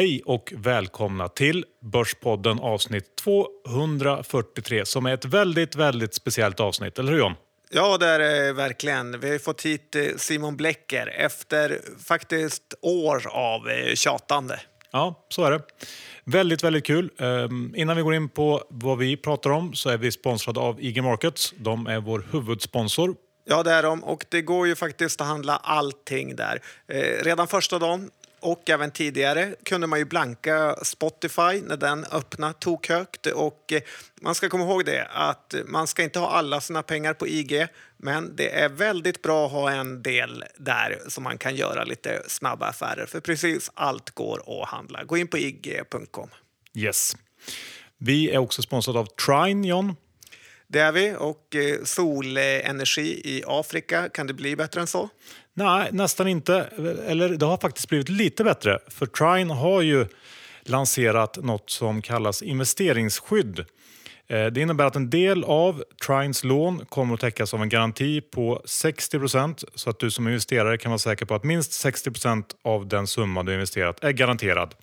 Hej och välkomna till Börspodden avsnitt 243 som är ett väldigt, väldigt speciellt avsnitt. Eller hur John? Ja, det är det verkligen. Vi har fått hit eh, Simon Blecker efter faktiskt år av eh, tjatande. Ja, så är det. Väldigt, väldigt kul. Um, innan vi går in på vad vi pratar om så är vi sponsrade av IG Markets. De är vår huvudsponsor. Ja, det är de. Och det går ju faktiskt att handla allting där. Eh, redan första dagen och även tidigare kunde man ju blanka Spotify när den öppnade tokhögt. Och eh, man ska komma ihåg det att man ska inte ha alla sina pengar på IG men det är väldigt bra att ha en del där som man kan göra lite snabba affärer för precis allt går att handla. Gå in på ig.com. Yes. Vi är också sponsrade av Trine, John. Det är vi. Och eh, solenergi i Afrika, kan det bli bättre än så? Nej, nästan inte. Eller det har faktiskt blivit lite bättre. För Trine har ju lanserat något som kallas investeringsskydd. Eh, det innebär att en del av Trines lån kommer att täckas av en garanti på 60% så att du som investerare kan vara säker på att minst 60% av den summa du investerat är garanterad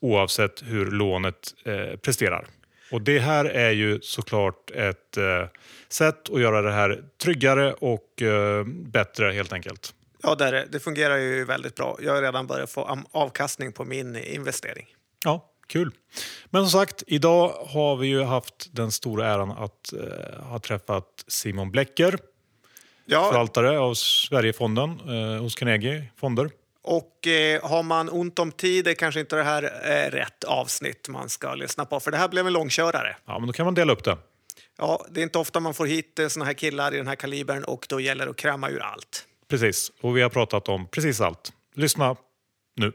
oavsett hur lånet eh, presterar. Och Det här är ju såklart ett eh, sätt att göra det här tryggare och eh, bättre helt enkelt. Ja, det, är det. det fungerar ju väldigt bra. Jag har redan börjat få avkastning på min investering. Ja, kul. Men som sagt, idag har vi ju haft den stora äran att eh, ha träffat Simon Blecker, ja. förvaltare av Sverigefonden eh, hos Carnegie Fonder. Och eh, har man ont om tid är kanske inte det här eh, rätt avsnitt man ska lyssna på, för det här blev en långkörare. Ja, men då kan man dela upp det. Ja, det är inte ofta man får hit eh, såna här killar i den här kalibern och då gäller det att kräma ur allt. Precis, och vi har pratat om precis allt. Lyssna nu.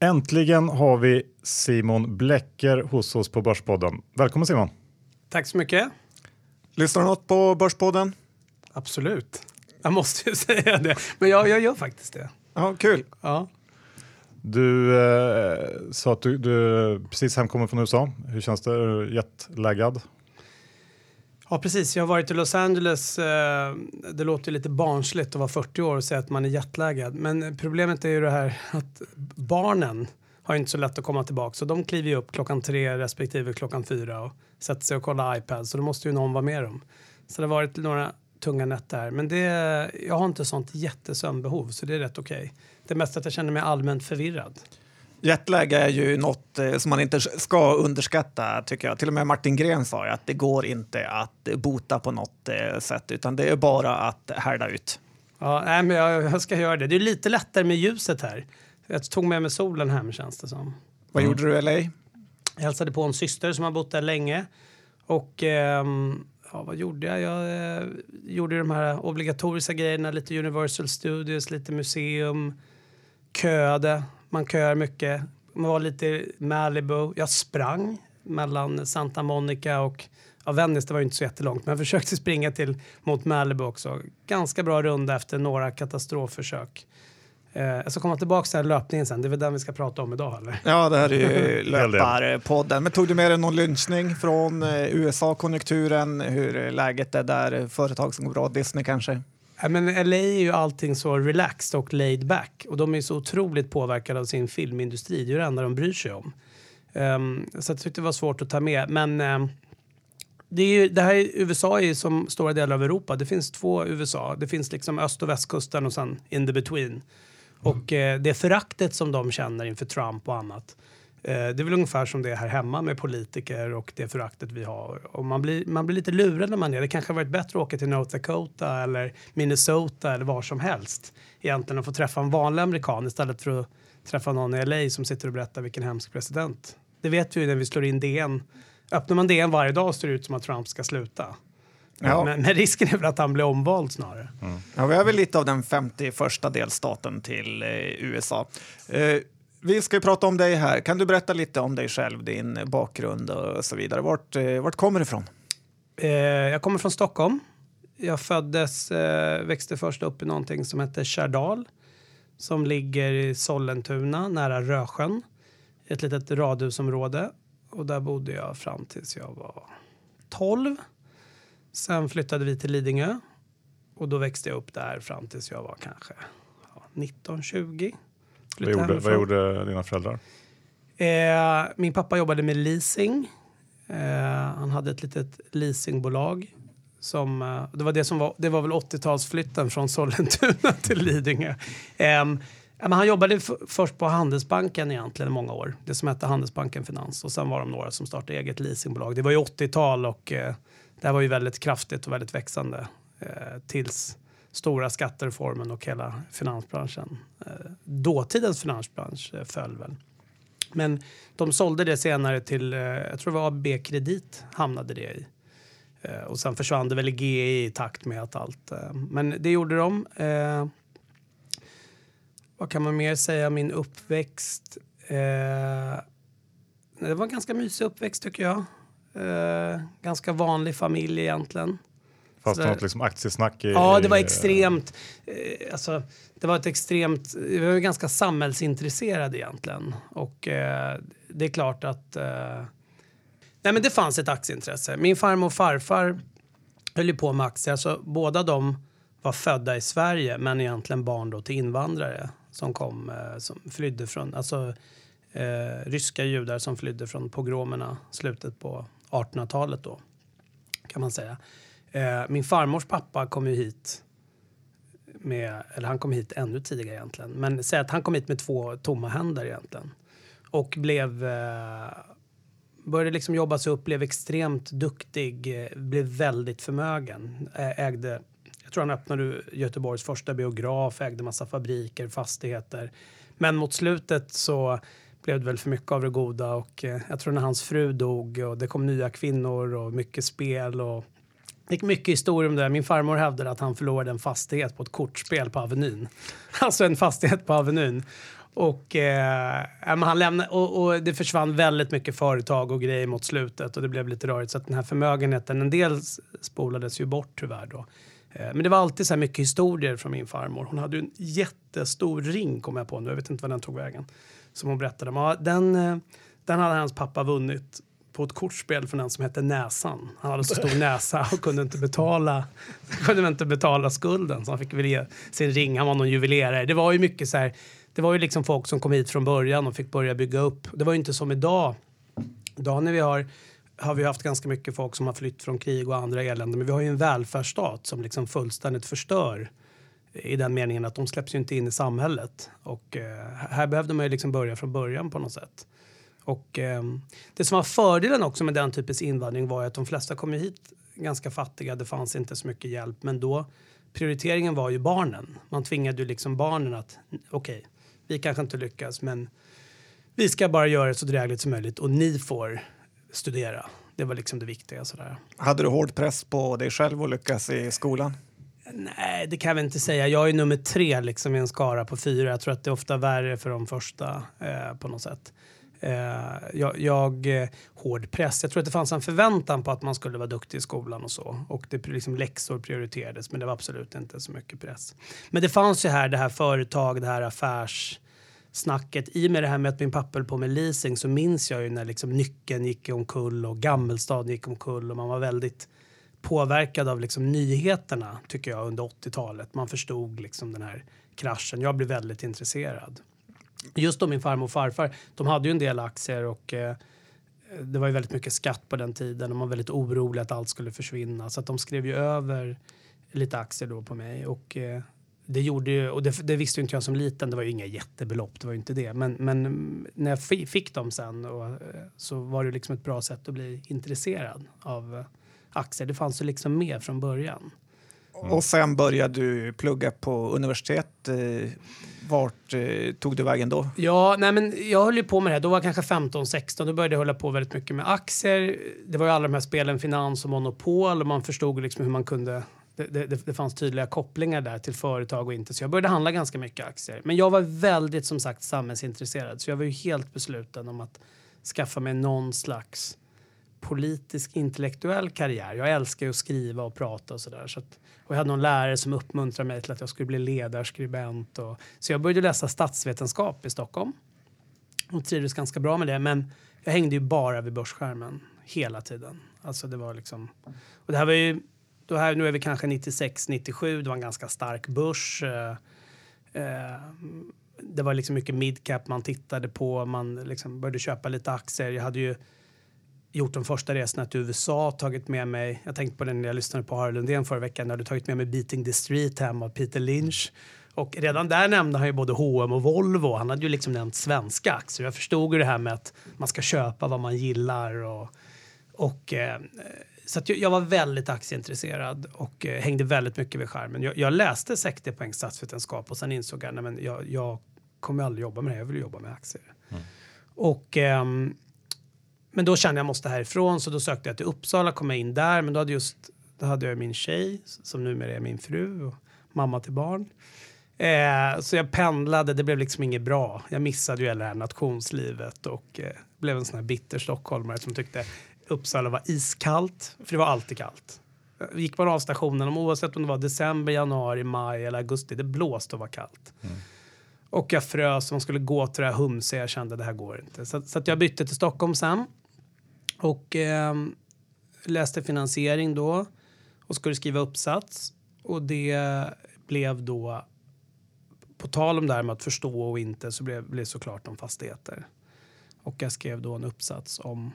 Äntligen har vi Simon Blecker hos oss på Börspodden. Välkommen Simon! Tack så mycket! Lyssnar du något på Börspodden? Absolut. Jag måste ju säga det. Men jag, jag gör faktiskt det. Ja, kul. Ja. Du eh, sa att du, du precis hemkommer från USA. Hur känns det? Är du jetlaggad? Ja, precis. Jag har varit i Los Angeles. Eh, det låter lite barnsligt att vara 40 år och säga att man är jetlaggad. Men problemet är ju det här att barnen har inte så lätt att komma tillbaka. Så de kliver ju upp klockan tre respektive klockan fyra och sätter sig och kollar iPad. Så då måste ju någon vara med dem. Så det har varit några tunga nätter. här. Men det, jag har inte sånt jättesömnbehov så det är rätt okej. Okay. Det mesta att jag känner mig allmänt förvirrad. Jetlag är ju något eh, som man inte ska underskatta, tycker jag. Till och med Martin Gren sa ju att det går inte att bota på något eh, sätt, utan det är bara att härda ut. Ja, nej, men jag, jag ska göra det. Det är lite lättare med ljuset här. Jag tog med mig solen hem, känns det som. Vad mm. gjorde du i LA? Jag hälsade på en syster som har bott där länge. Och ehm, ja, vad gjorde jag? Jag eh, gjorde de här obligatoriska grejerna, lite Universal Studios, lite museum, köade. Man köar mycket. Man var lite Malibu. Jag sprang mellan Santa Monica och ja, Venice, det var ju inte så jättelångt, men jag försökte springa till mot Malibu också. Ganska bra runda efter några katastrofförsök. Eh, jag ska komma tillbaka till löpningen sen. Det är väl den vi ska prata om idag? Eller? Ja, det här är ju löparpodden. Men tog du med dig någon lynchning från eh, USA-konjunkturen? Hur läget är där? Företag som går bra, Disney kanske? Ja, men LA är ju allting så relaxed och laid back och de är så otroligt påverkade av sin filmindustri. Det är ju det enda de bryr sig om. Um, så jag tyckte det var svårt att ta med. Men um, det, är ju, det här är, USA är som stora delar av Europa. Det finns två USA. Det finns liksom öst och västkusten och sen in the between. Och eh, det föraktet som de känner inför Trump och annat. Eh, det är väl ungefär som det är här hemma med politiker och det föraktet vi har. Och man blir, man blir lite lurad när man är Det kanske har varit bättre att åka till North Dakota eller Minnesota eller var som helst egentligen och få träffa en vanlig amerikan istället för att träffa någon i LA som sitter och berättar vilken hemsk president. Det vet vi ju när vi slår in DN. Öppnar man DN varje dag ser det ut som att Trump ska sluta. Ja. Men, men, risken är väl att han blir omvald snarare. Mm. Ja, vi har väl lite av den 51 delstaten till eh, USA. Eh, vi ska ju prata om dig här. Kan du berätta lite om dig själv, din bakgrund och så vidare? Vart, eh, vart kommer du ifrån? Eh, jag kommer från Stockholm. Jag föddes, eh, växte först upp i någonting som heter Kärdal som ligger i Sollentuna nära Rösjön. Ett litet radhusområde. Och där bodde jag fram tills jag var 12. Sen flyttade vi till Lidingö och då växte jag upp där fram tills jag var kanske 19-20. 20. Vad gjorde, vad gjorde dina föräldrar? Eh, min pappa jobbade med leasing. Eh, han hade ett litet leasingbolag. Som, eh, det, var det, som var, det var väl 80-talsflytten från Sollentuna till Lidingö. Eh, men han jobbade först på Handelsbanken egentligen i många år. Det som hette Handelsbanken Finans. Och sen var de några som startade eget leasingbolag. Det var ju 80-tal och eh, det här var ju väldigt kraftigt och väldigt växande. Eh, tills stora skattereformen och hela finansbranschen. Eh, dåtidens finansbransch eh, föll väl. Men de sålde det senare till, eh, jag tror det var AB Kredit hamnade det i. Och sen försvann det väl i GE i takt med att allt. Men det gjorde de. Vad kan man mer säga om min uppväxt? Det var en ganska mysig uppväxt tycker jag. Ganska vanlig familj egentligen. Fanns det något liksom aktiesnack? I, ja, det var extremt. Eh, alltså, det var ett extremt. Vi var ganska samhällsintresserade egentligen. Och eh, det är klart att. Eh, nej, men det fanns ett aktieintresse. Min farmor och farfar höll ju på med aktier. Alltså, båda de var födda i Sverige, men egentligen barn då till invandrare som kom, eh, som flydde från, alltså eh, ryska judar som flydde från pogromerna slutet på 1800-talet då, kan man säga. Eh, min farmors pappa kom ju hit med, eller han kom hit ännu tidigare egentligen, men säg att han kom hit med två tomma händer egentligen. Och blev, eh, började liksom jobba sig upp, blev extremt duktig, eh, blev väldigt förmögen. Eh, ägde, jag tror han öppnade Göteborgs första biograf, ägde massa fabriker, fastigheter. Men mot slutet så blev det väl för mycket av det goda och eh, jag tror när hans fru dog och det kom nya kvinnor och mycket spel och det gick mycket historia om det där. Min farmor hävdade att han förlorade en fastighet på ett kortspel på Avenyn. Alltså en fastighet på Avenyn. Och, eh, han lämnade, och, och, det försvann väldigt mycket företag och grejer mot slutet och det blev lite rörigt. Så att den här förmögenheten, en del spolades ju bort tyvärr då. Eh, men det var alltid så mycket historier från min farmor. Hon hade en jättestor ring kom jag på nu, jag vet inte var den tog vägen. Som hon berättade om. den, eh, den hade hans pappa vunnit på ett kortspel från en som hette Näsan. Han hade så stor näsa och kunde inte betala, kunde inte betala skulden så han fick väl ge sin ring. Han var någon juvelerare. Det var ju mycket så här, det var ju liksom folk som kom hit från början och fick börja bygga upp. Det var ju inte som idag. Idag när vi har har vi haft ganska mycket folk som har flytt från krig och andra elände. Men vi har ju en välfärdsstat som liksom fullständigt förstör i den meningen att de släpps ju inte in i samhället. Och eh, här behövde man ju liksom börja från början på något sätt. Och, eh, det som var fördelen också med den typens invandring var att de flesta kom hit ganska fattiga. Det fanns inte så mycket hjälp. Men då prioriteringen var ju barnen. Man tvingade ju liksom barnen att okej, okay, vi kanske inte lyckas men vi ska bara göra det så drägligt som möjligt och ni får studera. Det var liksom det viktiga. Sådär. Hade du hård press på dig själv att lyckas i skolan? Nej, det kan jag inte säga. Jag är nummer tre liksom, i en skara på fyra. Jag tror att det är ofta värre för de första eh, på något sätt. Eh, jag, jag, eh, hård press. Jag tror att det fanns en förväntan på att man skulle vara duktig i skolan och så. Och det liksom läxor prioriterades, men det var absolut inte så mycket press. Men det fanns ju här det här företag, det här affärssnacket. I och med det här med att min pappa höll på med leasing så minns jag ju när liksom Nyckeln gick omkull och Gammelstad gick omkull och man var väldigt påverkad av liksom nyheterna tycker jag under 80-talet. Man förstod liksom den här kraschen. Jag blev väldigt intresserad just då min farmor och farfar, de hade ju en del aktier och eh, det var ju väldigt mycket skatt på den tiden och man var väldigt orolig att allt skulle försvinna så att de skrev ju över lite aktier då på mig och eh, det gjorde ju, och det, det, visste ju inte jag som liten, det var ju inga jättebelopp, det var ju inte det. Men, men när jag fick dem sen och, eh, så var det liksom ett bra sätt att bli intresserad av eh, aktier. Det fanns ju liksom med från början. Mm. Och sen började du plugga på universitet. Eh, vart eh, tog du vägen då? Ja, nej men jag höll ju på med det här. Då var jag kanske 15-16. Då började jag hålla på väldigt mycket med aktier. Det var ju alla de här spelen finans och monopol och man förstod liksom hur man kunde det, det, det, fanns tydliga kopplingar där till företag och inte. Så jag började handla ganska mycket aktier. Men jag var väldigt som sagt samhällsintresserad så jag var ju helt besluten om att skaffa mig någon slags politisk intellektuell karriär. Jag älskar ju att skriva och prata och sådär. Så och jag hade någon lärare som uppmuntrade mig till att jag skulle bli ledarskribent. Och, så jag började läsa statsvetenskap i Stockholm och trivdes ganska bra med det. Men jag hängde ju bara vid börsskärmen hela tiden. Alltså det var liksom... Och det här var ju... Då här, nu är vi kanske 96, 97. Det var en ganska stark börs. Eh, Eh, det var liksom mycket midcap man tittade på. Man liksom började köpa lite aktier. Jag hade ju gjort de första resorna till USA, tagit med mig, jag tänkte på den när jag lyssnade på Harald Lundén förra veckan, jag hade tagit med mig Beating the Street hem av Peter Lynch. Och redan där nämnde han ju både H&M och Volvo. Han hade ju liksom nämnt svenska aktier. Jag förstod ju det här med att man ska köpa vad man gillar och, och eh, så jag var väldigt aktieintresserad och eh, hängde väldigt mycket vid skärmen. Jag, jag läste 60 poäng statsvetenskap och sen insåg jag att jag, jag kommer aldrig jobba med det, jag vill jobba med aktier. Mm. Och, eh, men då kände jag måste härifrån så då sökte jag till Uppsala, kom jag in där men då hade, just, då hade jag min tjej som numera är min fru och mamma till barn. Eh, så jag pendlade, det blev liksom inget bra. Jag missade ju hela det här nationslivet och eh, blev en sån här bitter stockholmare som tyckte Uppsala var iskallt, för det var alltid kallt. Gick man av stationen, oavsett om det var december, januari, maj eller augusti, det blåste och var kallt. Mm. Och jag frös och man skulle gå till det här humse. Jag kände det här går inte. Så, så jag bytte till Stockholm sen. Och eh, läste finansiering då och skulle skriva uppsats. Och det blev då, på tal om det här med att förstå och inte, så blev det såklart om fastigheter. Och jag skrev då en uppsats om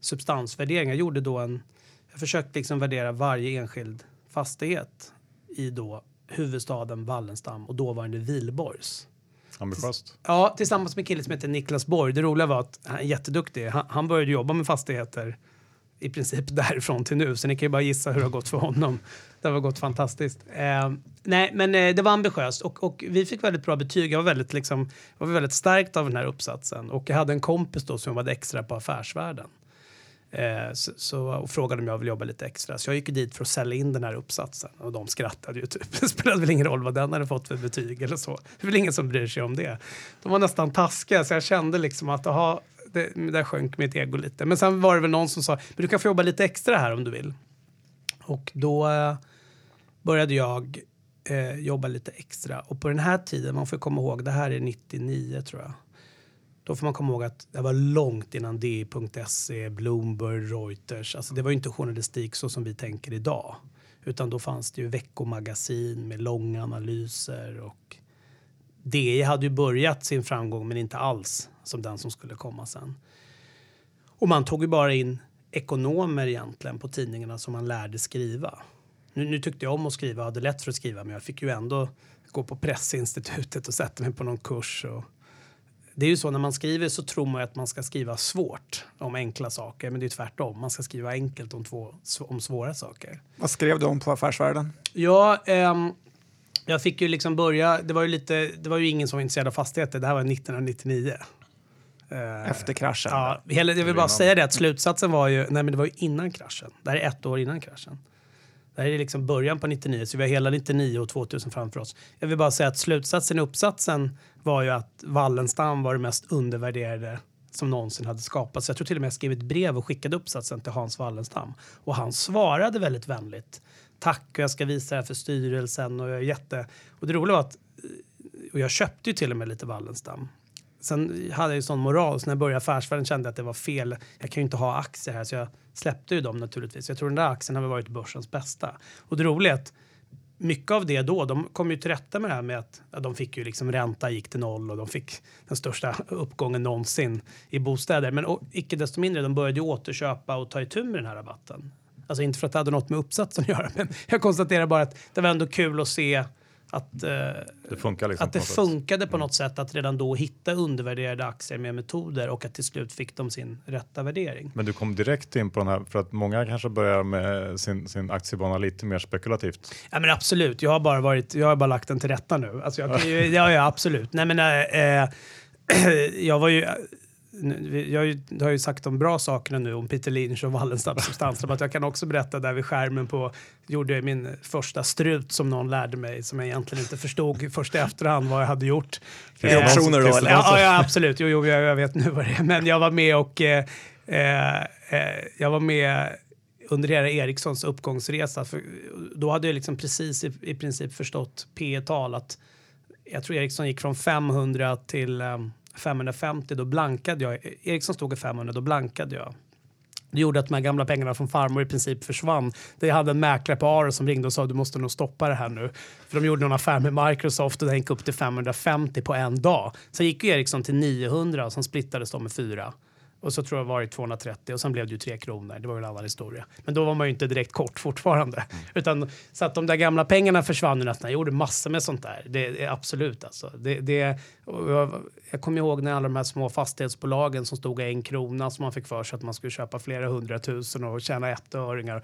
substansvärdering. Jag gjorde då en, jag försökte liksom värdera varje enskild fastighet i då huvudstaden Wallenstam och dåvarande Vilborgs. Ambitiöst. Ja, tillsammans med en kille som heter Niklas Borg. Det roliga var att han är jätteduktig. Han, han började jobba med fastigheter i princip därifrån till nu. Så ni kan ju bara gissa hur det har gått för honom. Det har gått fantastiskt. Eh, nej, men eh, det var ambitiöst och, och, vi fick väldigt bra betyg. Jag var väldigt, liksom, var väldigt stärkt av den här uppsatsen och jag hade en kompis då som jobbade extra på Affärsvärlden. Eh, så, så, och frågade om jag ville jobba lite extra. Så jag gick dit för att sälja in den här uppsatsen och de skrattade ju typ. Det spelade väl ingen roll vad den hade fått för betyg eller så. Det är väl ingen som bryr sig om det. De var nästan taskiga så jag kände liksom att aha, det, där sjönk mitt ego lite. Men sen var det väl någon som sa men du kan få jobba lite extra här om du vill. Och då eh, började jag eh, jobba lite extra. Och på den här tiden, man får komma ihåg, det här är 99 tror jag. Då får man komma ihåg att det var långt innan DI.se, Bloomberg, Reuters. Alltså det var ju inte journalistik så som vi tänker idag. Utan då fanns det ju veckomagasin med långa analyser och DI hade ju börjat sin framgång men inte alls som den som skulle komma sen. Och man tog ju bara in ekonomer egentligen på tidningarna som man lärde skriva. Nu, nu tyckte jag om att skriva, hade lätt för att skriva men jag fick ju ändå gå på Pressinstitutet och sätta mig på någon kurs och det är ju så när man skriver så tror man att man ska skriva svårt om enkla saker, men det är tvärtom. Man ska skriva enkelt om, två, om svåra saker. Vad skrev du om på Affärsvärlden? Ja, ähm, jag fick ju liksom börja. Det var ju lite. Det var ju ingen som var intresserad av fastigheter. Det här var 1999. Eh, Efter kraschen? Ja, hela, jag vill bara säga det att slutsatsen var ju, nej men det var ju innan kraschen. Det här är ett år innan kraschen. Det här är liksom början på 99, så vi har hela 99 och 2000 framför oss. Jag vill bara säga att slutsatsen i uppsatsen var ju att Wallenstam var det mest undervärderade som någonsin hade skapats. Jag tror till och med jag skrev ett brev och skickade uppsatsen till Hans Wallenstam. Och han svarade väldigt vänligt. Tack och jag ska visa det här för styrelsen. Och, jag är jätte... och det roliga var att eh, och jag köpte ju till och med lite Wallenstam. Sen hade jag ju sån moral, så när jag började affärsvärlden kände jag att det var fel. Jag kan ju inte ha aktier här, så jag släppte ju dem naturligtvis. Jag tror den där aktien har varit börsens bästa. Och det roliga är att mycket av det då, de kom ju till rätta med det här med att ja, de fick ju liksom ränta gick till noll och de fick den största uppgången någonsin i bostäder. Men och, icke desto mindre, de började ju återköpa och ta itu med den här rabatten. Alltså inte för att det hade något med uppsatsen att göra, men jag konstaterar bara att det var ändå kul att se att, eh, det, funkar liksom att det funkade på mm. något sätt att redan då hitta undervärderade aktier med metoder och att till slut fick de sin rätta värdering. Men du kom direkt in på den här, för att många kanske börjar med sin, sin aktiebana lite mer spekulativt. Ja men absolut, jag har bara, varit, jag har bara lagt den till rätta nu. Alltså jag, ja, ja absolut. Nej men äh, jag var ju jag har ju sagt de bra sakerna nu om Peter Lynch och Wallenstam substanslab. jag kan också berätta där vid skärmen på, gjorde jag min första strut som någon lärde mig som jag egentligen inte förstod först i efterhand vad jag hade gjort. Reaktioner då eller? Ja, ja absolut, jo, jo jag, jag, vet nu vad det är. Men jag var med och eh, eh, jag var med under hela Ericssons uppgångsresa. För då hade jag liksom precis i, i princip förstått P tal att jag tror Ericsson gick från 500 till um, 550, då blankade jag. Ericsson stod i 500, då blankade jag. Det gjorde att de här gamla pengarna från farmor i princip försvann. Det hade en mäklare på Aro som ringde och sa du måste nog stoppa det här nu. För de gjorde någon affär med Microsoft och den gick upp till 550 på en dag. Sen gick ju Ericsson till 900 och sen splittades de med fyra. Och så tror jag var det 230 och sen blev det ju 3 kronor. Det var ju en annan historia. Men då var man ju inte direkt kort fortfarande. Mm. Utan, så att de där gamla pengarna försvann ju nästan. Jag gjorde massor med sånt där. Det, det absolut alltså. Det, det, jag, jag kommer ihåg när alla de här små fastighetsbolagen som stod en krona som man fick för sig att man skulle köpa flera hundratusen och tjäna ettöringar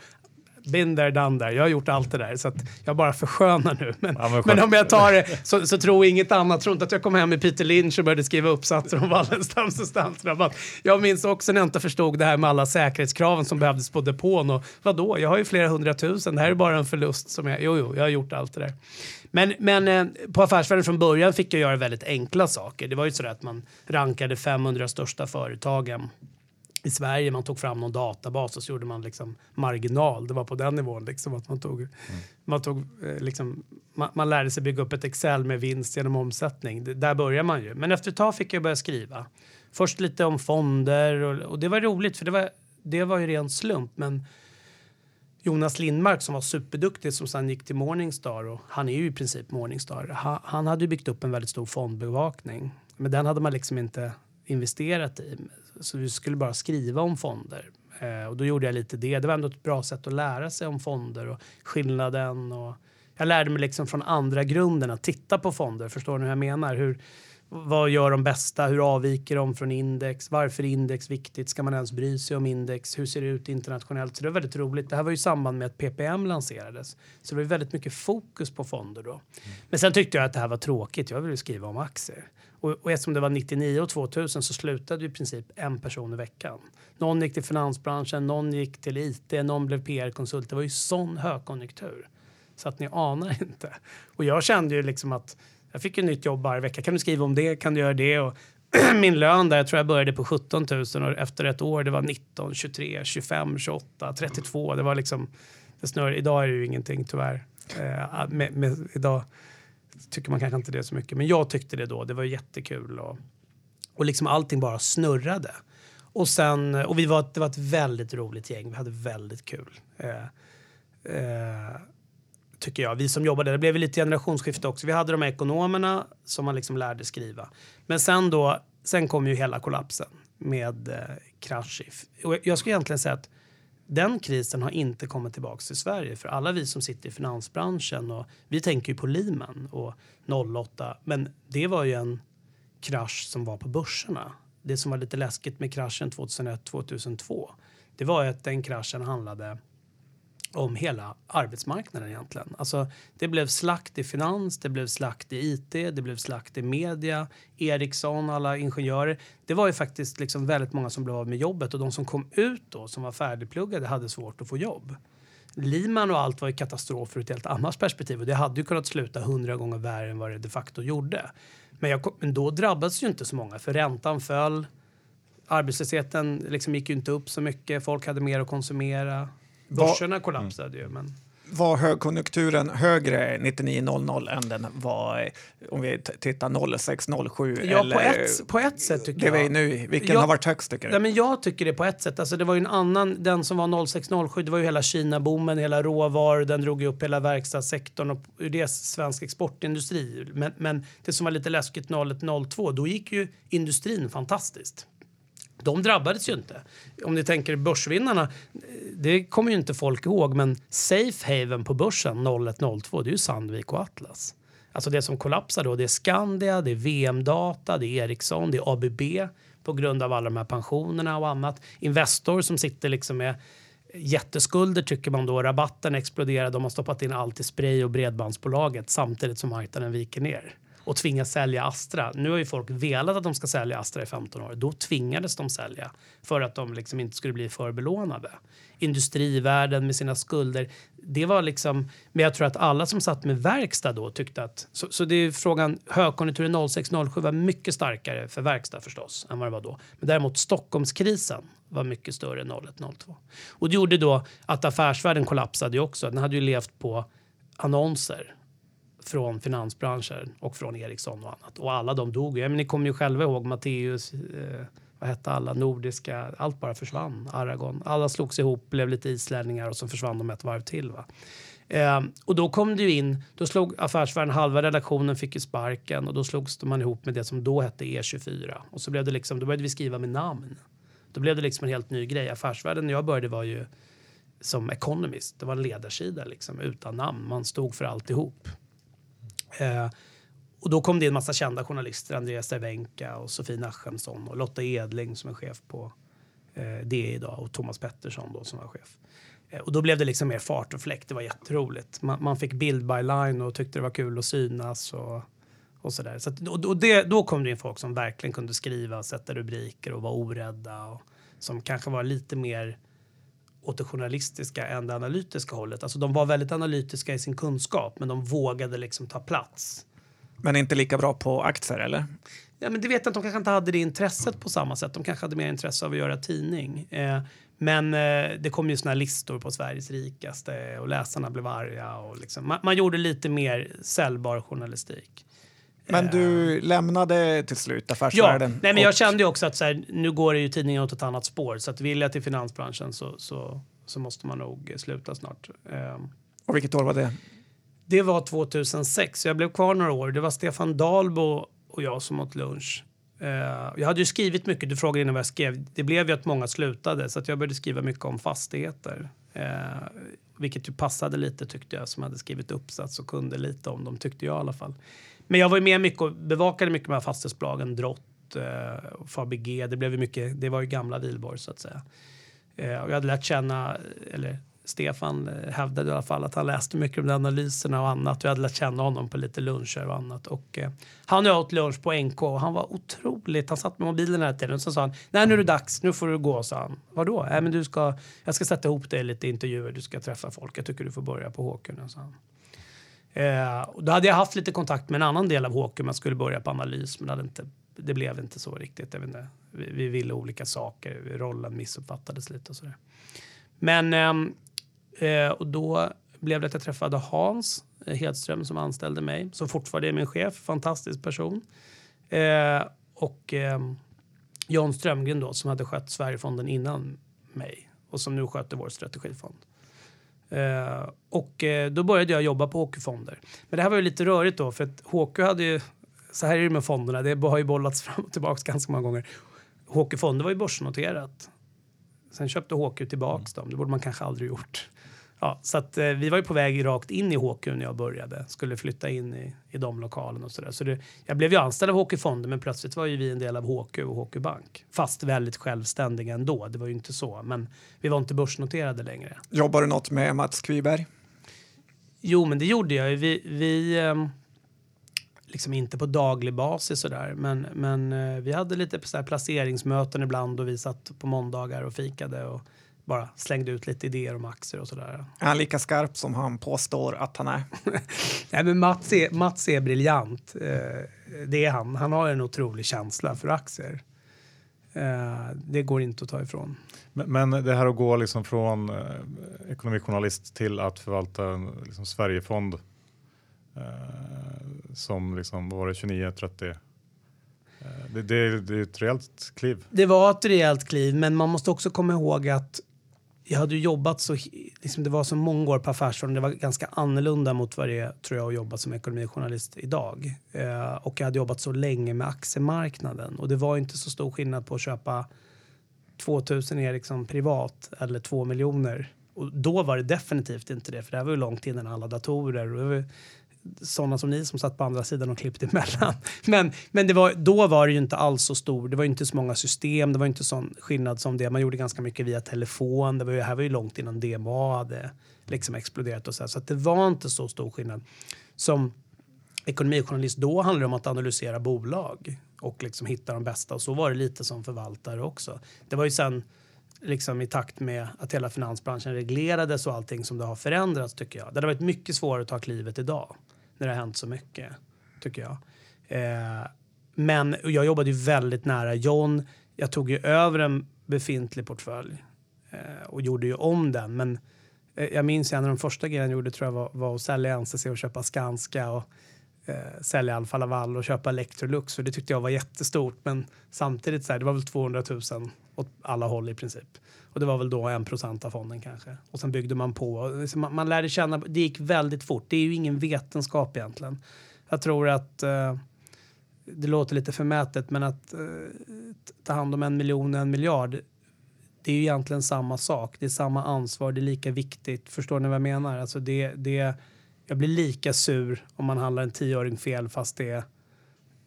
been there, done there. Jag har gjort allt det där så att jag bara förskönar nu. Men, ja, men, men, om jag tar det så, så tro inget annat. Tro inte att jag kom hem med Peter Lynch och började skriva uppsatser om Wallenstam substansrabatt. Jag minns också när jag inte förstod det här med alla säkerhetskraven som behövdes på depån. Och vadå, jag har ju flera hundratusen. Det här är bara en förlust som jag... Jo, jo, jag har gjort allt det där. Men, men eh, på Affärsvärlden från början fick jag göra väldigt enkla saker. Det var ju så att man rankade 500 största företagen i Sverige. Man tog fram någon databas och så gjorde man liksom marginal. Det var på den nivån. Liksom, att man, tog, mm. man, tog, eh, liksom, man, man, lärde sig bygga upp ett Excel med vinst genom omsättning. Det, där börjar man ju. Men efter ett tag fick jag börja skriva. Först lite om fonder och, och det var roligt för det var, det var ju ren slump. Men Jonas Lindmark som var superduktig som sen gick till Morningstar och han är ju i princip Morningstar. Han, han hade byggt upp en väldigt stor fondbevakning. Men den hade man liksom inte investerat i. Så vi skulle bara skriva om fonder. Eh, och då gjorde jag lite det. Det var ändå ett bra sätt att lära sig om fonder och skillnaden. Och jag lärde mig liksom från andra grunden att titta på fonder. Förstår ni hur jag menar? Hur, vad gör de bästa? Hur avviker de från index? Varför är index viktigt? Ska man ens bry sig om index? Hur ser det ut internationellt? Så det var väldigt roligt. Det här var ju i samband med att PPM lanserades. Så det var väldigt mycket fokus på fonder då. Mm. Men sen tyckte jag att det här var tråkigt. Jag ville skriva om aktier. Och, och eftersom det var 99 och 2000 så slutade i princip en person i veckan. Någon gick till finansbranschen, någon gick till IT, någon blev PR-konsult. Det var ju sån högkonjunktur. Så att ni anar inte. Och jag kände ju liksom att jag fick ju nytt jobb varje vecka. Kan du skriva om det? Kan du göra det? Och min lön där, jag tror jag började på 17 000 och efter ett år det var 19, 23, 25, 28, 32. Det var liksom, det snör, idag är det ju ingenting tyvärr. Eh, med, med, idag tycker man kanske inte det så mycket. Men jag tyckte det då. Det var jättekul. Och, och liksom allting bara snurrade. Och, sen, och vi var, det var ett väldigt roligt gäng. Vi hade väldigt kul. Eh, eh, tycker jag. Vi som jobbade, det blev lite generationsskifte också. Vi hade de här ekonomerna som man liksom lärde skriva. Men sen då, sen kom ju hela kollapsen med eh, krasch. Och jag skulle egentligen säga att den krisen har inte kommit tillbaka till Sverige. För alla vi som sitter i finansbranschen, och vi tänker ju på Lehman och 08. Men det var ju en krasch som var på börserna. Det som var lite läskigt med kraschen 2001-2002 det var att den kraschen handlade om hela arbetsmarknaden egentligen. Alltså, det blev slakt i finans, det blev slakt i IT, det blev slakt i media, Ericsson, alla ingenjörer. Det var ju faktiskt liksom väldigt många som blev av med jobbet och de som kom ut då, som var färdigpluggade, hade svårt att få jobb. Liman och allt var ju katastrof ur ett helt annat perspektiv och det hade ju kunnat sluta hundra gånger värre än vad det de facto gjorde. Men, jag, men då drabbades ju inte så många för räntan föll, arbetslösheten liksom gick ju inte upp så mycket, folk hade mer att konsumera. Börserna kollapsade ju. Men... Var högkonjunkturen högre 9900 än den var om vi tittar 0607? Ja, eller, på, ett, på ett sätt tycker det jag. nu, vilken jag, har varit högst tycker du? Ja, men jag tycker det på ett sätt. Alltså, det var ju en annan, den som var 0607, det var ju hela Kina-boomen, hela råvaror, den drog ju upp hela verkstadssektorn och ur det svensk exportindustri. Men, men det som var lite läskigt 0102, då gick ju industrin fantastiskt de drabbades ju inte. Om ni tänker börsvinnarna, det kommer ju inte folk ihåg, men safe haven på börsen 0102, det är ju Sandvik och Atlas. Alltså det som kollapsar då, det är Skandia, det är VM-data, det är Ericsson, det är ABB på grund av alla de här pensionerna och annat. Investor som sitter liksom med jätteskulder tycker man då. Rabatten exploderar, de har stoppat in allt i spray och bredbandsbolaget samtidigt som marknaden viker ner och tvingas sälja Astra. Nu har ju folk velat att de ska sälja Astra i 15 år. Då tvingades de sälja för att de liksom inte skulle bli för belånade. Industrivärden med sina skulder. Det var liksom, men jag tror att alla som satt med verkstad då tyckte att... Så, så det är frågan, högkonjunkturen 06-07 var mycket starkare för verkstad förstås än vad det var då. Men däremot Stockholmskrisen var mycket större än 01-02. Och det gjorde då att affärsvärlden kollapsade också. Den hade ju levt på annonser från finansbranschen och från Ericsson och annat. Och alla de dog. Ja, men ni kommer ju själva ihåg Matteus, eh, vad hette alla, nordiska, allt bara försvann. Aragon. Alla slogs ihop, blev lite islänningar och så försvann de ett varv till. Va? Eh, och då kom det ju in, då slog Affärsvärlden, halva redaktionen fick ju sparken och då slogs man ihop med det som då hette E24. Och så blev det liksom, då började vi skriva med namn. Då blev det liksom en helt ny grej. Affärsvärlden när jag började var ju som Economist. Det var en ledarsida liksom, utan namn. Man stod för alltihop. Eh, och då kom det en massa kända journalister. Andreas Cervenka och Sofie Nachemsson och Lotta Edling som är chef på eh, idag och Thomas Pettersson då som var chef. Eh, och då blev det liksom mer fart och fläkt. Det var jätteroligt. Man, man fick bild by line och tyckte det var kul att synas och, och sådär. Så att, och det, då kom det in folk som verkligen kunde skriva, sätta rubriker och vara orädda. Och, som kanske var lite mer åt det journalistiska än det analytiska hållet. Alltså de var väldigt analytiska i sin kunskap men de vågade liksom ta plats. Men inte lika bra på aktier eller? Ja, men det vet jag inte, de kanske inte hade det intresset på samma sätt. De kanske hade mer intresse av att göra tidning. Eh, men eh, det kom ju såna listor på Sveriges rikaste och läsarna blev arga. Och liksom, man, man gjorde lite mer säljbar journalistik. Men du lämnade till slut affärsvärlden? Ja, nej, men jag kände ju också att så här, nu går det ju tidningen åt ett annat spår. Så att vill jag till finansbranschen så, så, så måste man nog sluta snart. Um, och vilket år var det? Det var 2006. Jag blev kvar några år. Det var Stefan Dalbo och jag som åt lunch. Uh, jag hade ju skrivit mycket. Du frågade innan vad jag skrev. Det blev ju att många slutade så att jag började skriva mycket om fastigheter. Vilket ju passade lite tyckte jag som hade skrivit uppsats och kunde lite om dem tyckte jag i alla fall. Men jag var ju med mycket och bevakade mycket med fastighetsbolagen, Drott, eh, Fabg. Det, blev ju mycket, det var ju gamla Wihlborg så att säga. Eh, och jag hade lärt känna, eller Stefan eh, hävdade i alla fall att han läste mycket om de analyserna och annat. Vi hade lärt känna honom på lite luncher och annat. Och, eh, han och jag åt lunch på NK och han var otroligt... Han satt med mobilen hela tiden och så sa han nej nu är det dags, nu får du gå, sa han. Vadå? “Nej, men du ska, jag ska sätta ihop dig lite intervjuer, du ska träffa folk. Jag tycker du får börja på Håkun, sa han. Eh, och då hade jag haft lite kontakt med en annan del av Håkun. Man skulle börja på analys, men det, inte, det blev inte så riktigt. Jag vet inte, vi, vi ville olika saker. Rollen missuppfattades lite och sådär. Men eh, eh, och då blev det att jag träffade Hans Hedström som anställde mig, som fortfarande är min chef. Fantastisk person. Eh, och eh, John Strömgren då, som hade skött Sverigefonden innan mig och som nu sköter vår strategifond. Uh, och uh, då började jag jobba på hockeyfonder. Men det här var ju lite rörigt då för att HQ hade ju, så här är det med fonderna, det har ju bollats fram och tillbaka ganska många gånger. HQ-fonder var ju börsnoterat. Sen köpte HQ tillbaks dem, det borde man kanske aldrig gjort. Ja, så att, eh, vi var ju på väg rakt in i HQ när jag började. Skulle flytta in i, i de lokalerna och sådär. Så det, jag blev ju anställd av HQ Fonder men plötsligt var ju vi en del av HQ och HQ Bank. Fast väldigt självständiga ändå. Det var ju inte så. Men vi var inte börsnoterade längre. Jobbar du något med Mats Kviberg? Jo, men det gjorde jag. Vi, vi eh, liksom inte på daglig basis sådär. Men, men eh, vi hade lite så placeringsmöten ibland och vi satt på måndagar och fikade. Och, bara slängde ut lite idéer om aktier och sådär. Är han lika skarp som han påstår att han är? Nej, men Mats är, Mats är briljant. Eh, det är han. Han har en otrolig känsla för aktier. Eh, det går inte att ta ifrån. Men, men det här att gå liksom från eh, ekonomijournalist till att förvalta en liksom, Sverigefond eh, som liksom var det 29-30 eh, det, det, det är ett rejält kliv. Det var ett rejält kliv, men man måste också komma ihåg att jag hade jobbat så, liksom det var så många år på affärsråden, det var ganska annorlunda mot vad det är tror jag att jobba som ekonomijournalist idag. Eh, och jag hade jobbat så länge med aktiemarknaden och det var inte så stor skillnad på att köpa 2000 Ericsson liksom privat eller 2 miljoner. Och då var det definitivt inte det, för det här var ju långt innan alla datorer. Och sådana som ni som satt på andra sidan och klippte emellan. Men, men det var, då var det ju inte alls så stor. Det var inte så många system. Det var inte sån skillnad som det. Man gjorde ganska mycket via telefon. Det var ju, här var ju långt innan DMA hade liksom exploderat och så. Här. Så det var inte så stor skillnad. Som ekonomijournalist då handlade det om att analysera bolag och liksom hitta de bästa. Och så var det lite som förvaltare också. Det var ju sen liksom i takt med att hela finansbranschen reglerades och allting som det har förändrats tycker jag. Det hade varit mycket svårare att ta klivet idag när det har hänt så mycket, tycker jag. Eh, men jag jobbade ju väldigt nära John. Jag tog ju över en befintlig portfölj eh, och gjorde ju om den. Men eh, jag minns en av de första grejerna jag gjorde tror jag var, var att sälja NCC och köpa Skanska. Och, eh, sälja Alfa Laval och köpa Electrolux. För det tyckte jag var jättestort. Men samtidigt så här, det var väl 200 000 åt alla håll i princip. Och det var väl då en procent av fonden kanske. Och sen byggde man på. Liksom, man, man lärde känna, det gick väldigt fort. Det är ju ingen vetenskap egentligen. Jag tror att eh, det låter lite förmätet, men att eh, ta hand om en miljon och en miljard det är ju egentligen samma sak. Det är samma ansvar, det är lika viktigt. Förstår ni vad jag menar? Alltså det, det, jag blir lika sur om man handlar en tioöring fel fast det är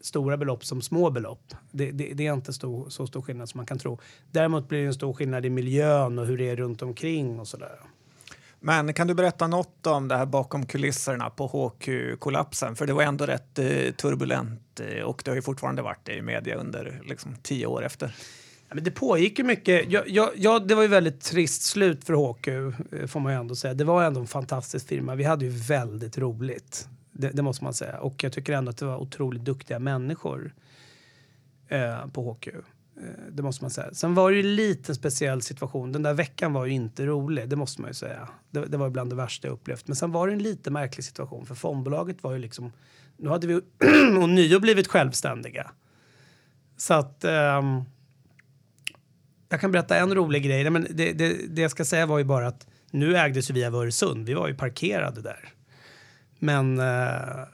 stora belopp som små belopp. Det, det, det är inte stor, så stor skillnad som man kan tro. Däremot blir det en stor skillnad i miljön och hur det är runt omkring och sådär. Men kan du berätta något om det här bakom kulisserna på HQ-kollapsen? För det var ändå rätt eh, turbulent eh, och det har ju fortfarande varit det i media under liksom, tio år efter. Ja, men det pågick ju mycket. Ja, ja, ja, det var ju väldigt trist slut för HQ, eh, får man ju ändå säga. Det var ändå en fantastisk firma. Vi hade ju väldigt roligt. Det, det måste man säga. Och jag tycker ändå att det var otroligt duktiga människor eh, på HQ. Eh, det måste man säga. Sen var det ju lite speciell situation. Den där veckan var ju inte rolig, det måste man ju säga. Det, det var bland det värsta jag upplevt. Men sen var det en lite märklig situation för fondbolaget var ju liksom... Nu hade vi ånyo blivit självständiga. Så att... Eh, jag kan berätta en rolig grej. Men det, det, det jag ska säga var ju bara att nu ägdes vi av Öresund. Vi var ju parkerade där. Men eh,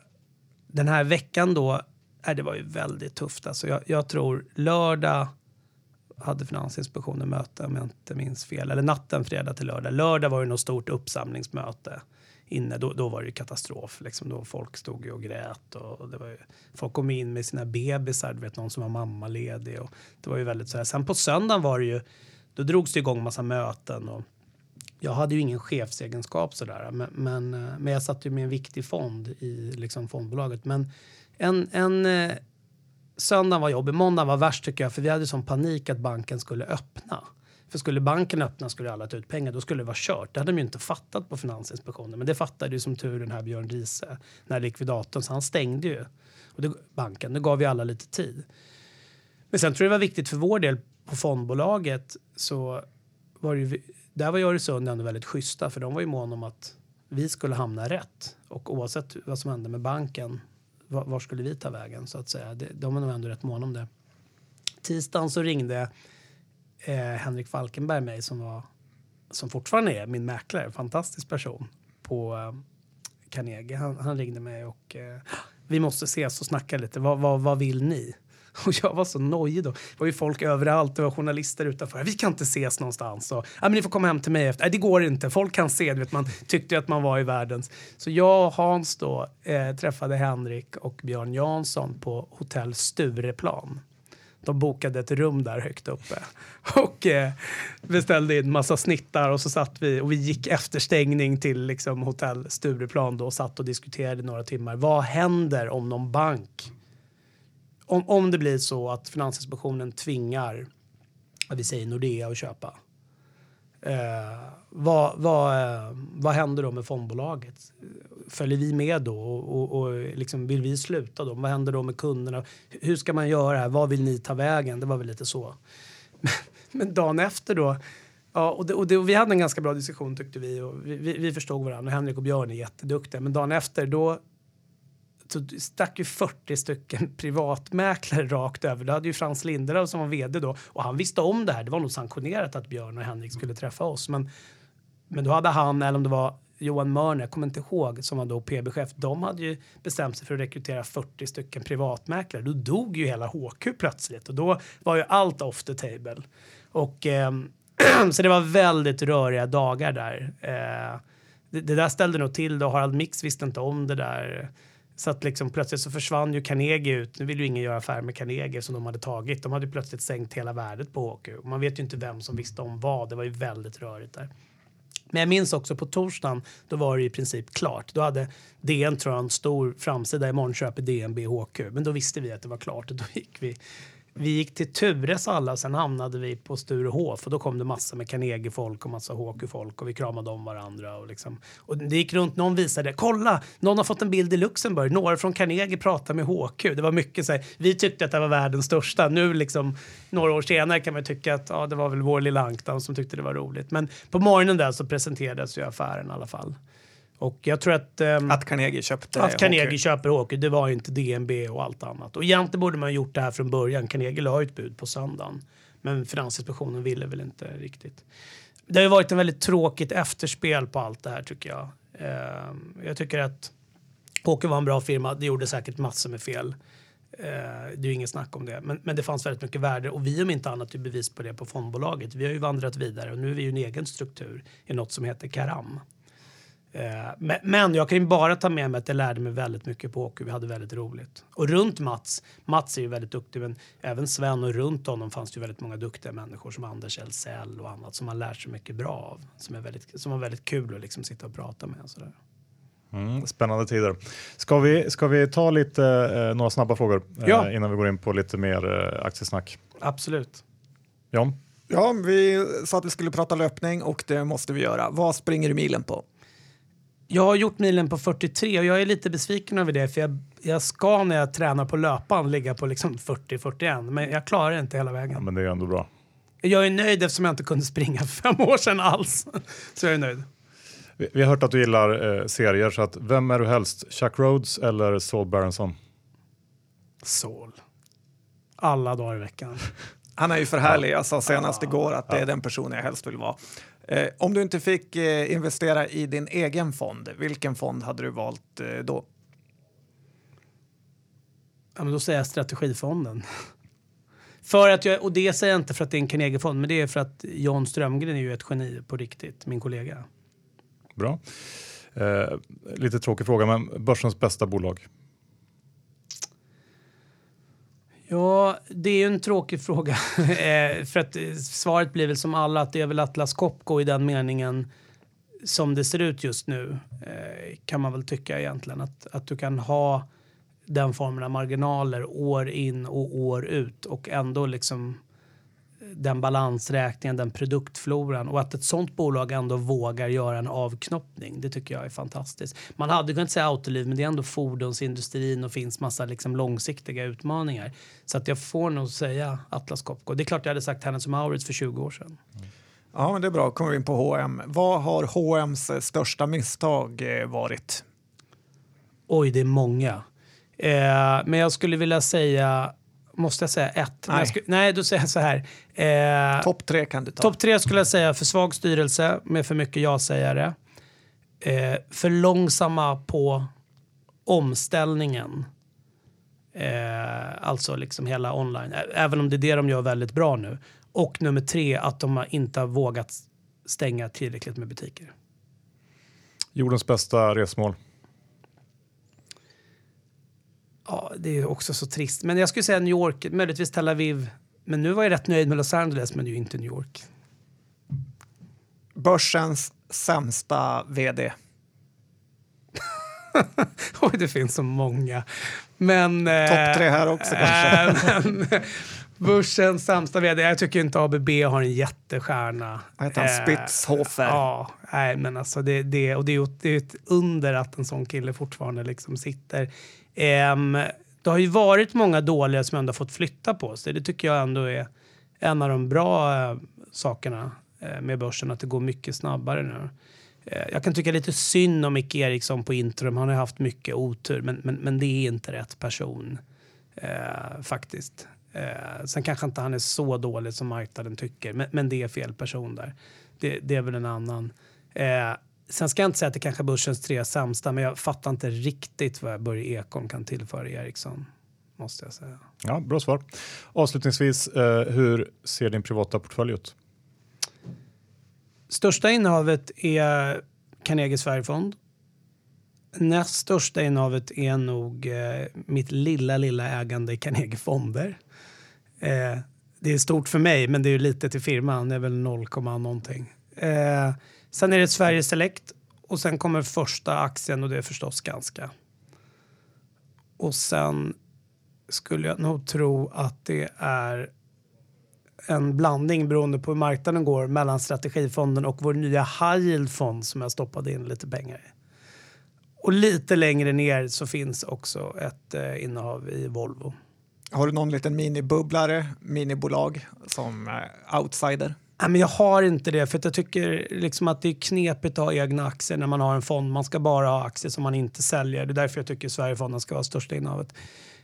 den här veckan då, äh, det var ju väldigt tufft. Alltså jag, jag tror lördag hade Finansinspektionen möte om jag inte minns fel. Eller natten fredag till lördag. Lördag var det något stort uppsamlingsmöte inne. Då, då var det katastrof. Liksom. Då folk stod och grät. Och det var ju, folk kom in med sina bebisar. Du vet, någon som var mammaledig. Och det var ju väldigt så här. Sen på söndagen var det ju, då drogs det igång massa möten. Och jag hade ju ingen chefsegenskap sådär. Men, men, eh, men jag satt ju med en viktig fond i liksom, fondbolaget. Men en, en eh, söndagen var jobbig. Måndagen var värst tycker jag. För vi hade sån panik att banken skulle öppna. För skulle banken öppna skulle alla ta ut pengar, då skulle det vara kört. Det hade de ju inte fattat på Finansinspektionen. Men det fattade ju som tur den här Björn Riese, när likvidatorn, så han stängde ju och det, banken. Det gav ju alla lite tid. Men sen tror jag det var viktigt för vår del på fondbolaget så var det ju, där var ju Öresund ändå väldigt schyssta för de var ju mån om att vi skulle hamna rätt. Och oavsett vad som hände med banken, var, var skulle vi ta vägen så att säga? Det, de var nog ändå rätt måna om det. Tisdagen så ringde eh, Henrik Falkenberg mig som, var, som fortfarande är min mäklare, fantastisk person på eh, Carnegie. Han, han, ringde mig och eh, vi måste ses och snacka lite. Vad, vad, vad vill ni? Och jag var så nojig då. Det var ju folk överallt, det var journalister utanför. Vi kan inte ses någonstans. Och, ja, men ni får komma hem till mig efter. Nej, det går inte. Folk kan se. Du vet, man tyckte att man var i världens. Så jag och Hans då eh, träffade Henrik och Björn Jansson på hotell Stureplan de bokade ett rum där högt uppe och eh, beställde in massa snittar och så satt vi och vi gick efter stängning till liksom, hotell Stureplan då och satt och diskuterade några timmar. Vad händer om någon bank om, om det blir så att Finansinspektionen tvingar, vi säger Nordea att köpa. Eh, vad, vad, eh, vad händer då med fondbolaget? följer vi med då och, och, och liksom vill vi sluta då? Vad händer då med kunderna? Hur ska man göra här? Vad vill ni ta vägen? Det var väl lite så. Men, men dagen efter då Ja, och, det, och, det, och, vi hade en ganska bra diskussion tyckte vi och vi, vi, vi förstod varandra. Henrik och Björn är jätteduktiga. Men dagen efter då så stack ju 40 stycken privatmäklare rakt över. Det hade ju Frans Lindelöf som var vd då och han visste om det här. Det var nog sanktionerat att Björn och Henrik skulle träffa oss. Men, men då hade han, eller om det var Johan Mörner, jag kommer inte ihåg, som var då PB-chef, de hade ju bestämt sig för att rekrytera 40 stycken privatmäklare. Då dog ju hela HQ plötsligt och då var ju allt off the table. Och, eh, så det var väldigt röriga dagar där. Eh, det, det, där ställde nog till det och Harald Mix visste inte om det där. Så att liksom plötsligt så försvann ju Carnegie ut. Nu vill ju ingen göra affär med Carnegie som de hade tagit. De hade plötsligt sänkt hela värdet på HQ. Man vet ju inte vem som visste om vad. Det var ju väldigt rörigt där. Men jag minns också på torsdagen, då var det i princip klart. Då hade DN tror jag en stor framsida i köper DNB HQ. Men då visste vi att det var klart och då gick vi vi gick till Tures alla och sen hamnade vi på Sturehof och då kom det massor med Carnegie-folk och massa HQ-folk och vi kramade om varandra. Och, liksom. och det gick runt, någon visade, kolla, någon har fått en bild i Luxemburg, några från Carnegie pratar med HQ. Det var mycket så här, vi tyckte att det var världens största. Nu liksom, några år senare kan man tycka att ja, det var väl vår lilla ankdam som tyckte det var roligt. Men på morgonen där så presenterades ju affären i alla fall. Och jag tror att... ehm, Att Carnegie köpte att Carnegie köper Hockey, det var ju inte DNB och allt annat. Och egentligen borde man ha gjort det här från början. Carnegie la ju ett bud på söndagen. Men Finansinspektionen ville väl inte riktigt. Det har ju varit en väldigt tråkigt efterspel på allt det här tycker jag. Ehm, jag tycker att Hockey var en bra firma. Det gjorde säkert massor med fel. Eh, det är ju inget snack om det. Men, men det fanns väldigt mycket värde och vi om inte annat är bevis på det på fondbolaget. Vi har ju vandrat vidare och nu är vi ju en egen struktur i något som heter Karam. Eh, Men, men jag kan ju bara ta med mig att jag lärde mig väldigt mycket på hockey. Vi hade väldigt roligt. Och runt Mats, Mats är ju väldigt duktig, men även Sven och runt honom fanns det ju väldigt många duktiga människor som Anders Elzell och annat som man lär sig mycket bra av. Som, är väldigt, som var väldigt kul att liksom sitta och prata med. Och sådär. Mm, spännande tider. Ska vi, ska vi ta lite, eh, några snabba frågor eh, Ja. innan vi går in på lite mer eh, aktiesnack? Absolut. Jan? Ja, vi sa att vi skulle prata löpning och det måste vi göra. Vad springer du milen på? Jag har gjort milen på 43 och jag är lite besviken över det för jag, jag ska när jag tränar på löpan ligga på liksom 40-41 men jag klarar det inte hela Ja, vägen. men det är ändå bra. Jag är nöjd eftersom jag inte kunde springa för fem år sedan alls. Så jag är nöjd. Vi, vi har hört att du gillar eh, serier, så att vem är du helst? Chuck Rhodes eller Saul Berenson? Saul. Alla dagar i veckan. Han är ju för härlig. Jag sa senast igår att det är den personen jag helst vill vara. Eh, om du inte fick eh, investera i din egen fond, vilken fond hade du valt eh, då? Ja, men då säger jag strategifonden. För att jag, och det säger jag inte för att det är en Carnegie-fond, men det är för att John Strömgren är ju ett geni på riktigt, min kollega. Bra. Eh, lite tråkig fråga, men börsens bästa bolag? Ja, det är ju en tråkig fråga. Eh, för att eh, svaret blir väl som alla att det är väl Atlas Copco i den meningen som det ser ut just nu. Eh, kan man väl tycka egentligen. Att, att du kan ha den formen av marginaler år in och år ut och ändå liksom den balansräkningen, den produktfloran och att ett sånt bolag ändå vågar göra en avknoppning. Det tycker jag är fantastiskt. Man hade kunnat säga Autoliv, men det är ändå fordonsindustrin och finns massa liksom långsiktiga utmaningar. Så att jag får nog säga Atlas Copco. Det är klart jag hade sagt Hennes Mauritz för 20 år sedan. Ja, men det är bra. kommer vi in på H&M. Vad har H&M's eh, största misstag eh, varit? Oj, det är många. Eh, men jag skulle vilja säga, måste jag säga ett? Nej. Jag sku, nej, då säger jag så här. Eh, Topp tre kan du ta. Topp tre skulle jag säga för svag styrelse med för mycket ja-sägare. Eh, för långsamma på omställningen. Eh, alltså liksom hela online. Även om det är det de gör väldigt bra nu. Och nummer tre, att de har inte har vågat stänga tillräckligt med butiker. Jordens bästa resmål? Ja, det är också så trist. Men jag skulle säga New York, möjligtvis Tel Aviv. Men nu var jag rätt nöjd med Los Angeles, men det är ju inte New York. Börsens sämsta vd. Oj, det finns så många. Men... eh, Topp tre här också kanske. eh, men, Börsens sämsta vd. Jag tycker inte ABB har en jättestjärna. Vad heter han? Eh, Spitzhofer. Ja, nej men alltså det, det, och det, är, ju- ett under att en sån kille fortfarande liksom sitter. Um, det har ju varit många dåliga som ändå har fått flytta på sig. Det tycker jag ändå är en av de bra eh, sakerna eh, med börsen, att det går mycket snabbare nu. Eh, jag kan tycka lite synd om Micke Eriksson på Intrum. Han har haft mycket otur, men, men, men det är inte rätt person eh, faktiskt. Eh, sen kanske inte han är så dålig som marknaden tycker, men, men det är fel person där. Det, det är väl en annan. Sen ska jag inte säga att det kanske är börsens tre sämsta, men jag fattar inte riktigt vad Börje Ekholm kan tillföra Eriksson. Måste jag säga. Ja, bra svar. Avslutningsvis, eh, hur ser din privata portfölj ut? Största innehavet är Carnegie Sverigefond. Näst största innehavet är nog eh, mitt lilla, lilla ägande i Carnegie Fonder. Eh, det är stort för mig, men det är ju lite till firman. Det är väl 0, någonting. Eh, sen är det Sverige Select och sen kommer första aktien och det är förstås ganska. Och sen skulle jag nog tro att det är en blandning beroende på hur marknaden går mellan strategifonden och vår nya high yield-fond som jag stoppade in lite pengar i. Och lite längre ner så finns också ett eh, innehav i Volvo. Har du någon liten minibubblare, minibolag som eh, outsider? Nej, men jag har inte det, för jag tycker liksom att det är knepigt att ha egna aktier när man har en fond. Man ska bara ha aktier som man inte säljer. Det är därför jag tycker Sverigefonden ska vara största innehavet.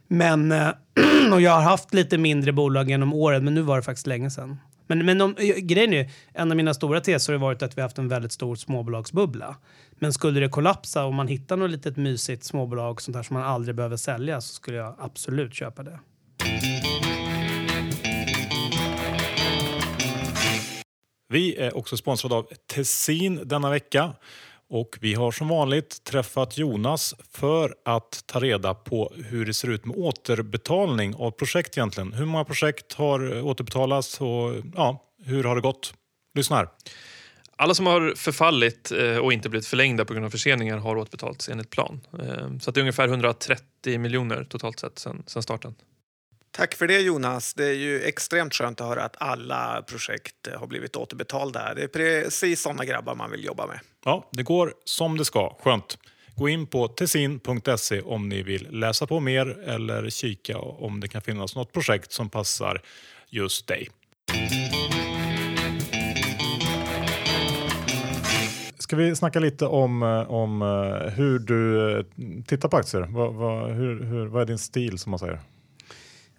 Men, eh, och jag har haft lite mindre bolag genom åren, men nu var det faktiskt länge sedan. Men, men om, eh, grejen är, en av mina stora teser har varit att vi har haft en väldigt stor småbolagsbubbla. Men skulle det kollapsa och man hittar något litet mysigt småbolag sånt där som man aldrig behöver sälja så skulle jag absolut köpa det. Vi är också sponsrade av Tessin denna vecka. Och vi har som vanligt träffat Jonas för att ta reda på hur det ser ut med återbetalning av projekt egentligen. Hur många projekt har återbetalats och ja, hur har det gått? Lyssna här. Alla som har förfallit eh, och inte blivit förlängda på grund av förseningar har återbetalats enligt plan. Eh, så det är ungefär 130 miljoner totalt sett sedan starten. Tack för det Jonas. Det är ju extremt skönt att höra att alla projekt har blivit återbetalda. Det är precis såna grabbar man vill jobba med. Ja, det går som det ska. Skönt. Gå in på tessin.se om ni vill läsa på mer eller kika om det kan finnas något projekt som passar just dig. Ska vi snacka lite om, om eh, hur du eh, tittar på aktier? Vad, vad, hur, hur, vad är din stil som man säger?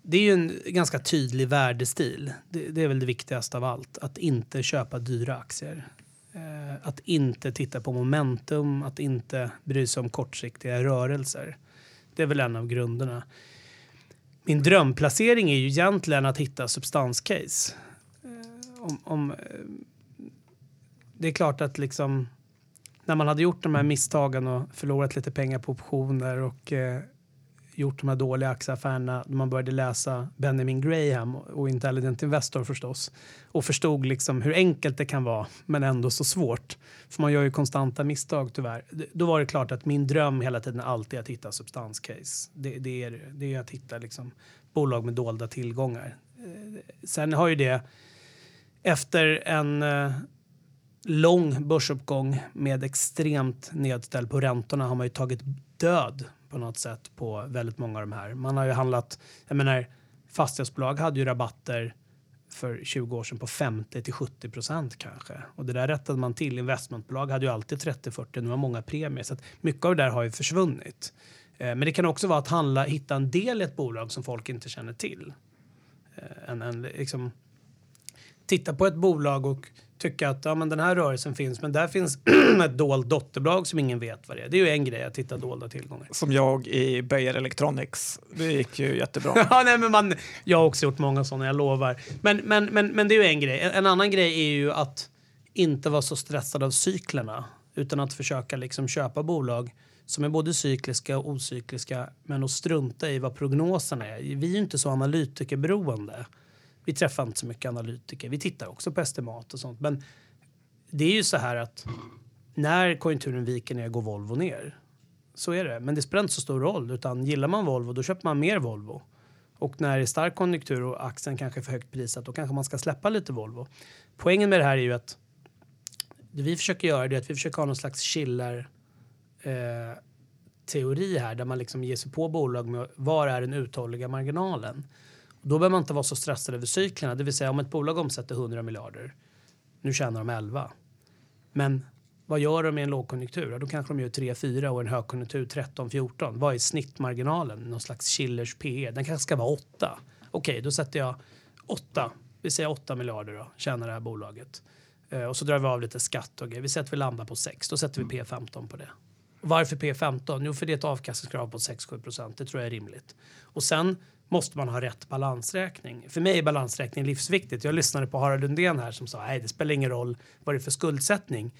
Det är ju en ganska tydlig värdestil. Det, det, är väl det viktigaste av allt. Att inte köpa dyra aktier. Eh, att inte titta på momentum, att inte bry sig om kortsiktiga rörelser. Det är väl en av grunderna. Min drömplacering är ju egentligen att hitta substanscase. Eh, om, om, eh, det är klart att liksom när man hade gjort de här misstagen och förlorat lite pengar på optioner och eh, gjort de här dåliga aktieaffärerna när man började läsa Benjamin Graham och Intelligent Investor förstås och förstod liksom hur enkelt det kan vara men ändå så svårt. För man gör ju konstanta misstag tyvärr. Då var det klart att min dröm hela tiden alltid att hitta substanscase. Det, det, är, det är att hitta liksom bolag med dolda tillgångar. Eh, sen har ju det efter en eh, lång börsuppgång med extremt nedställd på räntorna har man ju tagit död på något sätt på väldigt många av de här. Man har ju handlat, jag menar fastighetsbolag hade ju rabatter för 20 år sedan på 50 till 70 procent kanske. Och det där rättade man till. Investmentbolag hade ju alltid 30-40, nu har många premier. Så att mycket av det där har ju försvunnit. Eh, men det kan också vara att handla, hitta en del i ett bolag som folk inte känner till. Eh, en, en, liksom, titta på ett bolag och tycka att ja, men den här rörelsen finns, men där finns ett dolt dotterbolag som ingen vet vad det är. Det är ju en grej att hitta dolda tillgångar. Som jag i Beijer Electronics. Det gick ju jättebra. ja, nej, men man, jag har också gjort många sådana, jag lovar. Men, men, men, men det är ju en grej. En, en annan grej är ju att inte vara så stressad av cyklerna utan att försöka liksom köpa bolag som är både cykliska och ocykliska men att strunta i vad prognoserna är. Vi är ju inte så analytikerberoende. Vi träffar inte så mycket analytiker. Vi tittar också på estimat och sånt. Men det är ju så här att när konjunkturen viker ner går Volvo ner. Så är det. Men det spelar inte så stor roll. Utan gillar man Volvo då köper man mer Volvo. Och när det är stark konjunktur och aktien kanske är för högt prissatt då kanske man ska släppa lite Volvo. Poängen med det här är ju att det vi försöker göra är att vi försöker ha någon slags chiller eh, teori här där man liksom ger sig på bolag med var är den uthålliga marginalen. Då behöver man inte vara så stressad över cyklerna. Det vill säga om ett bolag omsätter 100 miljarder, nu tjänar de 11. Men vad gör de i en lågkonjunktur? Då kanske de gör 3-4 och en högkonjunktur 13-14. Vad är snittmarginalen? Någon slags chillers PE. Den kanske ska vara 8. Okej, okay, då sätter jag 8. Vi säger 8 miljarder då, tjänar det här bolaget. Eh, och så drar vi av lite skatt och grejer. Vi säger att vi landar på 6. Då sätter vi P15 på det. Varför P15? Jo, för det är ett avkastningskrav på 6-7 procent. Det tror jag är rimligt. Och sen måste man ha rätt balansräkning. För mig är balansräkning livsviktigt. Jag lyssnade på Harald Lundén här som sa nej, det spelar ingen roll vad det är för skuldsättning.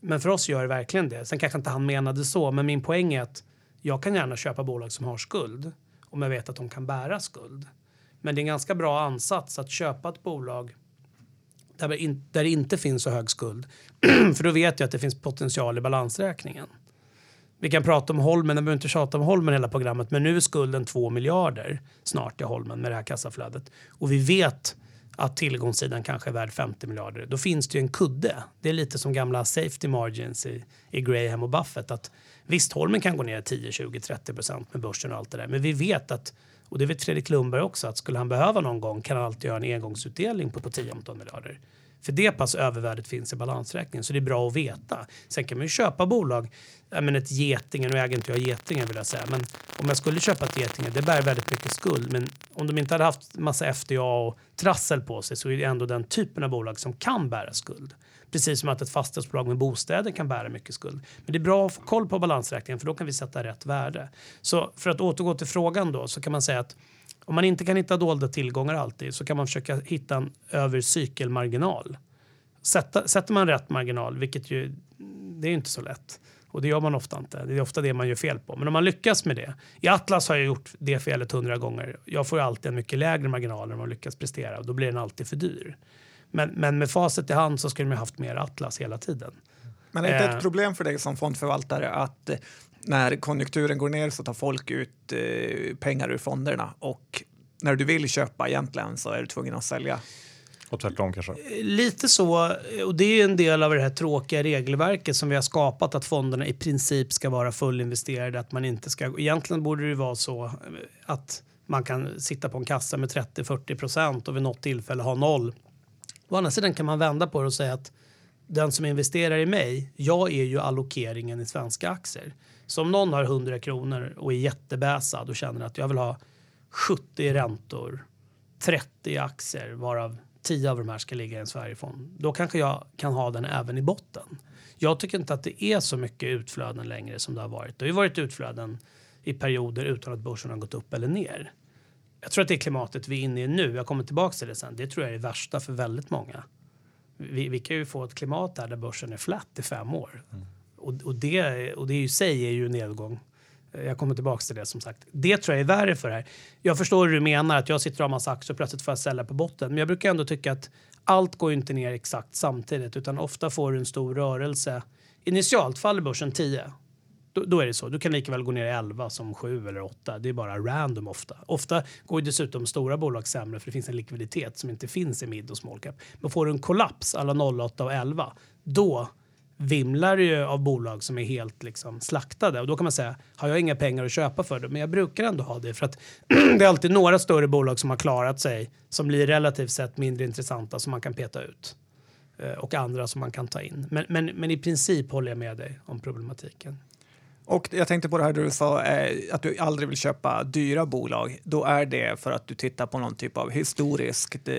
Men för oss gör det verkligen det. Sen kanske inte han menade så, men min poäng är att jag kan gärna köpa bolag som har skuld om jag vet att de kan bära skuld. Men det är en ganska bra ansats att köpa ett bolag där det inte finns så hög skuld. för då vet jag att det finns potential i balansräkningen. Vi kan prata om Holmen, jag behöver inte tjata om Holmen hela programmet, men nu är skulden 2 miljarder snart i Holmen med det här kassaflödet. Och vi vet att tillgångssidan kanske är värd 50 miljarder. Då finns det ju en kudde. Det är lite som gamla safety margins i, i Graham och Buffett. Att visst, Holmen kan gå ner 10, 20, 30 procent med börsen och allt det där. Men vi vet att Och det vet Fredrik Lundberg också att skulle han behöva någon gång kan han alltid göra en engångsutdelning på, på 10-15 miljarder. För det pass övervärdet finns i balansräkningen så det är bra att veta. Sen kan man ju köpa bolag, men ett Getinge, nu äger inte jag Getinge vill jag säga, men om jag skulle köpa ett Getinge, det bär väldigt mycket skuld. Men om de inte hade haft massa FDA och trassel på sig så är det ändå den typen av bolag som kan bära skuld. Precis som att ett fastighetsbolag med bostäder kan bära mycket skuld. Men det är bra att få koll på balansräkningen för då kan vi sätta rätt värde. Så för att återgå till frågan då så kan man säga att om man inte kan hitta dolda tillgångar alltid så kan man försöka hitta en övercykelmarginal. Sätta, sätter man rätt marginal, vilket ju det är inte så lätt och det gör man ofta inte. Det är ofta det man gör fel på. Men om man lyckas med det. I Atlas har jag gjort det felet hundra gånger. Jag får alltid en mycket lägre marginal om man lyckas prestera och då blir den alltid för dyr. Men, men med facit i hand så skulle de haft mer Atlas hela tiden. Men är det inte Eh. ett problem för dig som fondförvaltare att eh, när konjunkturen går ner så tar folk ut eh, pengar ur fonderna och när du vill köpa egentligen så är du tvungen att sälja? Och tvärtom kanske. Lite så, och det är en del av det här tråkiga regelverket som vi har skapat att fonderna i princip ska vara fullinvesterade. Att man inte ska, egentligen borde det vara så eh, att man kan sitta på en kassa med 30-40 procent och vid något tillfälle ha noll. Å andra sidan kan man vända på det och säga att den som investerar i mig, jag är ju allokeringen i svenska aktier. Så om någon har 100 kronor och är jättebäsad och känner att jag vill ha 70 räntor, 30 aktier varav 10 av de här ska ligga i en Sverigefond. Då kanske jag kan ha den även i botten. Jag tycker inte att det är så mycket utflöden längre som det har varit. Det har ju varit utflöden i perioder utan att börsen har gått upp eller ner. Jag tror att det klimatet vi är inne i nu, jag kommer tillbaka till det sen, det tror jag är det värsta för väldigt många. Vi, vi kan ju få ett klimat där, där börsen är flat i fem år. Och, och, det, och det i sig är ju en nedgång. Eh, jag kommer tillbaka till det som sagt. Det tror jag är värre för det här. Jag förstår hur du menar att jag sitter och har massa aktier och plötsligt får jag sälja på botten. Men jag brukar ändå tycka att allt går inte ner exakt samtidigt utan ofta får du en stor rörelse. Initialt faller börsen 10. Då, då är det så. Du kan lika väl gå ner i 11 som 7 eller 8. Det är bara random ofta. Ofta går ju dessutom stora bolag sämre för det finns en likviditet som inte finns i mid och small cap. Men får du en kollaps alla 08 och 11 då vimlar det ju av bolag som är helt liksom slaktade. Och då kan man säga, har jag inga pengar att köpa för det? Men jag brukar ändå ha det för att det är alltid några större bolag som har klarat sig som blir relativt sett mindre intressanta som man kan peta ut. Eh, och andra som man kan ta in. Men, men, men i princip håller jag med dig om problematiken. Och jag tänkte på det här du sa eh, att du aldrig vill köpa dyra bolag. Då är det för att du tittar på någon typ av historiskt eh,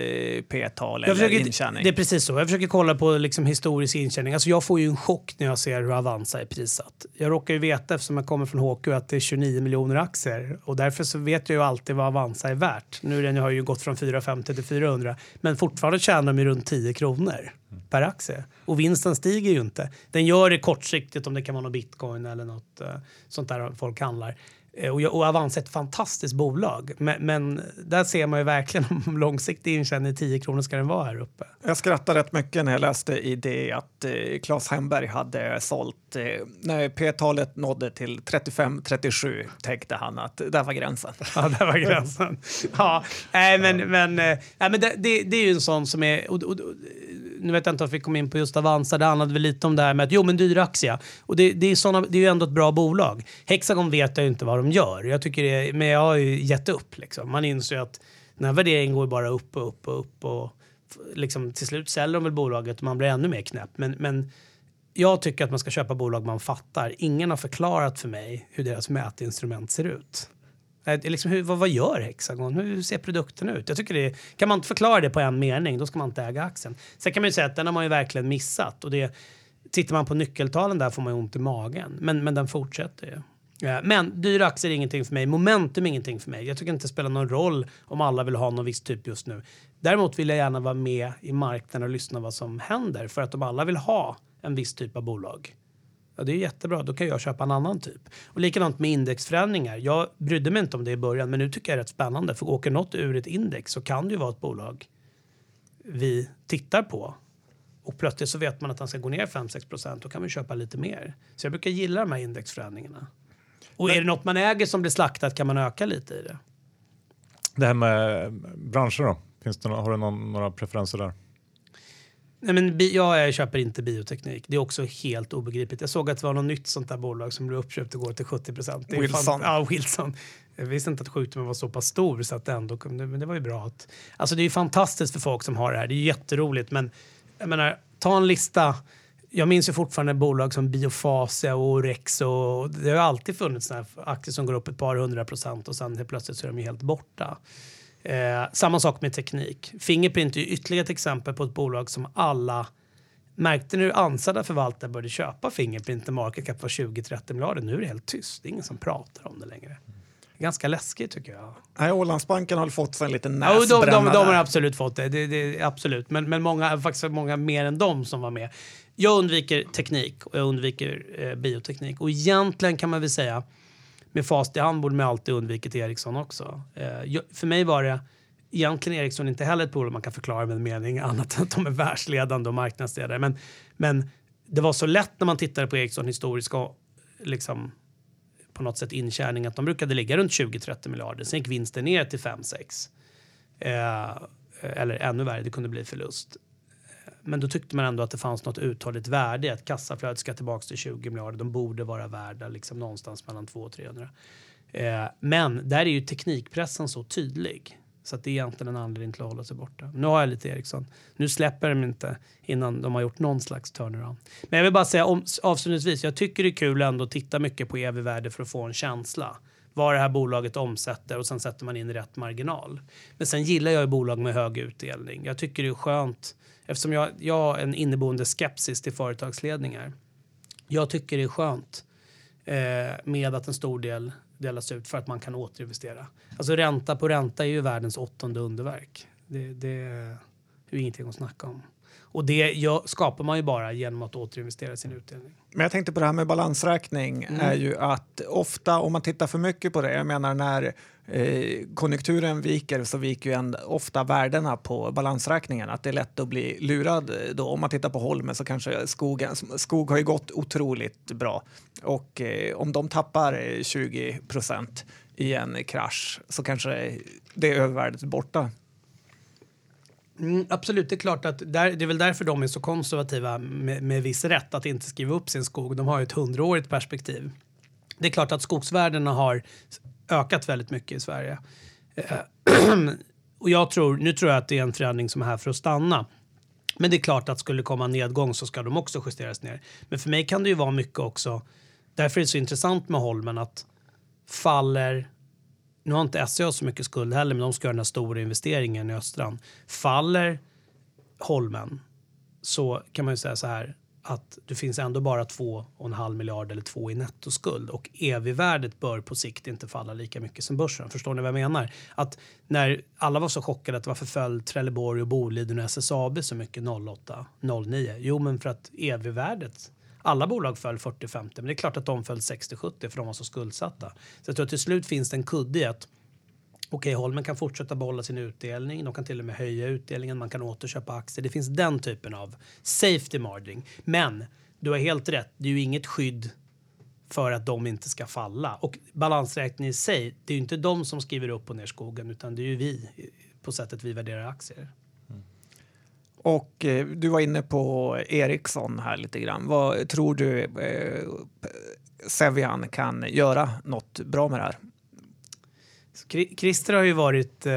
p-tal eller försöker, intjäning. det är precis så. Jag försöker kolla på liksom historisk intjäning. Alltså jag får ju en chock när jag ser hur Avanza är prissatt. Jag råkar ju veta eftersom jag kommer från HQ att det är 29 miljoner aktier och därför så vet jag ju alltid vad Avanza är värt. Nu den har ju gått från 450 till 400 men fortfarande tjänar de ju runt 10 kronor per aktie och vinsten stiger ju inte. Den gör det kortsiktigt om det kan vara något bitcoin eller något eh, sånt där folk handlar. Eh, Och, jag- och Avanza är ett fantastiskt bolag. Men, men där ser man ju verkligen om långsiktig intjäning 10 kronor ska den vara här uppe. Jag skrattade rätt mycket när jag läste i det att eh, Claes Hemberg hade sålt. Eh, när p-talet nådde till 35-37 tänkte han att där var gränsen. Ja, där var gränsen. ja, nej, men, men, nej, men det, det, det är ju en sån som är... Och, och, nu vet jag inte om vi kom in på just Avanza. Det handlade väl lite om det här med att jo, men dyr aktie. Och det, det, är såna, det är ju ändå ett bra bolag. Hexagon vet jag ju inte vad de gör. Jag tycker det, men jag har ju gett upp. Liksom. Man inser ju att den här värderingen går bara upp och upp och upp. Och liksom, till slut säljer de väl bolaget och man blir ännu mer knäpp. Men, men jag tycker att man ska köpa bolag man fattar. Ingen har förklarat för mig hur deras mätinstrument ser ut. Liksom, hur, vad, vad gör Hexagon? Hur ser produkten ut? Jag tycker det, kan man inte förklara det på en mening, då ska man inte äga aktien. Sen kan man ju säga att den har man ju verkligen missat. Och det, tittar man på nyckeltalen där får man ju ont i magen. Men, men den fortsätter ju. Ja, Men dyra aktier är ingenting för mig. Momentum är ingenting för mig. Jag tycker inte det spelar någon roll om alla vill ha någon viss typ just nu. Däremot vill jag gärna vara med i marknaden och lyssna vad som händer. För att om alla vill ha en viss typ av bolag Ja, det är jättebra. Då kan jag köpa en annan typ. Och likadant med indexförändringar. Jag brydde mig inte om det i början, men nu tycker jag det är rätt spännande. För åker något ur ett index så kan det ju vara ett bolag vi tittar på. Och plötsligt så vet man att den ska gå ner 5-6 procent. Då kan vi köpa lite mer. Så jag brukar gilla de här indexförändringarna. Och är det något man äger som blir slaktat kan man öka lite i det. Det här med branscher då? Finns det, har du någon, några preferenser där? Nej, men bi- jag, köper inte bioteknik. Det är också helt obegripligt. Jag såg att det var något nytt sånt där bolag som blev uppköpt igår till 70 procent. Wilson. Ja, Wilson. Jag visste inte att sjukdomen var så pass stor så att det ändå kunde, men det var ju bra. Att, alltså det är ju fantastiskt för folk som har det här. Det är ju jätteroligt men jag menar, ta en lista. Jag minns ju fortfarande bolag som Biofasia och Orex och det har alltid funnits såna aktier som går upp ett par hundra procent och sen helt plötsligt så är de ju helt borta. Eh, samma sak med teknik. Fingerprint är ju ytterligare ett exempel på ett bolag som alla märkte när ansedda förvaltare började köpa Fingerprint när market cap var 20-30 miljarder. Nu är det helt tyst. Det är ingen som pratar om det längre. Ganska läskigt tycker jag. Nej, Ålandsbanken har fått sig en liten Ja, näsbränna de, de, de har absolut fått det. det, det absolut. Men, men många, faktiskt många mer än de som var med. Jag undviker teknik och jag undviker eh, bioteknik. Och egentligen kan man väl säga med fast i hand borde man alltid undvikit Ericsson också. Eh, för mig var det egentligen Eriksson inte heller ett bolag man kan förklara med en mening annat än att de är världsledande och marknadsledare. Men, men det var så lätt när man tittade på Ericsson historiskt liksom på något sätt intjäning att de brukade ligga runt 20-30 miljarder. Sen gick vinsten ner till 5-6. Eh, eller ännu värre, det kunde bli förlust. Men då tyckte man ändå att det fanns något uthålligt värde i att kassaflödet ska tillbaka till 20 miljarder. De borde vara värda liksom någonstans mellan 200 och 300. Eh, men där är ju teknikpressen så tydlig. Så att det är egentligen en anledning till att hålla sig borta. Nu har jag lite Ericsson. Nu släpper de inte innan de har gjort någon slags turnaround. Men jag vill bara säga om, avslutningsvis. Jag tycker det är kul ändå att titta mycket på EV-värde för att få en känsla. Vad det här bolaget omsätter och sen sätter man in rätt marginal. Men sen gillar jag ju bolag med hög utdelning. Jag tycker det är skönt eftersom jag, jag har en inneboende skepsis till företagsledningar. Jag tycker det är skönt eh, med att en stor del delas ut för att man kan återinvestera. Alltså ränta på ränta är ju världens åttonde underverk. Det, det är ju ingenting att snacka om. Och det gör, skapar man ju bara genom att återinvestera sin utdelning. Men jag tänkte på det här med balansräkning Mm. är ju att ofta om man tittar för mycket på det, jag menar när eh, konjunkturen viker så viker ju en, ofta värdena på balansräkningen. Att det är lätt att bli lurad då. Om man tittar på Holmen så kanske skogen, skog har ju gått otroligt bra och eh, om de tappar eh, 20 procent i en krasch så kanske det övervärdet är borta. Mm, absolut, det är klart att där, det är väl därför de är så konservativa med, med viss rätt att inte skriva upp sin skog. De har ju ett hundraårigt perspektiv. Det är klart att skogsvärdena har ökat väldigt mycket i Sverige. Eh, och jag tror, nu tror jag att det är en förändring som är här för att stanna. Men det är klart att skulle det komma en nedgång så ska de också justeras ner. Men för mig kan det ju vara mycket också. Därför är det så intressant med Holmen att faller nu har inte SCA så mycket skuld heller, men de ska göra den här stora investeringen i Östran. Faller Holmen så kan man ju säga så här att det finns ändå bara 2,5 miljard eller 2 i nettoskuld och EV-värdet bör på sikt inte falla lika mycket som börsen. Förstår ni vad jag menar? Att när alla var så chockade att varför föll Trelleborg och Boliden och SSAB så mycket 08, 09? Jo, men för att EV-värdet alla bolag föll 40-50, men det är klart att de föll 60-70 för de var så skuldsatta. Så jag tror att till slut finns det en kudde i att okej, Holmen kan fortsätta behålla sin utdelning, de kan till och med höja utdelningen, man kan återköpa aktier. Det finns den typen av safety margin. Men du har helt rätt, det är ju inget skydd för att de inte ska falla. Och balansräkningen i sig, det är ju inte de som skriver upp och ner skogen, utan det är ju vi på sättet vi värderar aktier. Och eh, du var inne på Ericsson här lite grann. Vad tror du eh, Sevian kan göra något bra med det här? Så Christer har ju varit eh,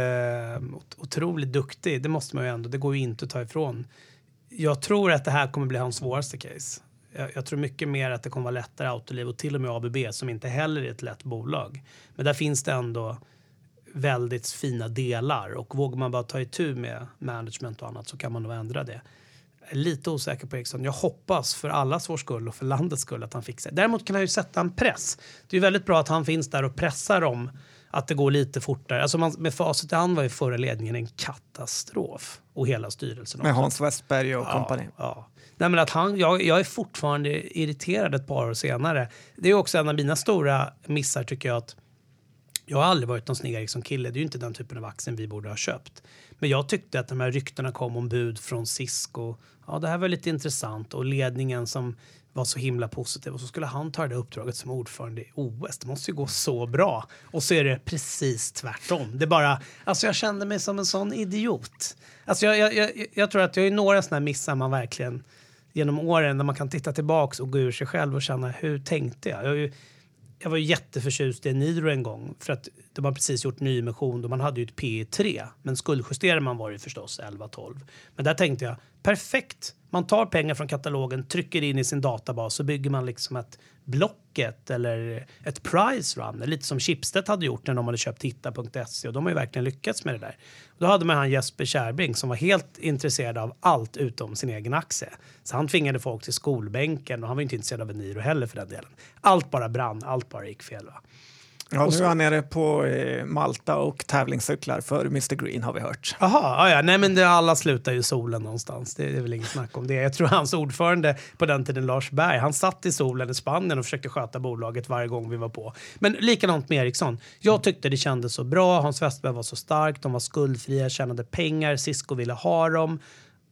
otroligt duktig, det måste man ju ändå, det går ju inte att ta ifrån. Jag tror att det här kommer bli hans svåraste case. Jag, jag tror mycket mer att det kommer vara lättare Autoliv och till och med ABB som inte heller är ett lätt bolag. Men där finns det ändå väldigt fina delar och vågar man bara ta itu med management och annat så kan man nog ändra det. Lite osäker på Ericsson. Jag hoppas för allas vår skull och för landets skull att han fixar det. Däremot kan han ju sätta en press. Det är väldigt bra att han finns där och pressar dem att det går lite fortare. Alltså man, med facit i hand var ju förra ledningen en katastrof och hela styrelsen. Med också. Hans Westberg och Ja, kompani. ja. Nej, men att han, jag, jag är fortfarande irriterad ett par år senare. Det är också en av mina stora missar tycker jag att jag har aldrig varit någon Stig Eriksson-kille. Det är ju inte den typen av aktien vi borde ha köpt. Men jag tyckte att de här ryktena kom om bud från Cisco. Ja, det här var lite intressant. Och ledningen som var så himla positiv. Och så skulle han ta det uppdraget som ordförande i OS. Det måste ju gå så bra. Och så är det precis tvärtom. Det bara, alltså jag kände mig som en sån idiot. Alltså jag, jag, jag, jag tror att jag är några sådana här missar man verkligen genom åren när man kan titta tillbaks och gå ur sig själv och känna hur tänkte jag? Jag, har ju, jag var ju jätteförtjust i Eniro en gång för att de har precis gjort nyemission och man hade ju ett P 3 men skuldjusterar man var det förstås 11-12. Men där tänkte jag perfekt. Man tar pengar från katalogen, trycker in i sin databas så bygger man liksom ett Blocket eller ett Price Run. Lite som Schibsted hade gjort när de hade köpt Hitta.se och de har ju verkligen lyckats med det där. Då hade man han Jesper Kärrbring som var helt intresserad av allt utom sin egen aktie. Så han tvingade folk till skolbänken och han var inte intresserad av Eniro heller för den delen. Allt bara brann, allt bara gick fel. Va? Ja, nu är han nere på eh, Malta och tävlingscyklar för Mr Green har vi hört. Jaha, ja, nej men det, alla slutar ju i solen någonstans. Det, det är väl inget snack om det. Jag tror hans ordförande på den tiden, Lars Berg, han satt i solen i Spanien och försökte sköta bolaget varje gång vi var på. Men likadant med Ericsson. Jag tyckte det kändes så bra. Hans Westberg var så stark. De var skuldfria, tjänade pengar. Cisco ville ha dem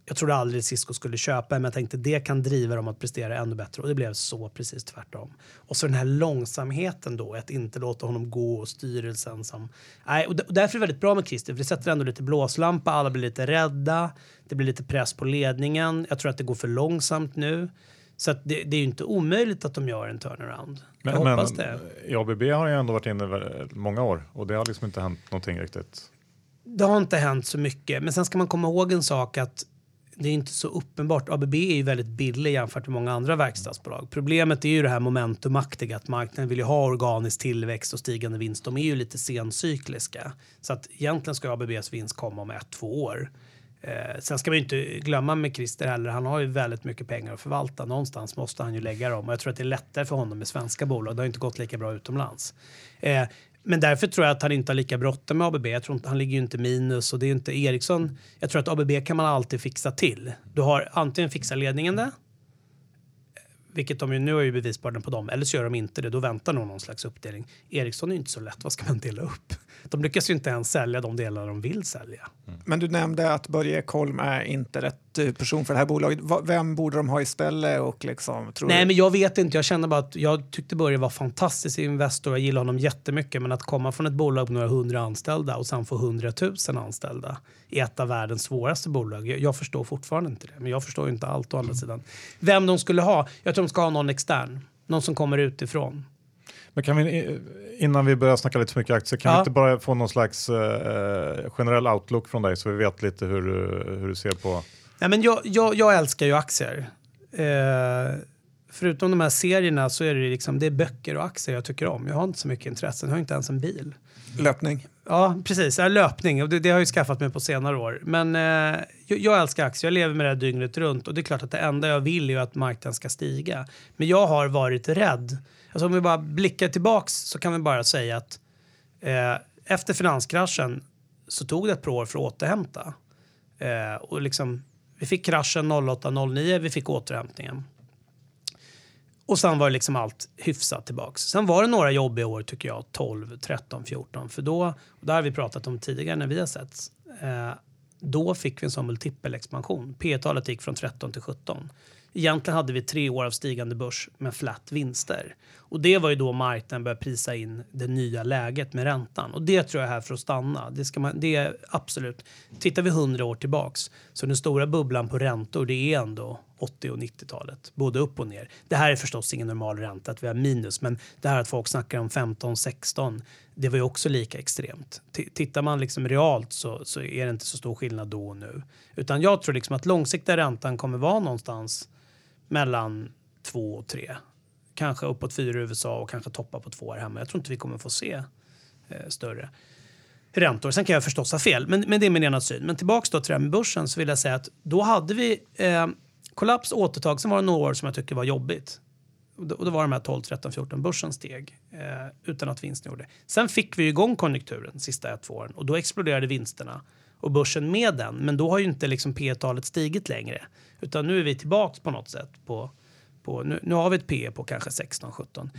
jag trodde aldrig Cisco skulle köpa men jag tänkte det kan driva dem att prestera ännu bättre och det blev så precis tvärtom. Och så den här långsamheten då, att inte låta honom gå och styrelsen som... Nej, och därför är det väldigt bra med Christer, för det sätter ändå lite blåslampa, alla blir lite rädda, det blir lite press på ledningen. Jag tror att det går för långsamt nu. Så det, det, är ju inte omöjligt att de gör en turnaround. Men, jag hoppas det. I ABB har ju ändå varit inne många år och det har liksom inte hänt någonting riktigt. Det har inte hänt så mycket, men sen ska man komma ihåg en sak att det är inte så uppenbart. ABB är ju väldigt billig jämfört med många andra verkstadsbolag. Problemet är ju det här momentumaktiga att marknaden vill ju ha organisk tillväxt och stigande vinst. De är ju lite sencykliska. Så att egentligen ska ABBs vinst komma om ett, två år. Eh, sen ska vi inte glömma med Christer heller. Han har ju väldigt mycket pengar att förvalta. Någonstans måste han ju lägga dem och jag tror att det är lättare för honom med svenska bolag. Det har inte gått lika bra utomlands. Eh, men därför tror jag att han inte har lika bråttom med ABB. Jag tror inte, han ligger ju inte minus och det är inte Ericsson. Jag tror att ABB kan man alltid fixa till. Du har antingen fixar ledningen det, vilket de ju nu har ju bevisbördan på dem, eller så gör de inte det. Då väntar nog någon slags uppdelning. Ericsson är ju inte så lätt. Vad ska man dela upp? De lyckas ju inte ens sälja de delar de vill sälja. Mm. Men du nämnde att Börje Kolm är inte rätt eh, person för det här bolaget. Vem borde de ha istället? Och liksom, tror Nej, du? men jag vet inte. Jag känner bara att jag tyckte Börje var fantastisk Investor. Jag gillar honom jättemycket. Men att komma från ett bolag med några hundra anställda och sen få hundratusen anställda i ett av världens svåraste bolag. Jag, jag, förstår fortfarande inte det. Men jag förstår inte allt å andra sidan. Vem de skulle ha? Jag tror de ska ha någon extern. Någon som kommer utifrån. Men kan vi, innan vi börjar snacka lite för mycket aktier, kan ja. vi inte bara få någon slags eh, generell outlook från dig så vi vet lite hur, hur du ser på... Nej, men jag, jag, jag älskar ju aktier. Eh, förutom de här serierna så är det, liksom, det är böcker och aktier jag tycker om. Jag har inte så mycket intressen, jag har inte ens en bil. Löpning? Ja, precis. Ja, löpning. Det, det har jag ju skaffat mig på senare år. Men eh, jag, jag, älskar aktier. Jag lever med det här dygnet runt. Och det är klart att det enda jag vill är att marknaden ska stiga. Men jag har varit rädd Alltså om vi bara blickar tillbaks så kan vi bara säga att eh, efter finanskraschen så tog det ett par år för att återhämta. Eh, och liksom, vi fick kraschen 08-09, vi fick återhämtningen. Och sen var det liksom allt hyfsat tillbaks. Sen var det några jobbiga år tycker jag, 12, 13, 14. För då, och det har vi pratat om tidigare när vi har sett. eh, då fick vi en sån multipelexpansion. P talet gick från 13 till 17. Egentligen hade vi tre år av stigande börs med flat vinster. Och det var ju då marknaden började prisa in det nya läget med räntan. Och det tror jag är här för att stanna. Det, ska man, det är absolut. Tittar vi hundra år tillbaks så den stora bubblan på räntor det är ändå 80 och 90-talet. Både upp och ner. Det här är förstås ingen normal ränta att vi har minus. Men det här att folk snackar om 15, 16. Det var ju också lika extremt. T tittar man liksom realt så, så är det inte så stor skillnad då och nu. Utan jag tror liksom att långsiktiga räntan kommer vara någonstans mellan 2 och 3 kanske uppåt fyra i USA och kanske toppa på två här hemma. Jag tror inte vi kommer få se eh, större räntor. Sen kan jag förstås ha fel, men, men det är min ena syn. Men tillbaks då till det här med börsen så vill jag säga att då hade vi eh, kollaps, återtag, sen var det några år som jag tycker var jobbigt. Och då, och då var de här 12, 13, 14 börsen steg eh, utan att vinsten gjorde Sen fick vi igång konjunkturen sista ett, två åren och då exploderade vinsterna och börsen med den. Men då har ju inte liksom P-talet stigit längre utan nu är vi tillbaks på något sätt på på, nu, nu har vi ett P på kanske 16-17.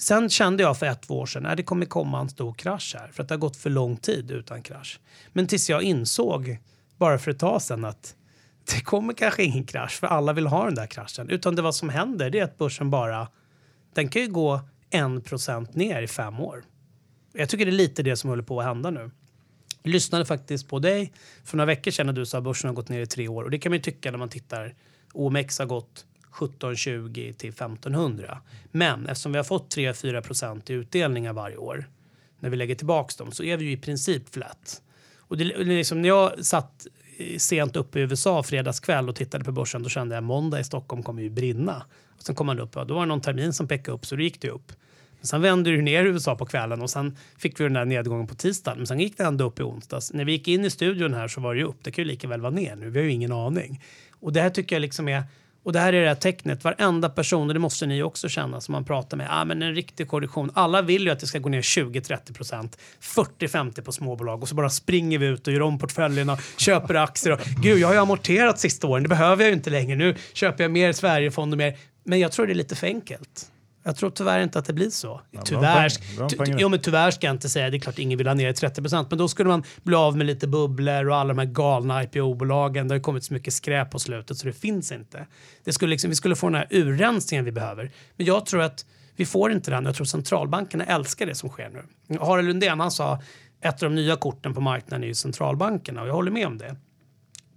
sen kände jag för ett, två år sedan att det kommer komma en stor krasch här. För att det har gått för lång tid utan krasch. Men tills jag insåg, bara för ett tag sedan, att det kommer kanske ingen krasch för alla vill ha den där kraschen. Utan det vad som händer det är att börsen bara, den kan ju gå en procent ner i fem år. Jag tycker det är lite det som håller på att hända nu. Jag lyssnade faktiskt på dig för några veckor sedan när du sa att börsen har gått ner i tre år. Och det kan man ju tycka när man tittar. OMX har gått 1720 till 1500. Men eftersom vi har fått 3-4 procent i utdelningar varje år när vi lägger tillbaka dem så är vi ju i princip flat. Och det, liksom, när jag satt eh, sent uppe i USA fredagskväll och tittade på börsen då kände jag att måndag i Stockholm kommer ju brinna. Och sen kom man upp, ja, då var det någon termin som pekade upp så då gick det upp. Men sen vände det ner i USA på kvällen och sen fick vi den där nedgången på tisdagen. Men sen gick det ändå upp i onsdags. När vi gick in i studion här så var det ju upp. Det kan ju lika väl vara ner nu. Vi har ju ingen aning. Och det här tycker jag liksom är och det här är det här tecknet. Varenda person, och det måste ni också känna som man pratar med, ah, men en riktig korrektion. Alla vill ju att det ska gå ner 20-30 procent, 40-50 på småbolag och så bara springer vi ut och gör om portföljerna, köper aktier. Och, Gud, jag har ju amorterat sista åren, det behöver jag ju inte längre. Nu köper jag mer Sverigefonder mer. Men jag tror det är lite för enkelt. Jag tror tyvärr inte att det blir så. Ja, tyvärr, bra poäng. Bra poäng. jo, men tyvärr ska jag inte säga. Det är klart ingen vill ha ner 30% men då skulle man bli av med lite bubblor och alla de här galna IPO-bolagen. Det har kommit så mycket skräp på slutet så det finns inte. Det skulle liksom, vi skulle få den här urrensningen vi behöver. Men jag tror att vi får inte den. Jag tror centralbankerna älskar det som sker nu. Harald Lundén han sa ett av de nya korten på marknaden är ju centralbankerna och jag håller med om det.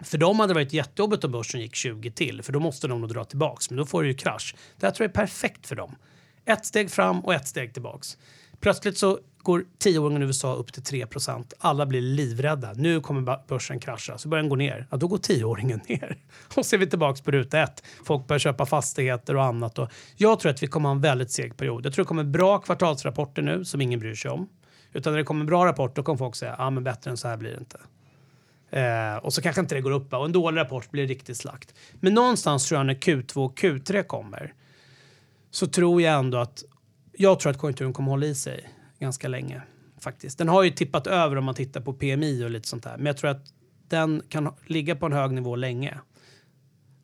För dem hade det varit jättejobbigt om börsen gick 20 till för då måste de nog dra tillbaks men då får det ju krasch. Det här tror jag är perfekt för dem. Ett steg fram och ett steg tillbaks. Plötsligt så går tioåringen i USA upp till 3 Alla blir livrädda. Nu kommer börsen krascha. Så börjar den gå ner. Ja, då går tioåringen ner. Och så är vi tillbaks på ruta ett. Folk börjar köpa fastigheter och annat. Och jag tror att vi kommer ha en väldigt seg period. Jag tror det kommer bra kvartalsrapporter nu som ingen bryr sig om. Utan när det kommer bra rapporter kommer folk säga ja men bättre än så här blir det inte. Eh, och så kanske inte det går upp och en dålig rapport blir riktigt slakt. Men någonstans tror jag när Q2 och Q3 kommer så tror jag ändå att jag tror att konjunkturen kommer hålla i sig ganska länge. faktiskt. Den har ju tippat över om man tittar på PMI och lite sånt där. Men jag tror att den kan ligga på en hög nivå länge.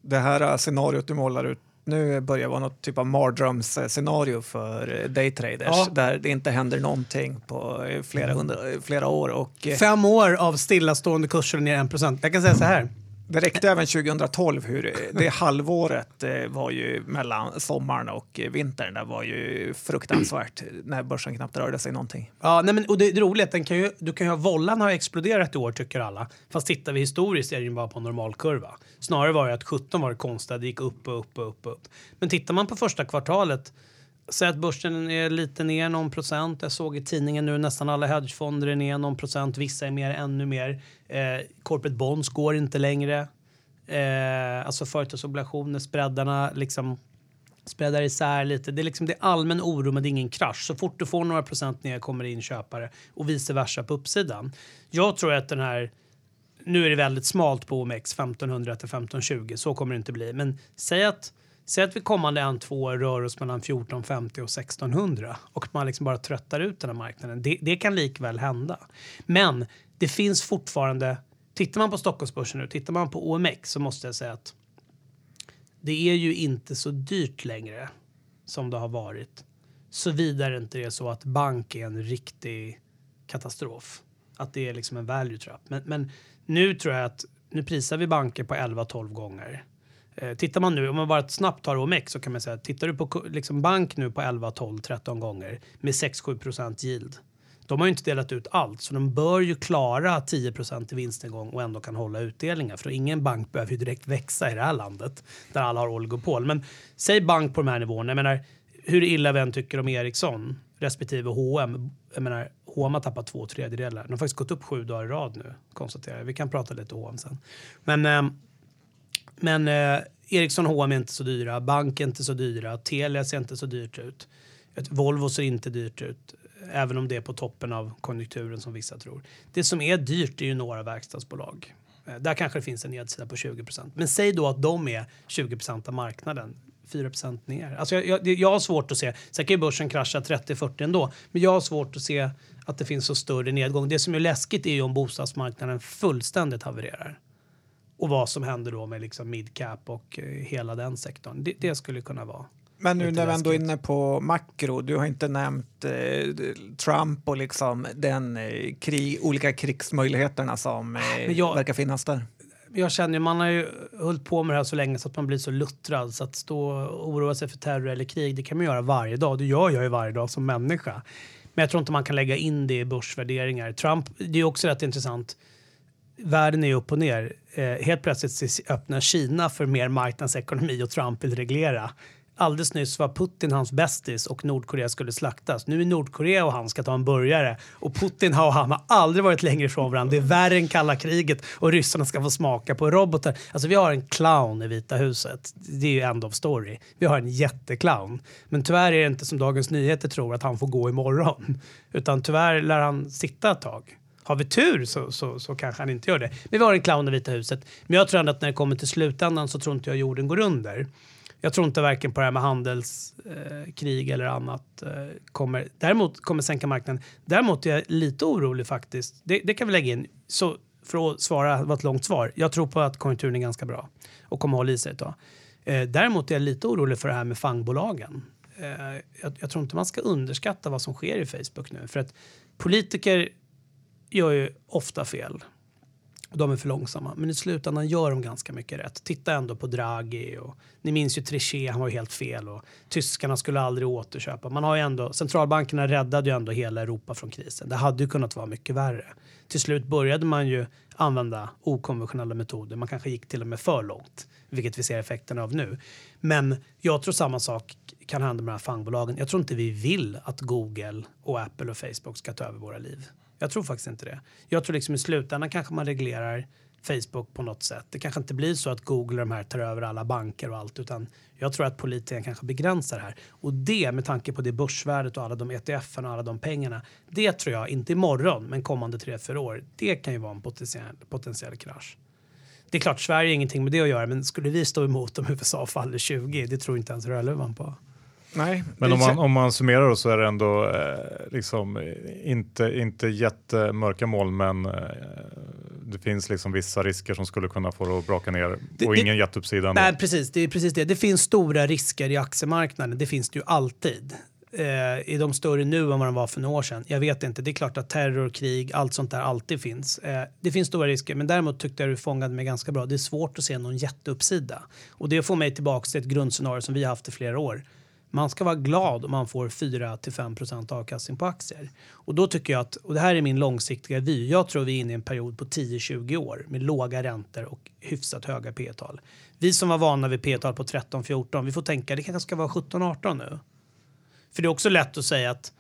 Det här scenariot du målar ut nu börjar vara något typ av mardrömsscenario för daytraders Ja. där det inte händer någonting på flera, hundra, flera år. Och Fem år av stillastående kurser ner 1 procent. Jag kan säga så här det räckte även 2012 hur det halvåret eh, var ju mellan sommaren och vintern. Det var ju fruktansvärt när börsen knappt rörde sig någonting. Ja, nej men, och det, det är roligt, den kan ju, du kan ju ha vollan har exploderat i år tycker alla. Fast tittar vi historiskt är det ju bara på en normalkurva. Snarare var det att 17 var det konstiga, det gick upp och upp och upp och upp. Men tittar man på första kvartalet Säg att börsen är lite ner någon procent. Jag såg i tidningen nu nästan alla hedgefonder är ner någon procent. Vissa är mer, ännu mer. Eh, corporate bonds går inte längre. Eh, alltså företagsobligationer, spreadarna liksom spreadar isär lite. Det är, liksom, det är allmän oro men det är ingen krasch. Så fort du får några procent ner kommer det in köpare och vice versa på uppsidan. Jag tror att den här nu är det väldigt smalt på OMX 1500 till 1520. Så kommer det inte bli. Men säg att, säg att vi kommande en, två år rör oss mellan 1450 och 1600 och man liksom bara tröttar ut den här marknaden. Det, det kan likväl hända. Men det finns fortfarande, tittar man på Stockholmsbörsen nu, tittar man på OMX så måste jag säga att det är ju inte så dyrt längre som det har varit. Såvida det inte är så att bank är en riktig katastrof. Att det är liksom en value trap. Men, men nu tror jag att nu prisar vi banker på 11-12 gånger. Eh, tittar man nu, om man bara snabbt tar OMX så kan man säga att tittar du på liksom bank nu på 11, 12, 13 gånger med 6-7 procent yield. De har ju inte delat ut allt så de bör ju klara 10 % i vinstnedgång och ändå kan hålla utdelningar. För ingen bank behöver ju direkt växa i det här landet där alla har oligopol. Men säg bank på de här nivåerna. Jag menar, hur illa vi än tycker om Ericsson respektive H&M. Jag menar, H&M har tappat två tredjedelar. De har faktiskt gått upp sju dagar i rad nu, konstaterar jag. Vi kan prata lite H&M sen. Men, eh, men eh, Ericsson och H&M är inte så dyra. Bank är inte så dyra. Telia ser inte så dyrt ut. Volvo ser inte dyrt ut. Även om det är på toppen av konjunkturen som vissa tror. Det som är dyrt är ju några verkstadsbolag. Eh, Där kanske det finns en nedsida på 20% Men säg då att de är 20% av marknaden. 4% ner. Alltså jag, jag, jag har svårt att se, sen kan ju börsen krascha 30-40 ändå, men jag har svårt att se att det finns så större nedgång. Det som är läskigt är ju om bostadsmarknaden fullständigt havererar. Och vad som händer då med liksom midcap och eh, hela den sektorn. Det, det skulle kunna vara Men nu när vi ändå är inne på makro, du har inte nämnt eh, Trump och liksom den eh, krig, olika krigsmöjligheterna som eh, jag- verkar finnas där. Jag känner man har ju hållit på med det här så länge så att man blir så luttrad så att stå och oroa sig för terror eller krig det kan man göra varje dag. Det gör jag ju varje dag som människa. Men jag tror inte man kan lägga in det i börsvärderingar. Trump, det är också rätt intressant. Världen är upp och ner. Eh, helt plötsligt öppnar Kina för mer marknadsekonomi och Trump vill reglera. Alldeles nyss var Putin hans bästis och Nordkorea skulle slaktas. Nu är Nordkorea och han ska ta en burgare. Och Putin och han har aldrig varit längre ifrån varandra. Det är värre än kalla kriget och ryssarna ska få smaka på robotar. Alltså vi har en clown i Vita huset. Det är ju end of story. Vi har en jätteclown. Men tyvärr är det inte som Dagens Nyheter tror att han får gå imorgon. Utan tyvärr lär han sitta ett tag. Har vi tur så, så, så kanske han inte gör det. Men vi har en clown i Vita huset. Men jag tror ändå att när det kommer till slutändan så tror inte jag jorden går under. Jag tror inte varken på det här med handelskrig eh, eller annat eh, kommer, däremot kommer sänka marknaden. Däremot är jag lite orolig faktiskt. Det, det kan vi lägga in. Så för att svara, det var ett långt svar. Jag tror på att konjunkturen är ganska bra och kommer hålla i sig ett tag. Eh, däremot är jag lite orolig för det här med fangbolagen. Eh, jag, jag tror inte man ska underskatta vad som sker i Facebook nu. För att politiker gör ju ofta fel. De är för långsamma. Men i slutändan gör de ganska mycket rätt. Titta ändå på Draghi. Och, ni minns ju Trichet, han var ju helt fel. Och tyskarna skulle aldrig återköpa. Man har ju ändå, centralbankerna räddade ju ändå hela Europa från krisen. Det hade ju kunnat vara mycket värre. Till slut började man ju använda okonventionella metoder. Man kanske gick till och med för långt, vilket vi ser effekterna av nu. Men jag tror samma sak kan hända med de här fangbolagen. Jag tror inte vi vill att Google och Apple och Facebook ska ta över våra liv. Jag tror faktiskt inte det. Jag tror liksom i slutändan kanske man reglerar Facebook på något sätt. Det kanske inte blir så att Google och de här tar över alla banker och allt utan jag tror att politikerna kanske begränsar det här. Och det med tanke på det börsvärdet och alla de ETF och alla de pengarna. Det tror jag, inte imorgon men kommande 3-4 år. Det kan ju vara en potentiell, potentiell krasch. Det är klart, Sverige har ingenting med det att göra men skulle vi stå emot om USA faller 20? Det tror inte ens Rödluvan på. Nej, Men om man, om man summerar då så är det ändå eh, liksom, inte, inte jättemörka moln men eh, det finns liksom vissa risker som skulle kunna få det att braka ner Det- och det- ingen jätteuppsida. Nej, precis. Det är precis det. Det finns stora risker i aktiemarknaden. Det finns det ju alltid. Eh, är de större nu än vad de var för några år sedan? Jag vet inte. Det är klart att terror, krig, allt sånt där alltid finns. Eh, det finns stora risker, men däremot tyckte jag du fångade mig ganska bra. Det är svårt att se någon jätteuppsida. Och det får mig tillbaka till ett grundscenario som vi har haft i flera år. Man ska vara glad om man får 4-5 avkastning på aktier. Och då tycker jag att, och det här är min långsiktiga vy, jag tror vi är inne i en period på 10-20 år med låga räntor och hyfsat höga P-tal. Vi som var vana vid P-tal på 13-14, vi får tänka det kanske ska vara 17-18 nu. För det är också lätt att säga att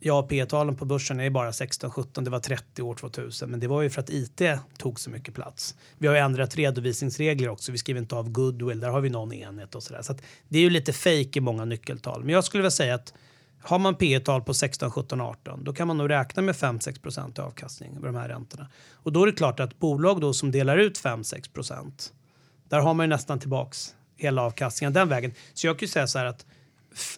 ja, P-talen på börsen är bara 16-17, det var 30 år 2000, men det var ju för att IT tog så mycket plats. Vi har ju ändrat redovisningsregler också, vi skriver inte av goodwill, där har vi någon enhet och sådär. Så att det är ju lite fake i många nyckeltal. Men jag skulle vilja säga att har man P tal på 16, 17, 18 då kan man nog räkna med 5-6 procent avkastning med de här räntorna. Och då är det klart att bolag då som delar ut 5-6 procent där har man ju nästan tillbaks hela avkastningen den vägen. Så jag kan ju säga så här att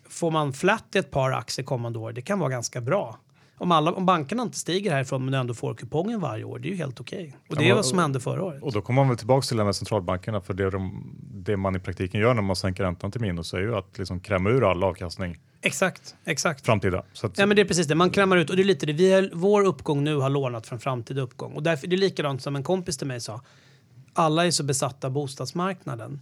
får man flatt i ett par aktier kommande år, det kan vara ganska bra. Om, alla, om bankerna inte stiger härifrån men ändå får kupongen varje år, det är ju helt okej. Och det är vad som hände förra året. Och då kommer man väl tillbaka till det med centralbankerna för det, de, det man i praktiken gör när man sänker räntan till minus är ju att liksom kräma ur all avkastning Exakt, exakt. framtida. Så att, Ja, men det är precis det. Man klämmar ut. Och det är lite det. Vi har, vår uppgång nu har lånat från framtida uppgång. Och därför, det är likadant som en kompis till mig sa. Alla är så besatta av bostadsmarknaden.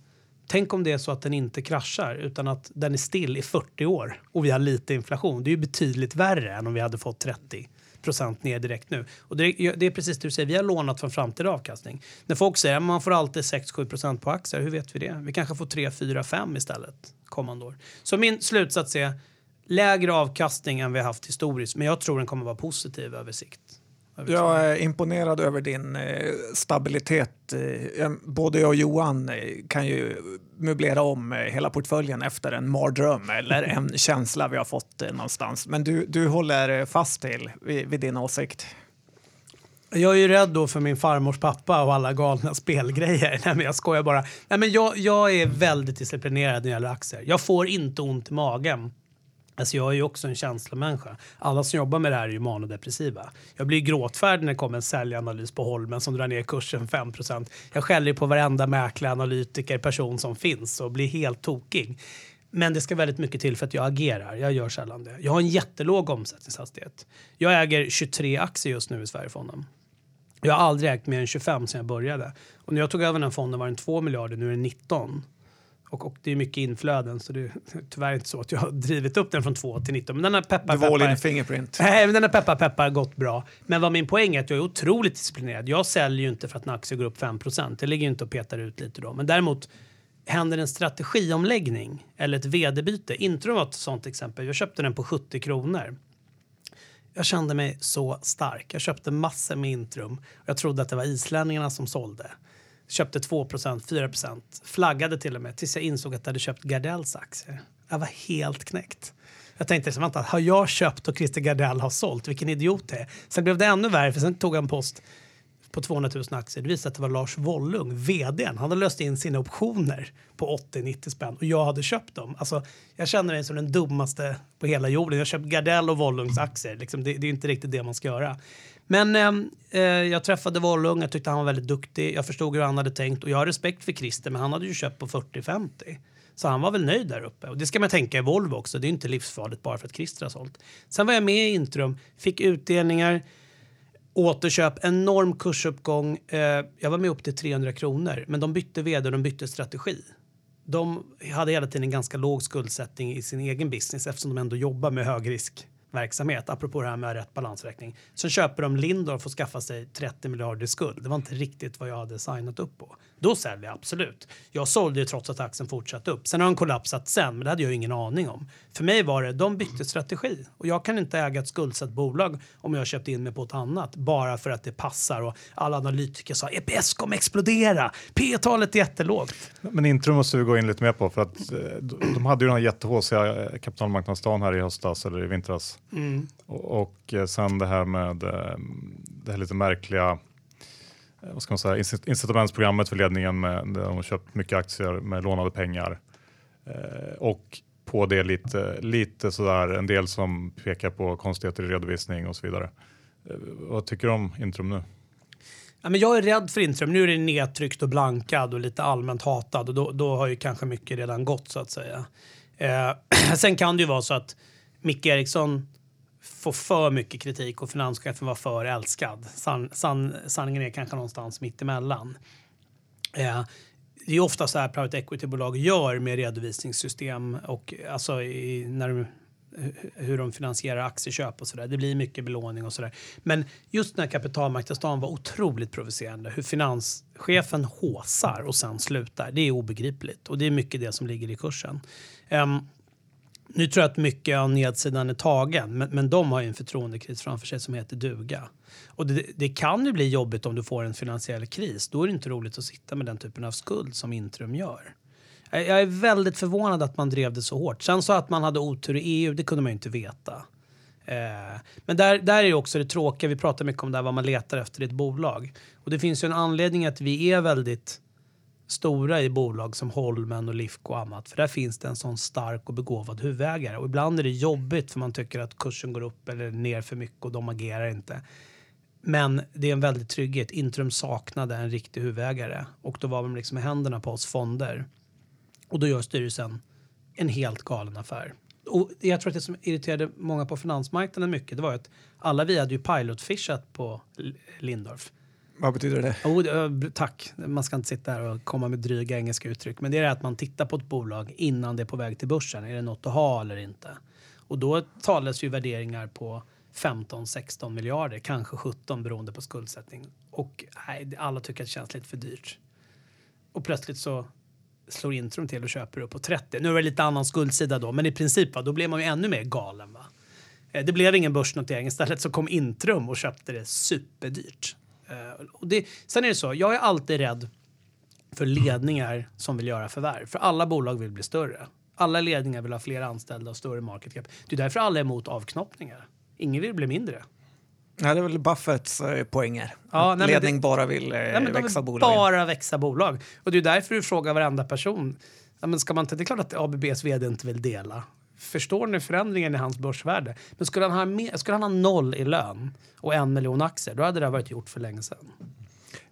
Tänk om det är så att den inte kraschar utan att den är still i 40 år och vi har lite inflation. Det är ju betydligt värre än om vi hade fått 30 procent ner direkt nu. Och det det är precis det du säger, vi har lånat för framtida avkastning. När folk säger att man får alltid 6-7 procent på aktier, hur vet vi det? Vi kanske får 3, 4, 5 istället kommande år. Så min slutsats är lägre avkastning än vi har haft historiskt, men jag tror den kommer vara positiv över sikt. Jag är imponerad över din eh, stabilitet. Eh, både jag och Johan eh, kan ju möblera om hela portföljen efter en mardröm eller en känsla vi har fått någonstans. Men du, du håller fast till vid, vid din åsikt. Jag är ju rädd då för min farmors pappa och alla galna spelgrejer. Nej, men jag skojar bara. Nej, men jag, jag är väldigt disciplinerad när det gäller aktier. Jag får inte ont i magen. Alltså jag är ju också en känslomänniska. Alla som jobbar med det här är ju manodepressiva. Jag blir gråtfärdig när det kommer en säljanalys på Holmen som drar ner kursen 5% Jag skäller på varenda mäklare, analytiker, person som finns och blir helt tokig. Men det ska väldigt mycket till för att jag agerar. Jag gör sällan det. Jag har en jättelåg omsättningshastighet. Jag äger 23 aktier just nu i Sverigefonden. Jag har aldrig ägt mer än 25 sedan jag började. Och när jag tog över den fonden var den 2 miljarder, nu är den 19. Och, och det är mycket inflöden så det är tyvärr inte så att jag har drivit upp den från 2 till 19. Men den har peppar Du var all peppar. in Fingerprint. Nej, men den har peppar peppar gått bra. Men vad min poäng är att jag är otroligt disciplinerad. Jag säljer ju inte för att en aktie går upp 5% Jag ligger ju inte och petar ut lite då. Men däremot händer en strategiomläggning eller ett vd-byte. Intro var ett sånt exempel. Jag köpte den på 70 kronor. Jag kände mig så stark. Jag köpte massor med Intrum. Jag trodde att det var islänningarna som sålde. Köpte 2% 4% Flaggade till och med tills jag insåg att jag hade köpt Gardells aktier. Jag var helt knäckt. Jag tänkte, liksom, vänta, har jag köpt och Christer Gardell har sålt? Vilken idiot det är. Sen blev det ännu värre, för sen tog han post på 200 000 aktier. Det visade att det var Lars Wollung, vdn. Han hade löst in sina optioner på 80-90 spänn och jag hade köpt dem. Alltså, jag känner mig som den dummaste på hela jorden. Jag har köpt Gardell och Wollungs aktier. Liksom, det, det är inte riktigt det man ska göra. Men ehm, eh, jag träffade Wollung, jag tyckte han var väldigt duktig. Jag förstod hur han hade tänkt och jag har respekt för Christer, men han hade ju köpt på 40-50. Så han var väl nöjd där uppe. Och det ska man tänka i Volvo också. Det är inte livsfarligt bara för att Christer har sålt. Sen var jag med i Intrum, fick utdelningar, återköp, enorm kursuppgång. Eh, jag var med upp till 300 kronor, men de bytte vd och de bytte strategi. De hade hela tiden en ganska låg skuldsättning i sin egen business eftersom de ändå jobbar med högrisk verksamhet, apropå det här med rätt balansräkning. Sen köper de Lindorff och skaffar sig 30 miljarder i skuld. Det var inte riktigt vad jag hade signat upp på. Då säljer jag absolut. Jag sålde ju trots att aktien fortsatte upp. Sen har den kollapsat sen, men det hade jag ju ingen aning om. För mig var det, de bytte strategi. Och jag kan inte äga ett skuldsatt bolag om jag köpt in mig på ett annat bara för att det passar och alla analytiker sa EPS kommer explodera, P talet är jättelågt. Men Intrum måste vi gå in lite mer på för att eh, de de hade ju den här jättehåsiga kapitalmarknadsdagen här i höstas eller i vintras. Och, och eh, sen det här med eh, det här lite märkliga eh, Eh, vad ska man säga, incitamentsprogrammet för ledningen med, där de har köpt mycket aktier med lånade pengar. Eh, och på det lite, lite sådär en del som pekar på konstigheter i redovisning och så vidare. Eh, vad tycker du om Intrum nu? Ja, men jag är rädd för Intrum. Nu är det nedtryckt och blankad och lite allmänt hatad och då, då har ju kanske mycket redan gått så att säga. Eh, sen kan det ju vara så att Micke Eriksson får för mycket kritik och finanschefen var för älskad. San, san, sanningen är kanske någonstans mitt emellan. Eh, det är ofta så här private equity-bolag gör med redovisningssystem och alltså i, när de, hur de finansierar aktieköp och sådär. Det blir mycket belåning och sådär. Men just den här kapitalmarknadsdagen var otroligt provocerande. Hur finanschefen håsar och sen slutar. Det är obegripligt och det är mycket det som ligger i kursen. Ehm, nu tror jag att mycket av nedsidan är tagen, men, men de har ju en förtroendekris framför sig som heter duga. Och det, det kan ju bli jobbigt om du får en finansiell kris. Då är det inte roligt att sitta med den typen av skuld som Intrum gör. Jag jag är väldigt förvånad att man drev det så hårt. Sen så att man hade otur i EU, det kunde man ju inte veta. Eh, men där, där är ju också det tråkiga, vi pratar mycket om det här, vad man letar efter i ett bolag. Och det finns ju en anledning att vi är väldigt stora i bolag som Holmen och Lifco och annat. För där finns det en sån stark och begåvad huvudägare. Och ibland är det jobbigt för man tycker att kursen går upp eller ner för mycket och de agerar inte. Men det är en väldig trygghet. Intrum saknade en riktig huvudägare och då var de liksom i händerna på oss fonder. Och då gör styrelsen en helt galen affär. Och jag tror att det som irriterade många på finansmarknaden mycket det var att alla vi hade ju pilotfishat på Lindorf. Lindorff. Vad betyder det? Oh, tack. Man ska inte sitta här och komma med dryga engelska uttryck. Men det är det att man tittar på ett bolag innan det är på väg till börsen. Är det något att ha eller inte? Och då talas ju värderingar på 15-16 miljarder, kanske 17 beroende på skuldsättning. Och nej, alla tycker att det känns lite för dyrt. Och plötsligt så slår Intrum till och köper upp på 30. Nu är det lite annan skuldsida då, men i princip va, då blev man ju ännu mer galen. Va? Eh, det blev ingen börsnotering. Istället så kom Intrum och köpte det superdyrt. Eh, Och det, sen är det så, jag är alltid rädd för ledningar som vill göra förvärv. För alla bolag vill bli större. Alla ledningar vill ha fler anställda och större market cap. Det är därför alla är emot avknoppningar. Ingen vill bli mindre. Ja, det är väl Buffetts eh, poänger. Ja, nej, ledning det- bara vill eh, Nej, de växa vill bolagen. bara växa bolag. Och det är därför du frågar varenda person. Ja, men ska man inte, det är klart att ABBs vd inte vill dela. Förstår ni förändringen i hans börsvärde? Men skulle han, ha med, skulle han ha noll i lön och en miljon aktier, då hade det varit gjort för länge sedan.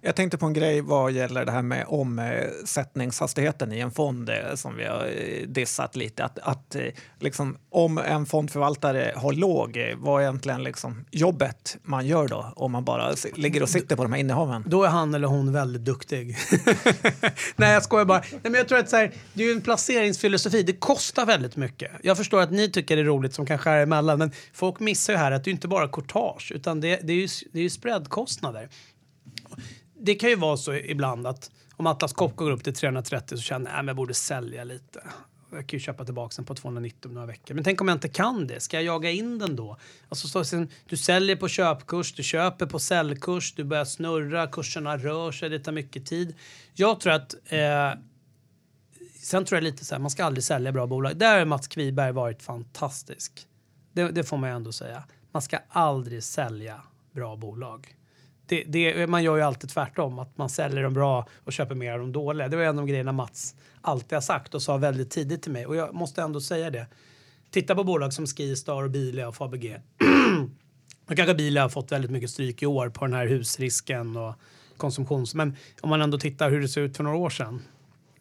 Jag tänkte på en grej vad gäller det här med omsättningshastigheten i en fond eh, som vi har eh, dissat lite. Att, att eh, liksom, om en fondförvaltare har låg, vad är egentligen liksom jobbet man gör då? Om man bara ligger och sitter på de här innehaven. Då är han eller hon väldigt duktig. Nej, jag skojar bara. Nej, men jag tror att så här, det är ju en placeringsfilosofi. Det kostar väldigt mycket. Jag förstår att ni tycker det är roligt som kan skära emellan, men folk missar ju här att det är inte bara courtage, utan det, det är ju, det är ju spreadkostnader. Det kan ju vara så ibland att om Atlas Copco går upp till 330 så känner jag att jag borde sälja lite. Jag kan ju köpa tillbaka den på 290 om några veckor. Men tänk om jag inte kan det? Ska jag jaga in den då? Alltså, så, sen, du säljer på köpkurs, du köper på säljkurs, du börjar snurra, kurserna rör sig, det tar mycket tid. Jag tror att... Eh, sen tror jag lite så här, man ska aldrig sälja bra bolag. Där har Mats Kviberg varit fantastisk. Det, det får man ju ändå säga. Man ska aldrig sälja bra bolag. Det, det, man gör ju alltid tvärtom, att man säljer dem bra och köper mer av de dåliga. Det var en av de grejerna Mats alltid har sagt och sa väldigt tidigt till mig. Och jag måste ändå säga det. Titta på bolag som Skistar, och Bilia och Fabege. Nu kanske Bilia har fått väldigt mycket stryk i år på den här husrisken och konsumtions... Men om man ändå tittar hur det ser ut för några år sedan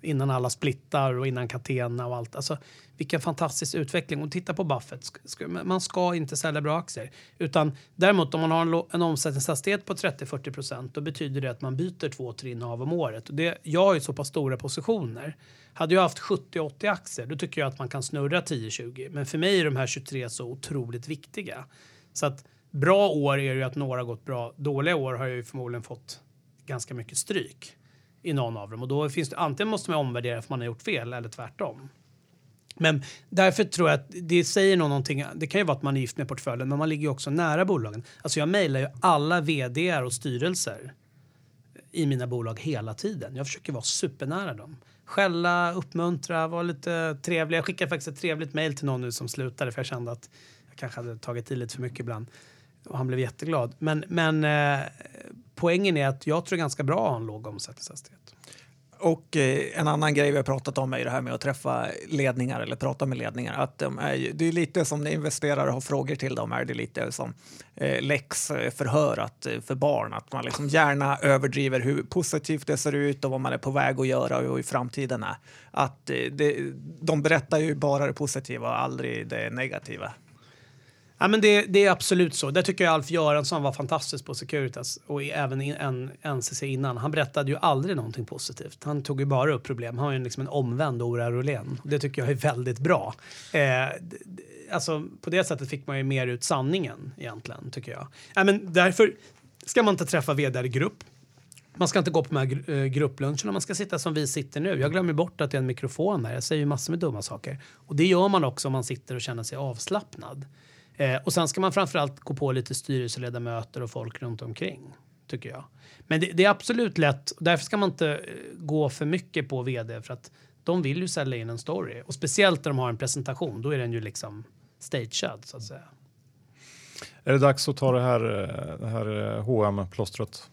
innan alla splittar och innan Catena och allt. Alltså, vilken fantastisk utveckling. Och titta på Buffett. Man ska inte sälja bra aktier. Utan däremot om man har en, en omsättningshastighet på 30-40 procent då betyder det att man byter två, tre innehav om året. Och det, jag har ju så pass stora positioner. Hade jag haft 70-80 aktier då tycker jag att man kan snurra 10-20. Men för mig är de här 23 så otroligt viktiga. Så att bra år är ju att några har gått bra. Dåliga år har jag ju förmodligen fått ganska mycket stryk i någon av dem. Och då finns det, antingen måste man omvärdera för man har gjort fel eller tvärtom. Men därför tror jag att det säger nog någonting. Det kan ju vara att man är gift med portföljen, men man ligger ju också nära bolagen. Alltså jag mejlar ju alla vd och styrelser i mina bolag hela tiden. Jag försöker vara supernära dem. Skälla, uppmuntra, vara lite trevlig. Jag skickade faktiskt ett trevligt mejl till någon nu som slutade för jag kände att jag kanske hade tagit i lite för mycket ibland. Och han blev jätteglad. Men, men eh, poängen är att jag tror ganska bra att ha en låg omsättningshastighet. Och eh, en annan grej vi har pratat om är det här med att träffa ledningar eller prata med ledningar. Att de är, det är lite som när investerare har frågor till dem, är det lite som eh, läxförhör eh, att, eh, för barn. Att man liksom gärna överdriver hur positivt det ser ut och vad man är på väg att göra och i framtiden är. Att eh, det, de berättar ju bara det positiva och aldrig det negativa. Ja, men det, det är absolut så. Där tycker jag Alf Göransson var fantastisk på Securitas och även i en, NCC innan. Han berättade ju aldrig någonting positivt. Han tog ju bara upp problem. Han var ju liksom en omvänd Ora Rolén. Det tycker jag är väldigt bra. Eh, alltså, på det sättet fick man ju mer ut sanningen egentligen, tycker jag. Ja, men därför ska man inte träffa vd i grupp. Man ska inte gå på de här eh, gruppluncherna, man ska sitta som vi sitter nu. Jag glömmer bort att det är en mikrofon här. Jag säger ju massor med dumma saker. Och det gör man också om man sitter och känner sig avslappnad. Eh, och sen ska man framförallt gå på lite styrelseledamöter och folk runt omkring, tycker jag. Men det, det är absolut lätt. Därför ska man inte eh, gå för mycket på vd för att de vill ju sälja in en story. Och speciellt när de har en presentation, då är den ju liksom stagead så att säga. Är det dags att ta det här, eh, det här hm plåstret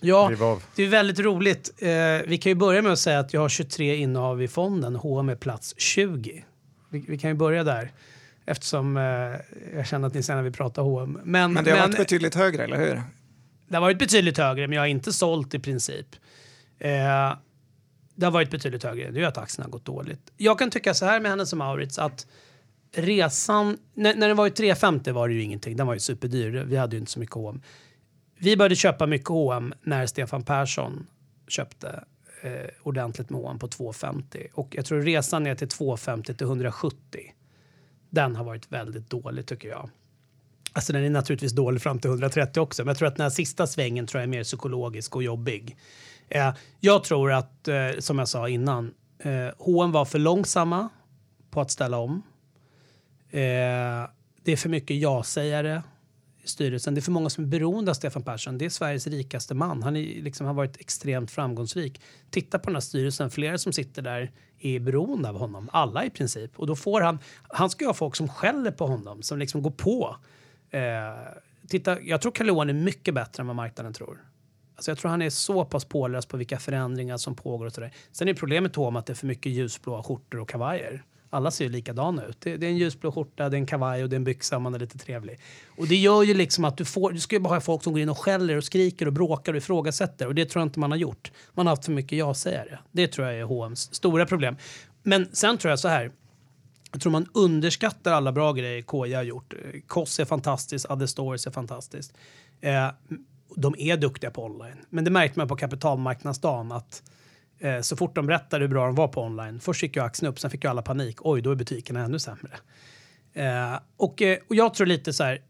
Ja, det är väldigt roligt. Eh, vi kan ju börja med att säga att jag har 23 innehav i fonden. H&M är plats 20. Vi, vi kan ju börja där. Eftersom eh, jag känner att ni sen vill prata H&M. Men, Men det har varit betydligt högre, eller hur? det har varit betydligt högre, men jag har inte sålt i princip. Eh, det har varit betydligt högre. Det ju att aktien har gått dåligt. Jag kan tycka så här med Hennes och Mauritz att resan... När, när den var i 350 var det ju ingenting. Den var ju superdyr. Vi hade ju inte så mycket H&M. Vi började köpa mycket H&M när Stefan Persson köpte eh, ordentligt med H&M på 250. Och jag tror resan ner till 250 till 170. Den har varit väldigt dålig tycker jag. Alltså den är naturligtvis dålig fram till 130 också, men jag tror att den här sista svängen tror jag är mer psykologisk och jobbig. Eh, jag tror att, eh, som jag sa innan, eh, H&M var för långsamma på att ställa om. Eh, det är för mycket ja-sägare styrelsen. Det är för många som är beroende av Stefan Persson. Det är Sveriges rikaste man. Han är, liksom, har varit extremt framgångsrik. Titta på den här styrelsen. Flera som sitter där är beroende av honom. Alla i princip. Och då får han... Han ska ju ha folk som skäller på honom, som liksom går på. Eh, titta, jag tror Carl Johan är mycket bättre än vad marknaden tror. Alltså jag tror han är så pass påläst på vilka förändringar som pågår och sådär. Sen är problemet då om att det är för mycket ljusblåa skjortor och kavajer. Alla ser ju likadana ut. Det, det är en ljusblå skjorta, det är en kavaj och det är en byxa man är lite trevlig. Och det gör ju liksom att du får, du ska ju bara ha folk som går in och skäller och skriker och bråkar och ifrågasätter. Och det tror jag inte man har gjort. Man har haft för mycket ja-sägare. Det tror jag är H&M's stora problem. Men sen tror jag så här. Jag tror man underskattar alla bra grejer Koja har gjort. Koss är fantastiskt, Other Stories är fantastiskt. Eh, de är duktiga på online. Men det märkte man på kapitalmarknadsdagen att eh, så fort de berättade hur bra de var på online, först gick ju aktien upp, sen fick ju alla panik. Oj, då är butikerna ännu sämre. Eh, och, eh, och jag tror lite så här,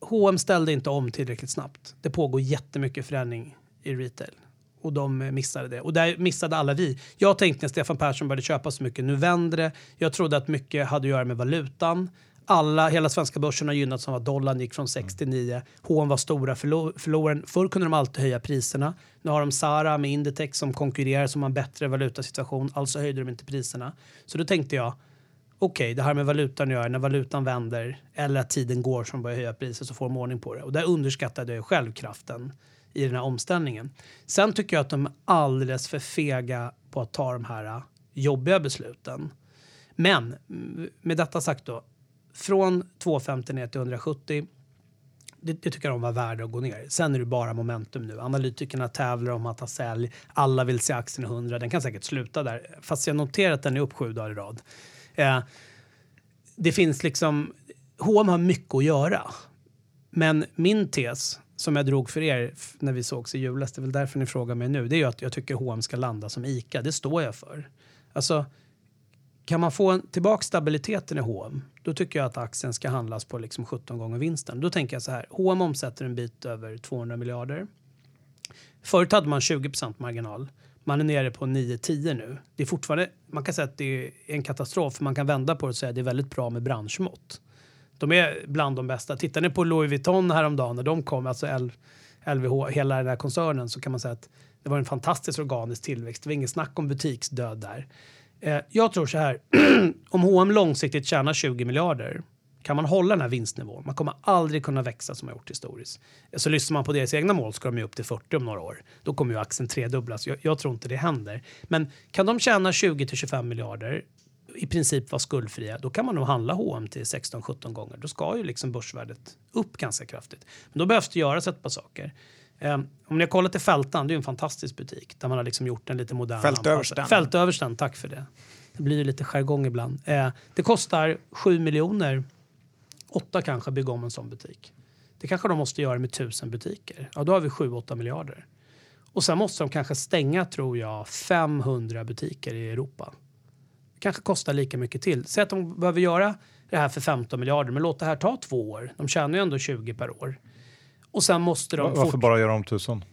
H&M ställde inte om tillräckligt snabbt. Det pågår jättemycket förändring i retail och de eh, missade det. Och där missade alla vi. Jag tänkte när Stefan Persson började köpa så mycket, nu vänder det. Jag trodde att mycket hade att göra med valutan. Alla, hela svenska börsen har gynnats av att dollarn gick från 6 till 9. H&M var stora förlor förloraren. Förr kunde de alltid höja priserna. Nu har de Zara med Inditex som konkurrerar som har en bättre valutasituation. Alltså höjde de inte priserna. Så då tänkte jag, okej, okay, det här med valutan gör när valutan vänder eller att tiden går som börjar höja priser så får de ordning på det. Och där underskattade jag självkraften i den här omställningen. Sen tycker jag att de är alldeles för fega på att ta de här äh, jobbiga besluten. Men med detta sagt då, från 250 ner till 170 det, det, tycker jag de var värda att gå ner. Sen är det bara momentum nu. Analytikerna tävlar om att ha sälj. Alla vill se aktien 100. Den kan säkert sluta där. Fast jag noterar att den är upp sju dagar i rad. Eh, det finns liksom... H&M har mycket att göra. Men min tes som jag drog för er när vi sågs i julas, det är väl därför ni frågar mig nu, det är ju att jag tycker H&M ska landa som ICA. Det står jag för. Alltså, kan man få en, tillbaka stabiliteten i H&M då tycker jag att aktien ska handlas på liksom 17 gånger vinsten. Då tänker jag så här, H&M omsätter en bit över 200 miljarder. Förut hade man 20% marginal. Man är nere på 9-10 nu. Det är fortfarande, man kan säga att det är en katastrof, man kan vända på det och säga att det är väldigt bra med branschmått. De är bland de bästa. Tittar ni på Louis Vuitton häromdagen när de kom, alltså LVH, hela den här koncernen, så kan man säga att det var en fantastisk organisk tillväxt. Det var inget snack om butiksdöd där. Eh, jag tror så här, om H&M långsiktigt tjänar 20 miljarder kan man hålla den här vinstnivån, man kommer aldrig kunna växa som man gjort historiskt. Eh, så lyssnar man på deras egna mål ska de ju upp till 40 om några år. Då kommer ju aktien tredubblas. Jag, jag tror inte det händer. Men kan de tjäna 20 till 25 miljarder i princip vara skuldfria, då kan man nog handla H&M till 16-17 gånger. Då ska ju liksom börsvärdet upp ganska kraftigt. Men då behövs det göras ett par saker. Um, om ni har kollat i Fältan, det är en fantastisk butik där man har liksom gjort en lite modern Fältöversten. Fältöversten, tack för det. Det blir ju lite jargong ibland. Uh, det kostar 7 miljoner, 8 kanske, att bygga om en sån butik. Det kanske de måste göra med tusen butiker. Ja, då har vi 7-8 miljarder. Och sen måste de kanske stänga, tror jag, 500 butiker i Europa kanske kostar lika mycket till. Säg att de behöver göra det här för 15 miljarder, men låt det här ta två år. De tjänar ju ändå 20 per år. Och sen måste de... Varför fort... bara göra om tusen?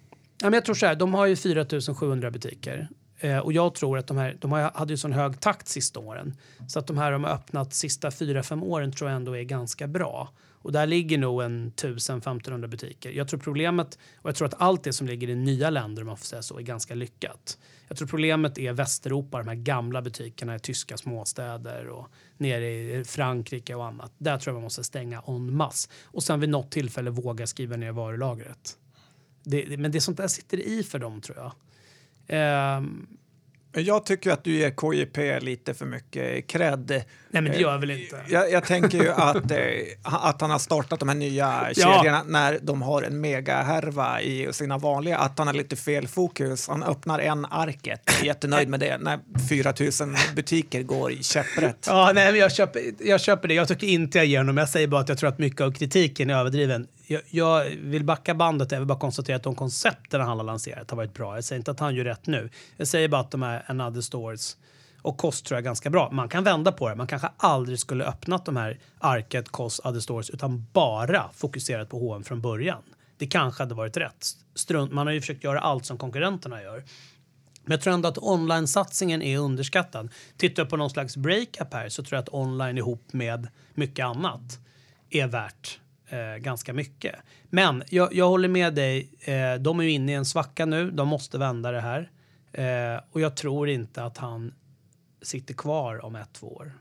Ja, men jag tror så här, de har ju 4 700 butiker. Eh, och jag tror att de här, de har, hade ju sån hög takt sista åren. Så att de här de har öppnat sista 4-5 åren tror jag ändå är ganska bra. Och där ligger nog en 1000-1500 butiker. Jag tror problemet, och jag tror att allt det som ligger i nya länder om man får säga så, är ganska lyckat. Jag tror problemet är Västeuropa, de här gamla butikerna i tyska småstäder och nere i Frankrike och annat. Där tror jag man måste stänga en masse. Och sen vid något tillfälle våga skriva ner varulagret. Det, men det är sånt där sitter i för dem tror jag. Um, jag tycker att du ger KJP lite för mycket cred. Nej, men det gör jag väl inte. Jag, jag tänker ju att, eh, att han har startat de här nya ja. kedjorna när de har en megahärva i sina vanliga, att han har lite fel fokus. Han öppnar en arket, är jättenöjd med det, när 4000 butiker går i käpprätt. Ja, nej, men jag, köper, jag köper det. Jag tycker inte jag ger honom. Jag säger bara att jag tror att mycket av kritiken är överdriven jag, jag, vill backa bandet. Jag vill bara konstatera att de koncepten han har lanserat har varit bra. Jag säger inte att han gör rätt nu. Jag säger bara att de här another stores och kost tror jag är ganska bra. Man kan vända på det. Man kanske aldrig skulle öppnat de här Arket, Kost, Other Stores utan bara fokuserat på H&M från början. Det kanske hade varit rätt. Strunt, man har ju försökt göra allt som konkurrenterna gör. Men jag tror ändå att online-satsningen är underskattad. Tittar jag på någon slags breakup här så tror jag att online ihop med mycket annat är värt eh, ganska mycket. Men jag, jag håller med dig. Eh, de är ju inne i en svacka nu. De måste vända det här. Eh, och jag tror inte att han sitter kvar om ett, två år.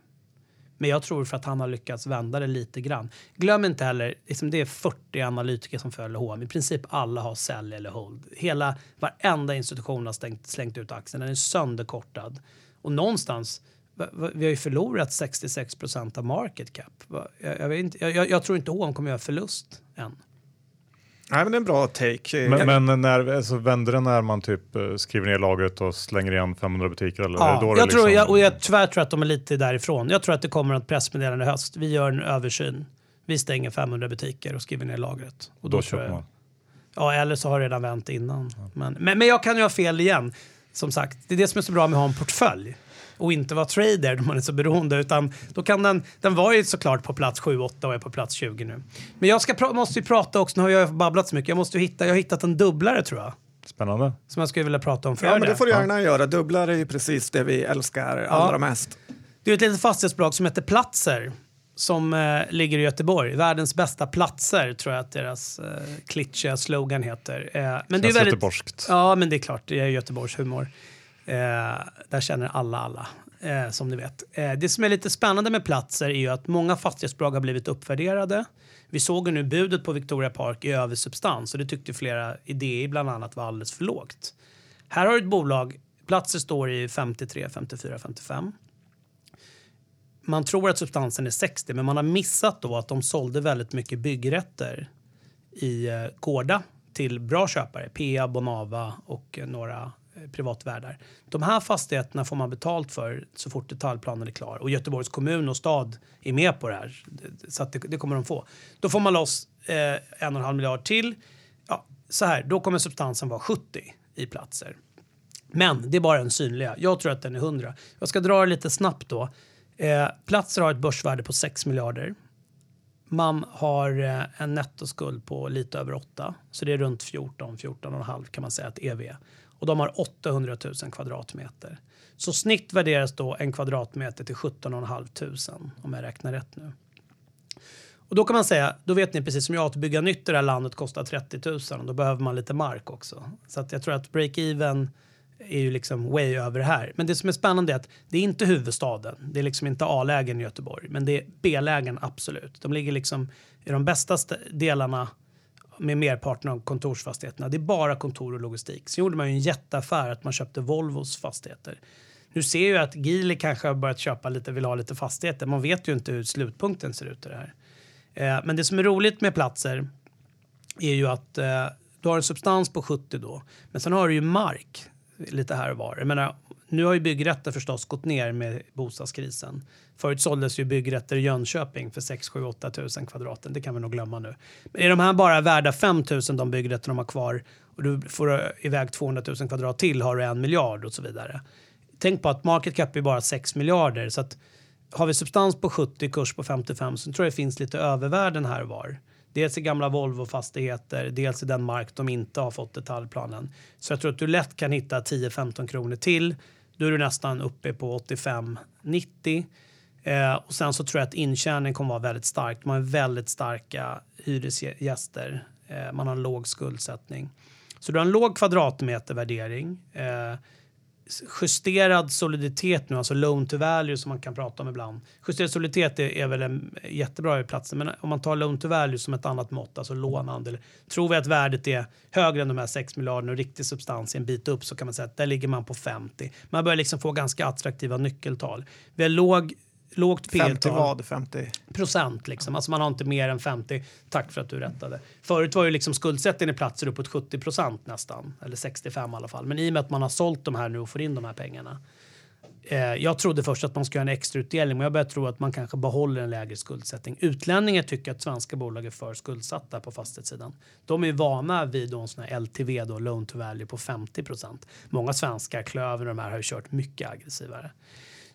Men jag tror för att han har lyckats vända det lite grann. Glöm inte heller, liksom det är 40 analytiker som följer H&M. I princip alla har sälj eller hold. Hela, varenda institution har stängt, slängt ut aktien. Den är sönderkortad. Och någonstans vi har ju förlorat 66 procent av market cap. Jag, jag, inte, jag, jag tror inte H&M kommer göra förlust än. Nej, men det är en bra take. Men, men när, alltså, vänder det när man typ eh, skriver ner lagret och slänger igen 500 butiker? Eller? Är Ja, då jag tror, liksom- jag, och jag tyvärr tror att de är lite därifrån. Jag tror att det kommer ett pressmeddelande i höst. Vi gör en översyn. Vi stänger 500 butiker och skriver ner lagret. Och då tror köper man. Ja, eller så har det redan vänt innan. Men, men, men jag kan ju ha fel igen. Som sagt, det är det som är så bra med att ha en portfölj och inte vara trader då man är så beroende. Utan då kan den, den var ju såklart på plats 7-8 och är på plats 20 nu. Men jag ska, måste ju prata också, nu har jag babblat så mycket, jag måste ju hitta, jag har hittat en dubblare tror jag. Spännande. Som jag skulle vilja prata om. Får Ja, men det får du gärna göra. Dubblar är ju precis det vi älskar allra mest. Det är ett litet fastighetsbolag som heter Platser som eh, ligger i Göteborg. Världens bästa platser tror jag att deras eh, klitschiga slogan heter. Eh, men det är Känns väldigt, göteborgskt. Ja, men det är klart. Det är Göteborgs humor. Eh, där känner alla alla, eh, som ni vet. Eh, det som är lite spännande med Platser är ju att många fastighetsbolag har blivit uppvärderade. Vi såg ju nu budet på Victoria Park i översubstans och det tyckte flera idéer bland annat var alldeles för lågt. Här har du ett bolag, Platser står i 53, 54, 55 man tror att substansen är 60 men man har missat då att de sålde väldigt mycket byggrätter i eh, Gårda till bra köpare, PA, Bonava och eh, några Eh, privatvärdar. De här fastigheterna får man betalt för så fort detaljplanen är klar och Göteborgs kommun och stad är med på det här så att det, det kommer de få. Då får man loss eh, en och en halv miljard till. Ja, så här, då kommer substansen vara 70 i platser. Men det är bara den synliga. Jag tror att den är 100. Jag ska dra det lite snabbt då. Eh, Platser har ett börsvärde på 6 miljarder. Man har eh, en nettoskuld på lite över 8, så det är runt 14, 14,5 kan man säga att EV är. Och de har 800 000 kvadratmeter. Så snitt värderas då en kvadratmeter till 17 500 om jag räknar rätt nu. Och då kan man säga, då vet ni precis som jag att bygga nytt i det här landet kostar 30 000 och då behöver man lite mark också. Så att jag tror att break-even är ju liksom way över det här. Men det som är spännande är att det är inte huvudstaden. Det är liksom inte A-lägen i Göteborg, men det är B-lägen absolut. De ligger liksom i de bästa delarna med merparten av kontorsfastigheterna. Det är bara kontor och logistik. Sen gjorde man ju en jätteaffär att man köpte Volvos fastigheter. Nu ser jag att Geely kanske har börjat köpa lite, vill ha lite fastigheter. Man vet ju inte hur slutpunkten ser ut i det här. Eh, men det som är roligt med platser är ju att eh, du har en substans på 70 då, men sen har du ju mark lite här och var. Jag menar, nu har ju byggrätter förstås gått ner med bostadskrisen. Förut såldes ju byggrätter i Jönköping för 6 7 8 000 kvadraten. Det kan vi nog glömma nu. Men är de här bara värda 5 000 de byggrätter de har kvar och du får iväg 200 000 kvadrat till har du en miljard och så vidare. Tänk på att market cap är bara 6 miljarder så att har vi substans på 70, kurs på 55 så tror jag det finns lite övervärden här och var. Dels i gamla Volvo-fastigheter, dels i den mark de inte har fått detaljplanen. Så jag tror att du lätt kan hitta 10-15 kronor till. Då är du nästan uppe på 85-90. Eh, och sen så tror jag att intjäningen kommer vara väldigt stark. Man har väldigt starka hyresgäster. Eh, man har en låg skuldsättning. Så du har en låg kvadratmetervärdering. Eh, justerad soliditet nu, alltså loan to value som man kan prata om ibland. Justerad soliditet är, är väl en jättebra i platsen, men om man tar loan to value som ett annat mått, alltså lånandel, tror vi att värdet är högre än de här 6 miljarderna och riktig substans är en bit upp så kan man säga att där ligger man på 50. Man börjar liksom få ganska attraktiva nyckeltal. Vi har låg, lågt 50 P-tal vad? 50? procent. Liksom. Alltså man har inte mer än 50. Tack för att du rättade. Förut var ju liksom skuldsättningen i platser uppåt 70 procent nästan. Eller 65 i alla fall. Men i och med att man har sålt de här nu och får in de här pengarna. Eh, jag trodde först att man skulle göra en extra utdelning men jag börjar tro att man kanske behåller en lägre skuldsättning. Utlänningar tycker att svenska bolag är för skuldsatta på fastighetssidan. De är vana vid då en sån här LTV, då, loan to value, på 50 procent. Många svenskar, Klöver och de här, har ju kört mycket aggressivare.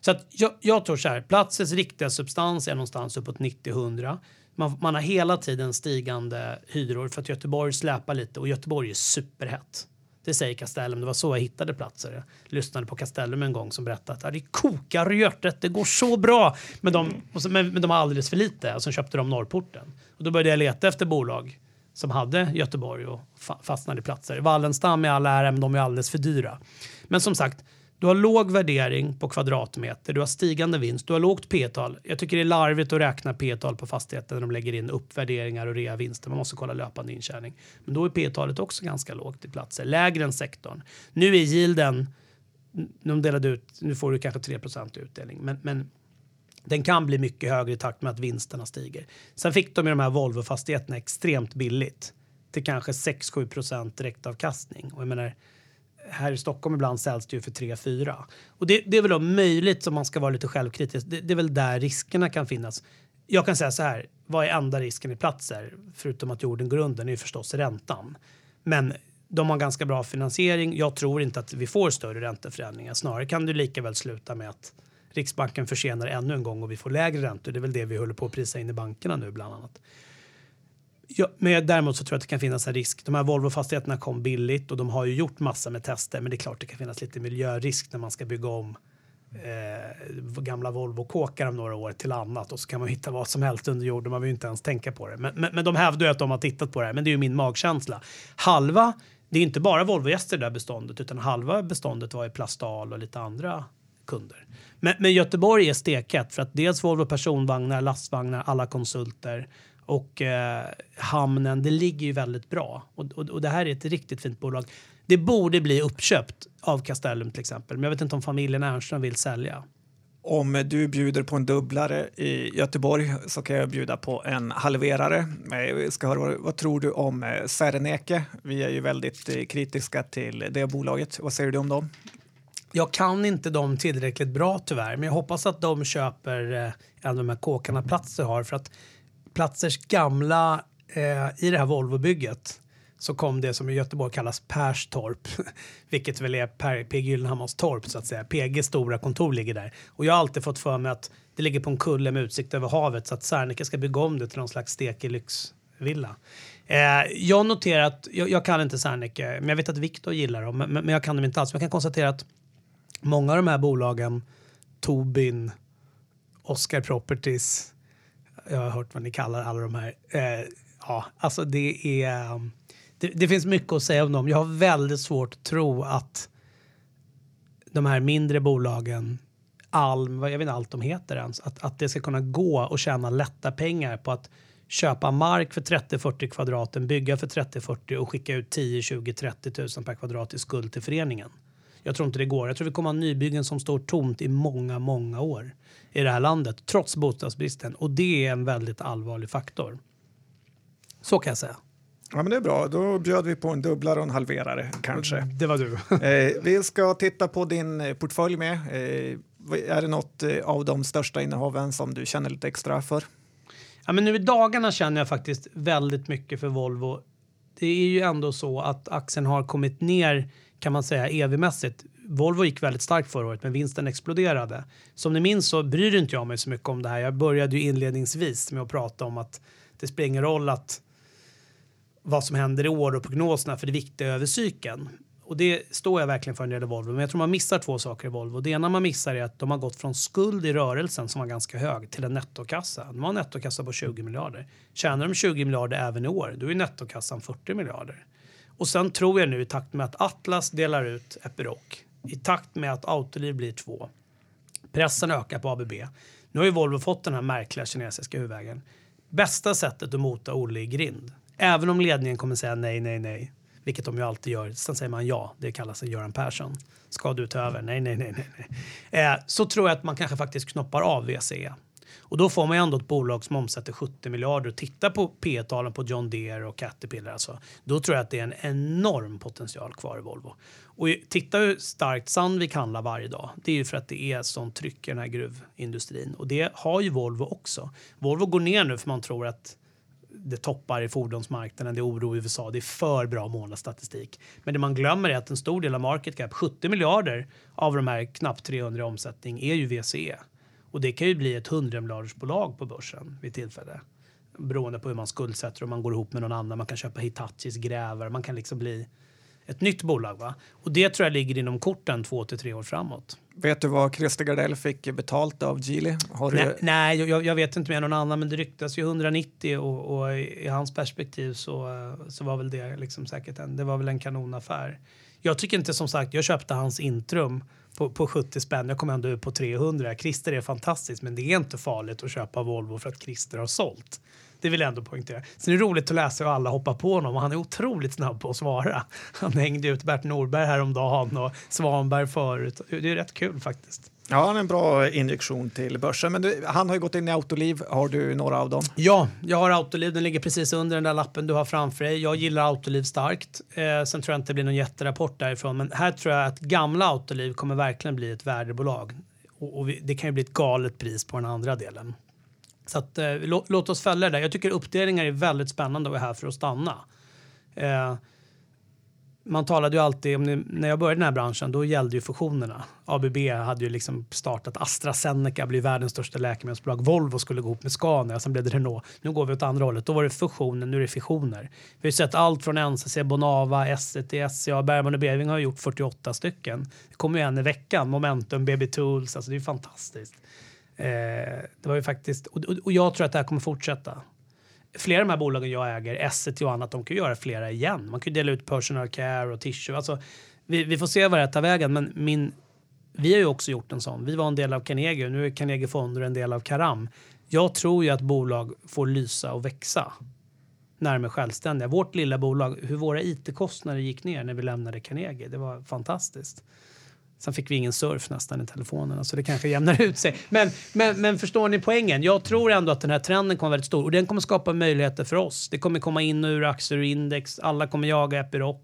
Så att jag, jag tror så här, platsens riktiga substans är någonstans uppåt 90-100. Man, man har hela tiden stigande hyror för att Göteborg släpar lite och Göteborg är superhett. Det säger Castellum. Det var så jag hittade platser. Jag lyssnade på Castellum en gång som berättade att det kokar i hjärtat. Det går så bra. Men de, och så, men, men de har alldeles för lite. Och så köpte de Norrporten. Och då började jag leta efter bolag som hade Göteborg och fa fastnade i platser. Wallenstam i all ära, men de är alldeles för dyra. Men som sagt, du har låg värdering på kvadratmeter, du har stigande vinst, du har lågt P-tal. Jag tycker det är larvigt att räkna P-tal på fastigheter när de lägger in uppvärderingar och reavinster. Man måste kolla löpande intjäning. Men då är P-talet också ganska lågt i platser, lägre än sektorn. Nu är yielden de delade ut, nu får du kanske 3% utdelning, men, men den kan bli mycket högre i takt med att vinsterna stiger. Sen fick de ju de här Volvo-fastigheterna extremt billigt till kanske 6-7 direktavkastning. Och jag menar, här i Stockholm ibland säljs det ju för 3-4. Och det, det är väl då möjligt om man ska vara lite självkritisk. Det, det, är väl där riskerna kan finnas. Jag kan säga så här, vad är enda risken i platser? Förutom att jorden går under, är ju förstås räntan. Men de har ganska bra finansiering. Jag tror inte att vi får större ränteförändringar. Snarare kan det lika väl sluta med att Riksbanken försenar ännu en gång och vi får lägre räntor. Det är väl det vi håller på att prisa in i bankerna nu bland annat. Ja, men däremot så tror jag att det kan finnas en risk. De här Volvo-fastigheterna kom billigt och de har ju gjort massa med tester. Men det är klart det kan finnas lite miljörisk när man ska bygga om eh, gamla Volvo-kåkar om några år till annat och så kan man hitta vad som helst under jorden. Man vill ju inte ens tänka på det. Men, men, men de hävdar ju att de har tittat på det här. Men det är ju min magkänsla. Halva, det är inte bara Volvo-gäster i det där beståndet utan halva beståndet var i Plastal och lite andra kunder. Men, men Göteborg är steket för att dels Volvo personvagnar, lastvagnar, alla konsulter och eh, hamnen, det ligger ju väldigt bra. Och, och, och, det här är ett riktigt fint bolag. Det borde bli uppköpt av Castellum till exempel, men jag vet inte om familjen Ernström vill sälja. Om du bjuder på en dubblare i Göteborg så kan jag bjuda på en halverare. Jag ska höra, vad tror du om eh, Serneke? Vi är ju väldigt eh, kritiska till det bolaget. Vad säger du om dem? Jag kan inte dem tillräckligt bra tyvärr, men jag hoppas att de köper eh, en av de här kåkarna Platser har. För att Platzers gamla, eh, i det här Volvo-bygget så kom det som i Göteborg kallas Perstorp, vilket väl är per, PG Gyllenhammars torp så att säga. PGs stora kontor ligger där. Och jag har alltid fått för mig att det ligger på en kulle med utsikt över havet så att Serneke ska bygga om det till någon slags stekig lyxvilla. Eh, jag noterar att, jag, jag kan inte Serneke, men jag vet att Viktor gillar dem, men, men, jag kan dem inte alls. Men jag kan konstatera att många av de här bolagen, Tobin, Oscar Properties, jag har hört vad ni kallar alla de här. Eh, ja, alltså det är... Um, det, det, finns mycket att säga om dem. Jag har väldigt svårt att tro att de här mindre bolagen, Alm, jag vet inte allt de heter ens, att, att det ska kunna gå och tjäna lätta pengar på att köpa mark för 30-40 kvadraten, bygga för 30-40 och skicka ut 10, 20, 30 000 per kvadrat i skuld till föreningen. Jag tror inte det går. Jag tror vi kommer ha nybyggen som står tomt i många, många år i det här landet trots bostadsbristen och det är en väldigt allvarlig faktor. Så kan jag säga. Ja, men det är bra. Då bjöd vi på en dubblare och en halverare kanske. Det var du. eh, vi ska titta på din eh, portfölj med. Eh, är det något eh, av de största innehaven som du känner lite extra för? Ja, men nu i dagarna känner jag faktiskt väldigt mycket för Volvo. Det är ju ändå så att aktien har kommit ner kan man säga EV-mässigt. Volvo gick väldigt starkt förra året men vinsten exploderade. Som ni minns så bryr inte jag mig så mycket om det här. Jag började ju inledningsvis med att prata om att det spelar ingen roll att vad som händer i år och prognoserna för det viktiga över cykeln. Och det står jag verkligen för när det gäller Volvo. Men jag tror man missar två saker i Volvo. Det ena man missar är att de har gått från skuld i rörelsen som var ganska hög till en nettokassa. De har en nettokassa på 20 miljarder. Tjänar de 20 miljarder även i år, då är nettokassan 40 miljarder. Och sen tror jag nu i takt med att Atlas delar ut Epiroc, i takt med att Autoliv blir två, pressen ökar på ABB. Nu har ju Volvo fått den här märkliga kinesiska huvudvägen. Bästa sättet att mota Olle i grind, även om ledningen kommer säga nej, nej, nej, vilket de ju alltid gör. Sen säger man ja, det kallas en Göran Persson. Ska du ta över? Nej, nej, nej, nej. Eh, så tror jag att man kanske faktiskt knoppar av VCE. Och då får man ju ändå ett bolag som omsätter 70 miljarder och titta på P talen på John Deere och Caterpillar. Alltså, då tror jag att det är en enorm potential kvar i Volvo. Och titta hur starkt Sandvik handlar varje dag. Det är ju för att det är sånt tryck i den här gruvindustrin. Och det har ju Volvo också. Volvo går ner nu för man tror att det toppar i fordonsmarknaden, det är oro i USA, det är för bra månadsstatistik. Men det man glömmer är att en stor del av market cap, 70 miljarder av de här knappt 300 i omsättning, är ju VCE. Och det kan ju bli ett hundramiljardersbolag på börsen vid tillfälle. Beroende på hur man skuldsätter om man går ihop med någon annan. Man kan köpa Hitachis grävare. Man kan liksom bli ett nytt bolag. Va? Och det tror jag ligger inom korten två till tre år framåt. Vet du vad Christer Gardell fick betalt av Geely? Har nej, du... nej jag, jag, vet inte mer någon annan, men det ryktas ju 190 och, och i, hans perspektiv så, så var väl det liksom säkert en, det var väl en kanonaffär. Jag tycker inte som sagt, jag köpte hans intrum på, på 70 spänn. Jag kom ändå ut på 300. Christer är fantastisk, men det är inte farligt att köpa Volvo för att Christer har sålt. Det vill jag ändå poängtera. Sen är det roligt att läsa hur alla hoppar på honom och han är otroligt snabb på att svara. Han hängde ut Bert Norberg häromdagen och Svanberg förut. Det är rätt kul faktiskt. Ja, han är en bra injektion till börsen. Men du, han har ju gått in i Autoliv. Har du några av dem? Ja, jag har Autoliv. Den ligger precis under den där lappen du har framför dig. Jag gillar Autoliv starkt. Eh, sen tror jag inte det blir någon jätterapport därifrån. Men här tror jag att gamla Autoliv kommer verkligen bli ett värdebolag. Och, och vi, det kan ju bli ett galet pris på den andra delen. Så att, eh, låt oss följa det där. Jag tycker uppdelningar är väldigt spännande och är här för att stanna. Eh, man talade ju alltid om, när jag började i den här branschen, då gällde ju fusionerna. ABB hade ju liksom startat AstraZeneca, blev världens största läkemedelsbolag. Volvo skulle gå ihop med Scania, sen blev det Renault. Nu går vi åt andra hållet. Då var det fusioner, nu är det fissioner. Vi har sett allt från NCC, Bonava, Essity, SCA, Bergman och Beving har gjort 48 stycken. Det kommer ju en i veckan. Momentum, BB Tools, alltså det är ju fantastiskt. Eh, det var ju faktiskt, och, och jag tror att det här kommer fortsätta flera av de här bolagen jag äger, Essity och annat, de kan ju göra flera igen. Man kan ju dela ut personal care och tissue. Alltså, vi, vi får se vad det tar vägen, men min, vi har ju också gjort en sån. Vi var en del av Carnegie och nu är Carnegie Fonder en del av Karam. Jag tror ju att bolag får lysa och växa närmare självständiga. Vårt lilla bolag, hur våra it-kostnader gick ner när vi lämnade Carnegie, det var fantastiskt. Sen fick vi ingen surf nästan i telefonerna så det kanske jämnar ut sig. Men, men, men förstår ni poängen? Jag tror ändå att den här trenden kommer vara väldigt stor och den kommer skapa möjligheter för oss. Det kommer komma in ur aktier och index. Alla kommer jaga Epiroc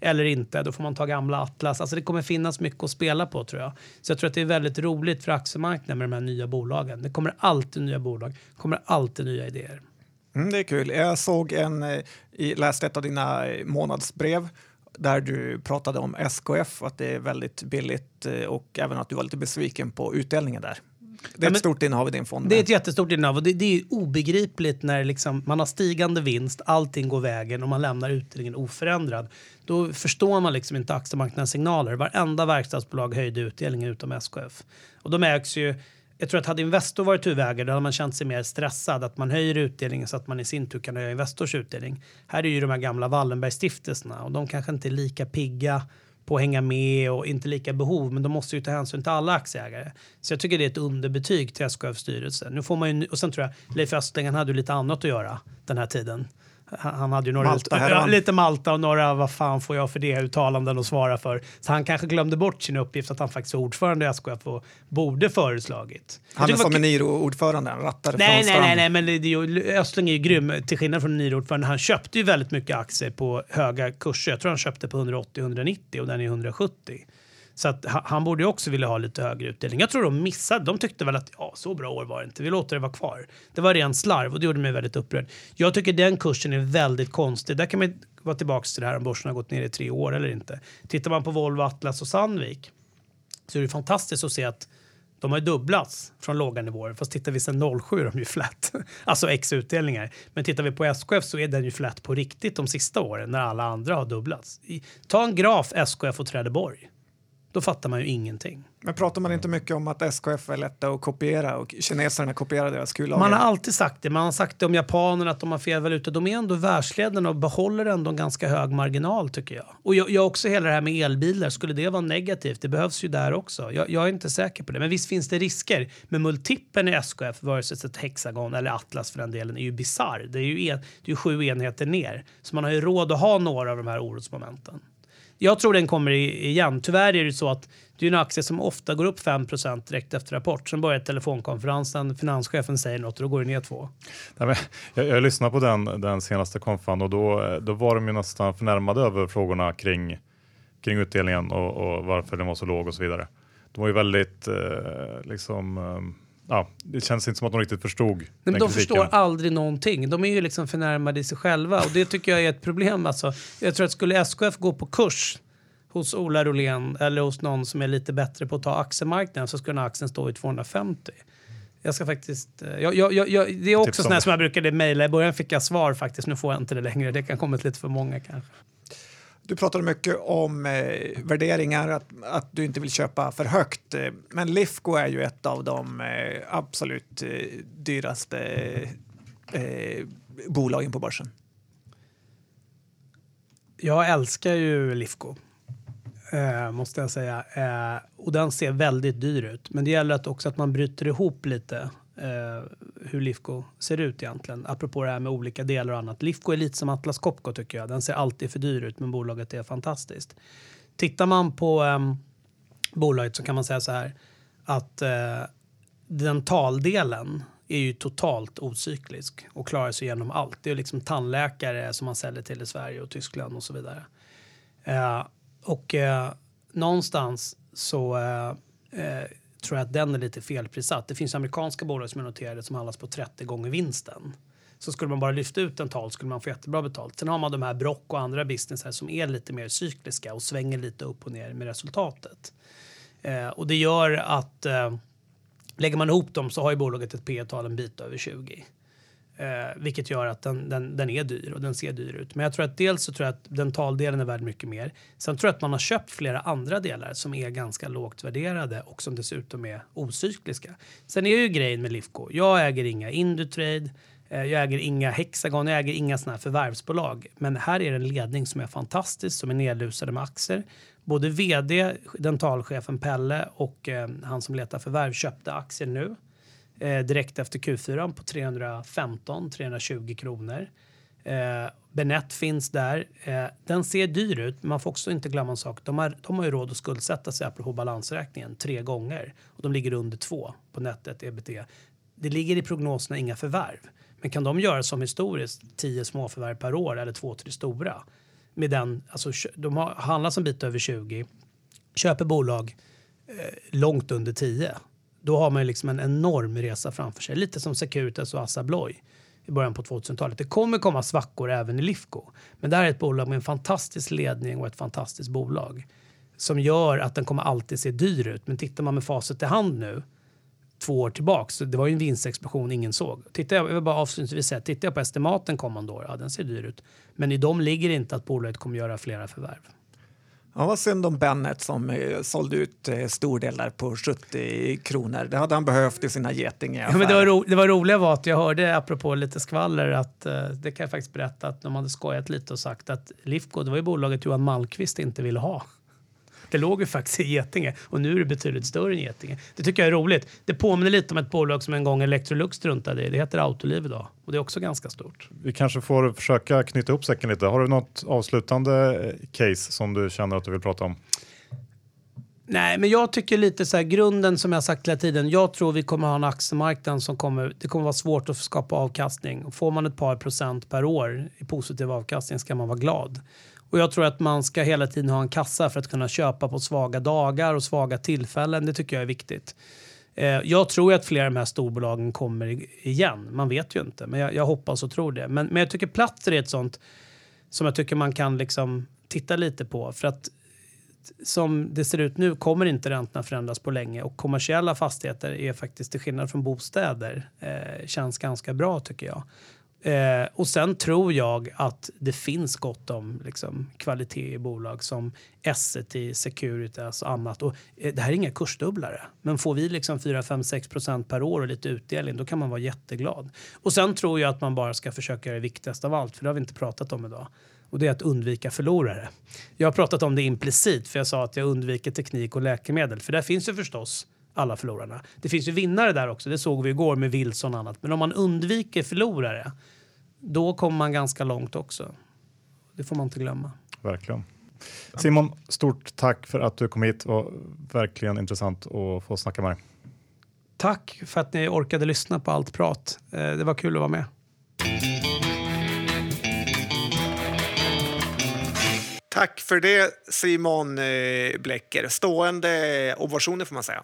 eller inte. Då får man ta gamla Atlas. Alltså det kommer finnas mycket att spela på tror jag. Så jag tror att det är väldigt roligt för aktiemarknaden med de här nya bolagen. Det kommer alltid nya bolag. Det kommer alltid nya idéer. Mm, det är kul. Jag såg en, eh, läste ett av dina eh, månadsbrev där du pratade om SKF, att det är väldigt billigt eh, och även att du var lite besviken på utdelningen där. Det är ett stort innehav i din fond. Det är ett jättestort innehav och det, det är obegripligt när liksom man har stigande vinst, allting går vägen och man lämnar utdelningen oförändrad. Då förstår man liksom inte aktiemarknadens signaler. Varenda verkstadsbolag höjde utdelningen utom SKF. Och de ägs ju jag tror att hade Investor varit huvudägare då hade man känt sig mer stressad. Att man höjer utdelningen så att man i sin tur kan höja Investors utdelning. Här är ju de här gamla Wallenbergstiftelserna och de kanske inte är lika pigga på att hänga med och inte lika behov, men de måste ju ta hänsyn till alla aktieägare. Så jag tycker det är ett underbetyg till SKF styrelse. Nu får man ju, och sen tror jag Leif Östling hade ju lite annat att göra den här tiden. Han hade ju några Malta, ut, lite Malta och några vad fan får jag för det uttalanden att svara för. Så han kanske glömde bort sin uppgift att han faktiskt är ordförande i SKF och borde föreslagit. Han är som Eniro-ordföranden, rattade nej, nej, nej, nej, men det, det, Östling är ju grym till skillnad från Eniro-ordföranden. Han köpte ju väldigt mycket aktier på höga kurser. Jag tror han köpte på 180-190 och den är 170. Så att han borde också vilja ha lite högre utdelning. Jag tror de missade. De tyckte väl att ja, så bra år var det inte. Vi låter det vara kvar. Det var ren slarv och det gjorde mig väldigt upprörd. Jag tycker den kursen är väldigt konstig. Där kan man vara tillbaka till det här om börsen har gått ner i tre år eller inte. Tittar man på Volvo, Atlas och Sandvik så är det fantastiskt att se att de har dubblats från låga nivåer. Fast tittar vi sen 07 är de ju flat. alltså ex utdelningar. Men tittar vi på SKF så är den ju flat på riktigt de sista åren när alla andra har dubblats. Ta en graf SKF och Trelleborg då fattar man ju ingenting. Men pratar man inte mycket om att SKF är lätta att kopiera och kineserna kopierar deras kullager? Man har alltid sagt det. Man har sagt det om japanerna att de har fel valuta. De är ändå världsledande och behåller ändå en ganska hög marginal tycker jag. Och jag, jag också hela det här med elbilar. Skulle det vara negativt? Det behövs ju där också. Jag, jag är inte säker på det. Men visst finns det risker. Men multipeln i SKF versus ett Hexagon eller Atlas för den delen är ju bisarr. Det är ju, en, det är sju enheter ner. Så man har ju råd att ha några av de här orosmomenten. Jag tror den kommer igen. Tyvärr är det så att det är en aktie som ofta går upp 5% direkt efter rapport. Sen börjar telefonkonferensen, finanschefen säger något och då går det ner 2. jag, jag lyssnade på den, den senaste konfan och då, då var de ju nästan förnärmade över frågorna kring, kring utdelningen och, och varför den var så låg och så vidare. De var ju väldigt eh, liksom eh, ja, det känns inte som att de riktigt förstod Nej, men De kritiken. förstår aldrig någonting. De är ju liksom förnärmade i sig själva och det tycker jag är ett problem. Alltså, jag tror att skulle SKF gå på kurs hos Ola Rolén eller hos någon som är lite bättre på att ta aktiemarknaden så skulle den aktien stå i 250. Jag ska faktiskt... Eh, jag, jag, jag, det är också sånt som jag brukade mejla. I början fick jag svar faktiskt. Nu får jag inte det längre. Det kan komma lite för många kanske. Du pratade mycket om eh, värderingar, att, att du inte vill köpa för högt. Eh, men Lifco är ju ett av de eh, absolut eh, dyraste eh, bolagen på börsen. Jag älskar ju Lifco, eh, måste jag säga. Eh, och den ser väldigt dyr ut. Men det gäller att också att man bryter ihop lite eh, hur Lifco ser ut egentligen. Apropå det här med olika delar och annat. Lifco är lite som Atlas Copco tycker jag. Den ser alltid för dyr ut men bolaget är fantastiskt. Tittar man på eh, bolaget så kan man säga så här att eh, dentaldelen är ju totalt ocyklisk och klarar sig genom allt. Det är liksom tandläkare som man säljer till i Sverige och Tyskland och så vidare. Eh, och eh, någonstans så eh, eh tror jag att den är lite felprissatt. Det finns amerikanska bolag som är noterade som handlas på 30 gånger vinsten. Så skulle man bara lyfta ut en tal skulle man få jättebra betalt. Sen har man de här Brock och andra business som är lite mer cykliska och svänger lite upp och ner med resultatet. Eh, och det gör att eh, lägger man ihop dem så har ju bolaget ett P tal en bit över 20. Eh, vilket gör att den, den, den, är dyr och den ser dyr ut. Men jag tror att dels så tror jag att dentaldelen är värd mycket mer. Sen tror jag att man har köpt flera andra delar som är ganska lågt värderade och som dessutom är ocykliska. Sen är ju grejen med Lifco. Jag äger inga Indutrade. Eh, jag äger inga Hexagon, jag äger inga sådana här förvärvsbolag. Men här är det en ledning som är fantastisk, som är nedlusade med aktier. Både vd, dentalchefen Pelle och eh, han som letar förvärv köpte aktier nu Eh, direkt efter Q4 på 315-320 kronor. Eh, Benett finns där. Eh, den ser dyr ut, men man får också inte glömma en sak. De har, de har ju råd att skuldsätta sig apropå balansräkningen tre gånger och de ligger under två på nätet, ebitda. Det ligger i prognoserna inga förvärv. Men kan de göra som historiskt, tio småförvärv per år eller två, tre stora? Med den, alltså, de har handlat en bit över 20, köper bolag eh, långt under 10 då har man liksom en enorm resa framför sig. Lite som Securitas och Assa Abloy i början på 2000-talet. Det kommer komma svackor även i Lifco. Men det här är ett bolag med en fantastisk ledning och ett fantastiskt bolag som gör att den kommer alltid se dyr ut. Men tittar man med facit i hand nu två år tillbaks, så det var ju en vinstexplosion ingen såg. Tittar jag, jag vill bara avslutningsvis säga, tittar jag på estimaten kommande år, ja den ser dyr ut. Men i dem ligger inte att bolaget kommer göra flera förvärv. Ja, vad synd om Bennet som eh, sålde ut eh, stor del där på 70 kronor. Det hade han behövt i sina getingar. Ja, men det, var ro, det var roliga var att jag hörde, apropå lite skvaller, att eh, det kan jag faktiskt berätta att de hade skojat lite och sagt att Lifco, det var ju bolaget Johan Malmqvist inte ville ha. Det låg ju faktiskt i Getinge och nu är det betydligt större än Getinge. Det tycker jag är roligt. Det påminner lite om ett bolag som en gång Electrolux struntade i. Det heter Autoliv idag och det är också ganska stort. Vi kanske får försöka knyta ihop säcken lite. Har du något avslutande eh, case som du känner att du vill prata om? Nej, men jag tycker lite så här grunden som jag sagt hela tiden. Jag tror vi kommer ha en aktiemarknad som kommer, det kommer vara svårt att skapa avkastning. Får man ett par procent per år i positiv avkastning ska man vara glad. Och jag tror att man ska hela tiden ha en kassa för att kunna köpa på svaga dagar och svaga tillfällen. Det tycker jag är viktigt. Eh, jag tror att flera av de här storbolagen kommer igen. Man vet ju inte, men jag, jag hoppas och tror det. Men, men jag tycker platser är ett sånt som jag tycker man kan liksom titta lite på. För att som det ser ut nu kommer inte räntorna förändras på länge och kommersiella fastigheter är faktiskt till skillnad från bostäder eh, känns ganska bra tycker jag. Eh, och sen tror jag att det finns gott om liksom, kvalitet i bolag som Essity, Securitas och annat. Och, eh, det här är inga kursdubblare, men får vi liksom 4, 5, 6 procent per år och lite utdelning, då kan man vara jätteglad. Och sen tror jag att man bara ska försöka göra det viktigaste av allt, för det har vi inte pratat om idag. Och det är att undvika förlorare. Jag har pratat om det implicit, för jag sa att jag undviker teknik och läkemedel, för där finns ju förstås alla förlorarna. Det finns ju vinnare där också, det såg vi igår med Wilson och annat. Men om man undviker förlorare, då kommer man ganska långt också. Det får man inte glömma. Verkligen. Simon, stort tack för att du kom hit. Det var verkligen intressant att få snacka med dig. Tack för att ni orkade lyssna på allt prat. Eh, det var kul att vara med. Tack för det Simon eh, Blecker. Stående ovationer får man säga.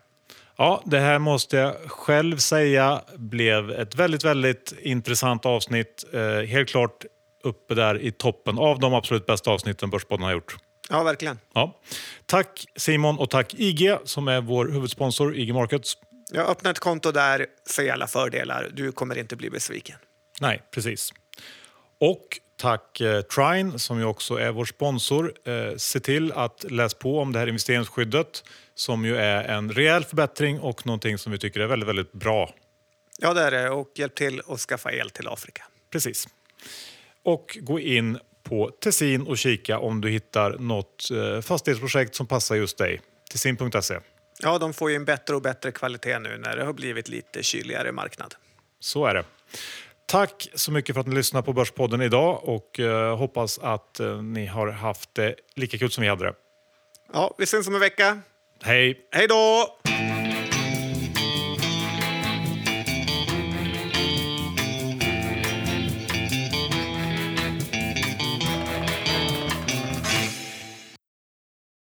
Ja, det här måste jag själv säga blev ett väldigt, väldigt intressant avsnitt. Eh, helt klart uppe där i toppen av de absolut bästa avsnitten Börspodden har gjort. Ja, verkligen. Ja. Tack Simon och tack IG som är vår huvudsponsor, IG Markets. Jag öppnar ett konto där, se alla fördelar. Du kommer inte bli besviken. Nej, precis. Och tack eh, Trine som ju också är vår sponsor. Eh, se till att läsa på om det här investeringsskyddet som ju är en rejäl förbättring och någonting som vi tycker är väldigt, väldigt bra. Ja, det är det. Och hjälp till att skaffa el till Afrika. Precis. Och gå in på Tessin och kika om du hittar något eh, fastighetsprojekt som passar just dig. Tessin.se. Ja, de får ju en bättre och bättre kvalitet nu när det har blivit lite kyligare marknad. Så är det. Tack så mycket för att ni lyssnade på Börspodden idag och eh, hoppas att eh, ni har haft det lika kul som vi hade det. Ja, vi syns om en vecka. Hej! Hej då!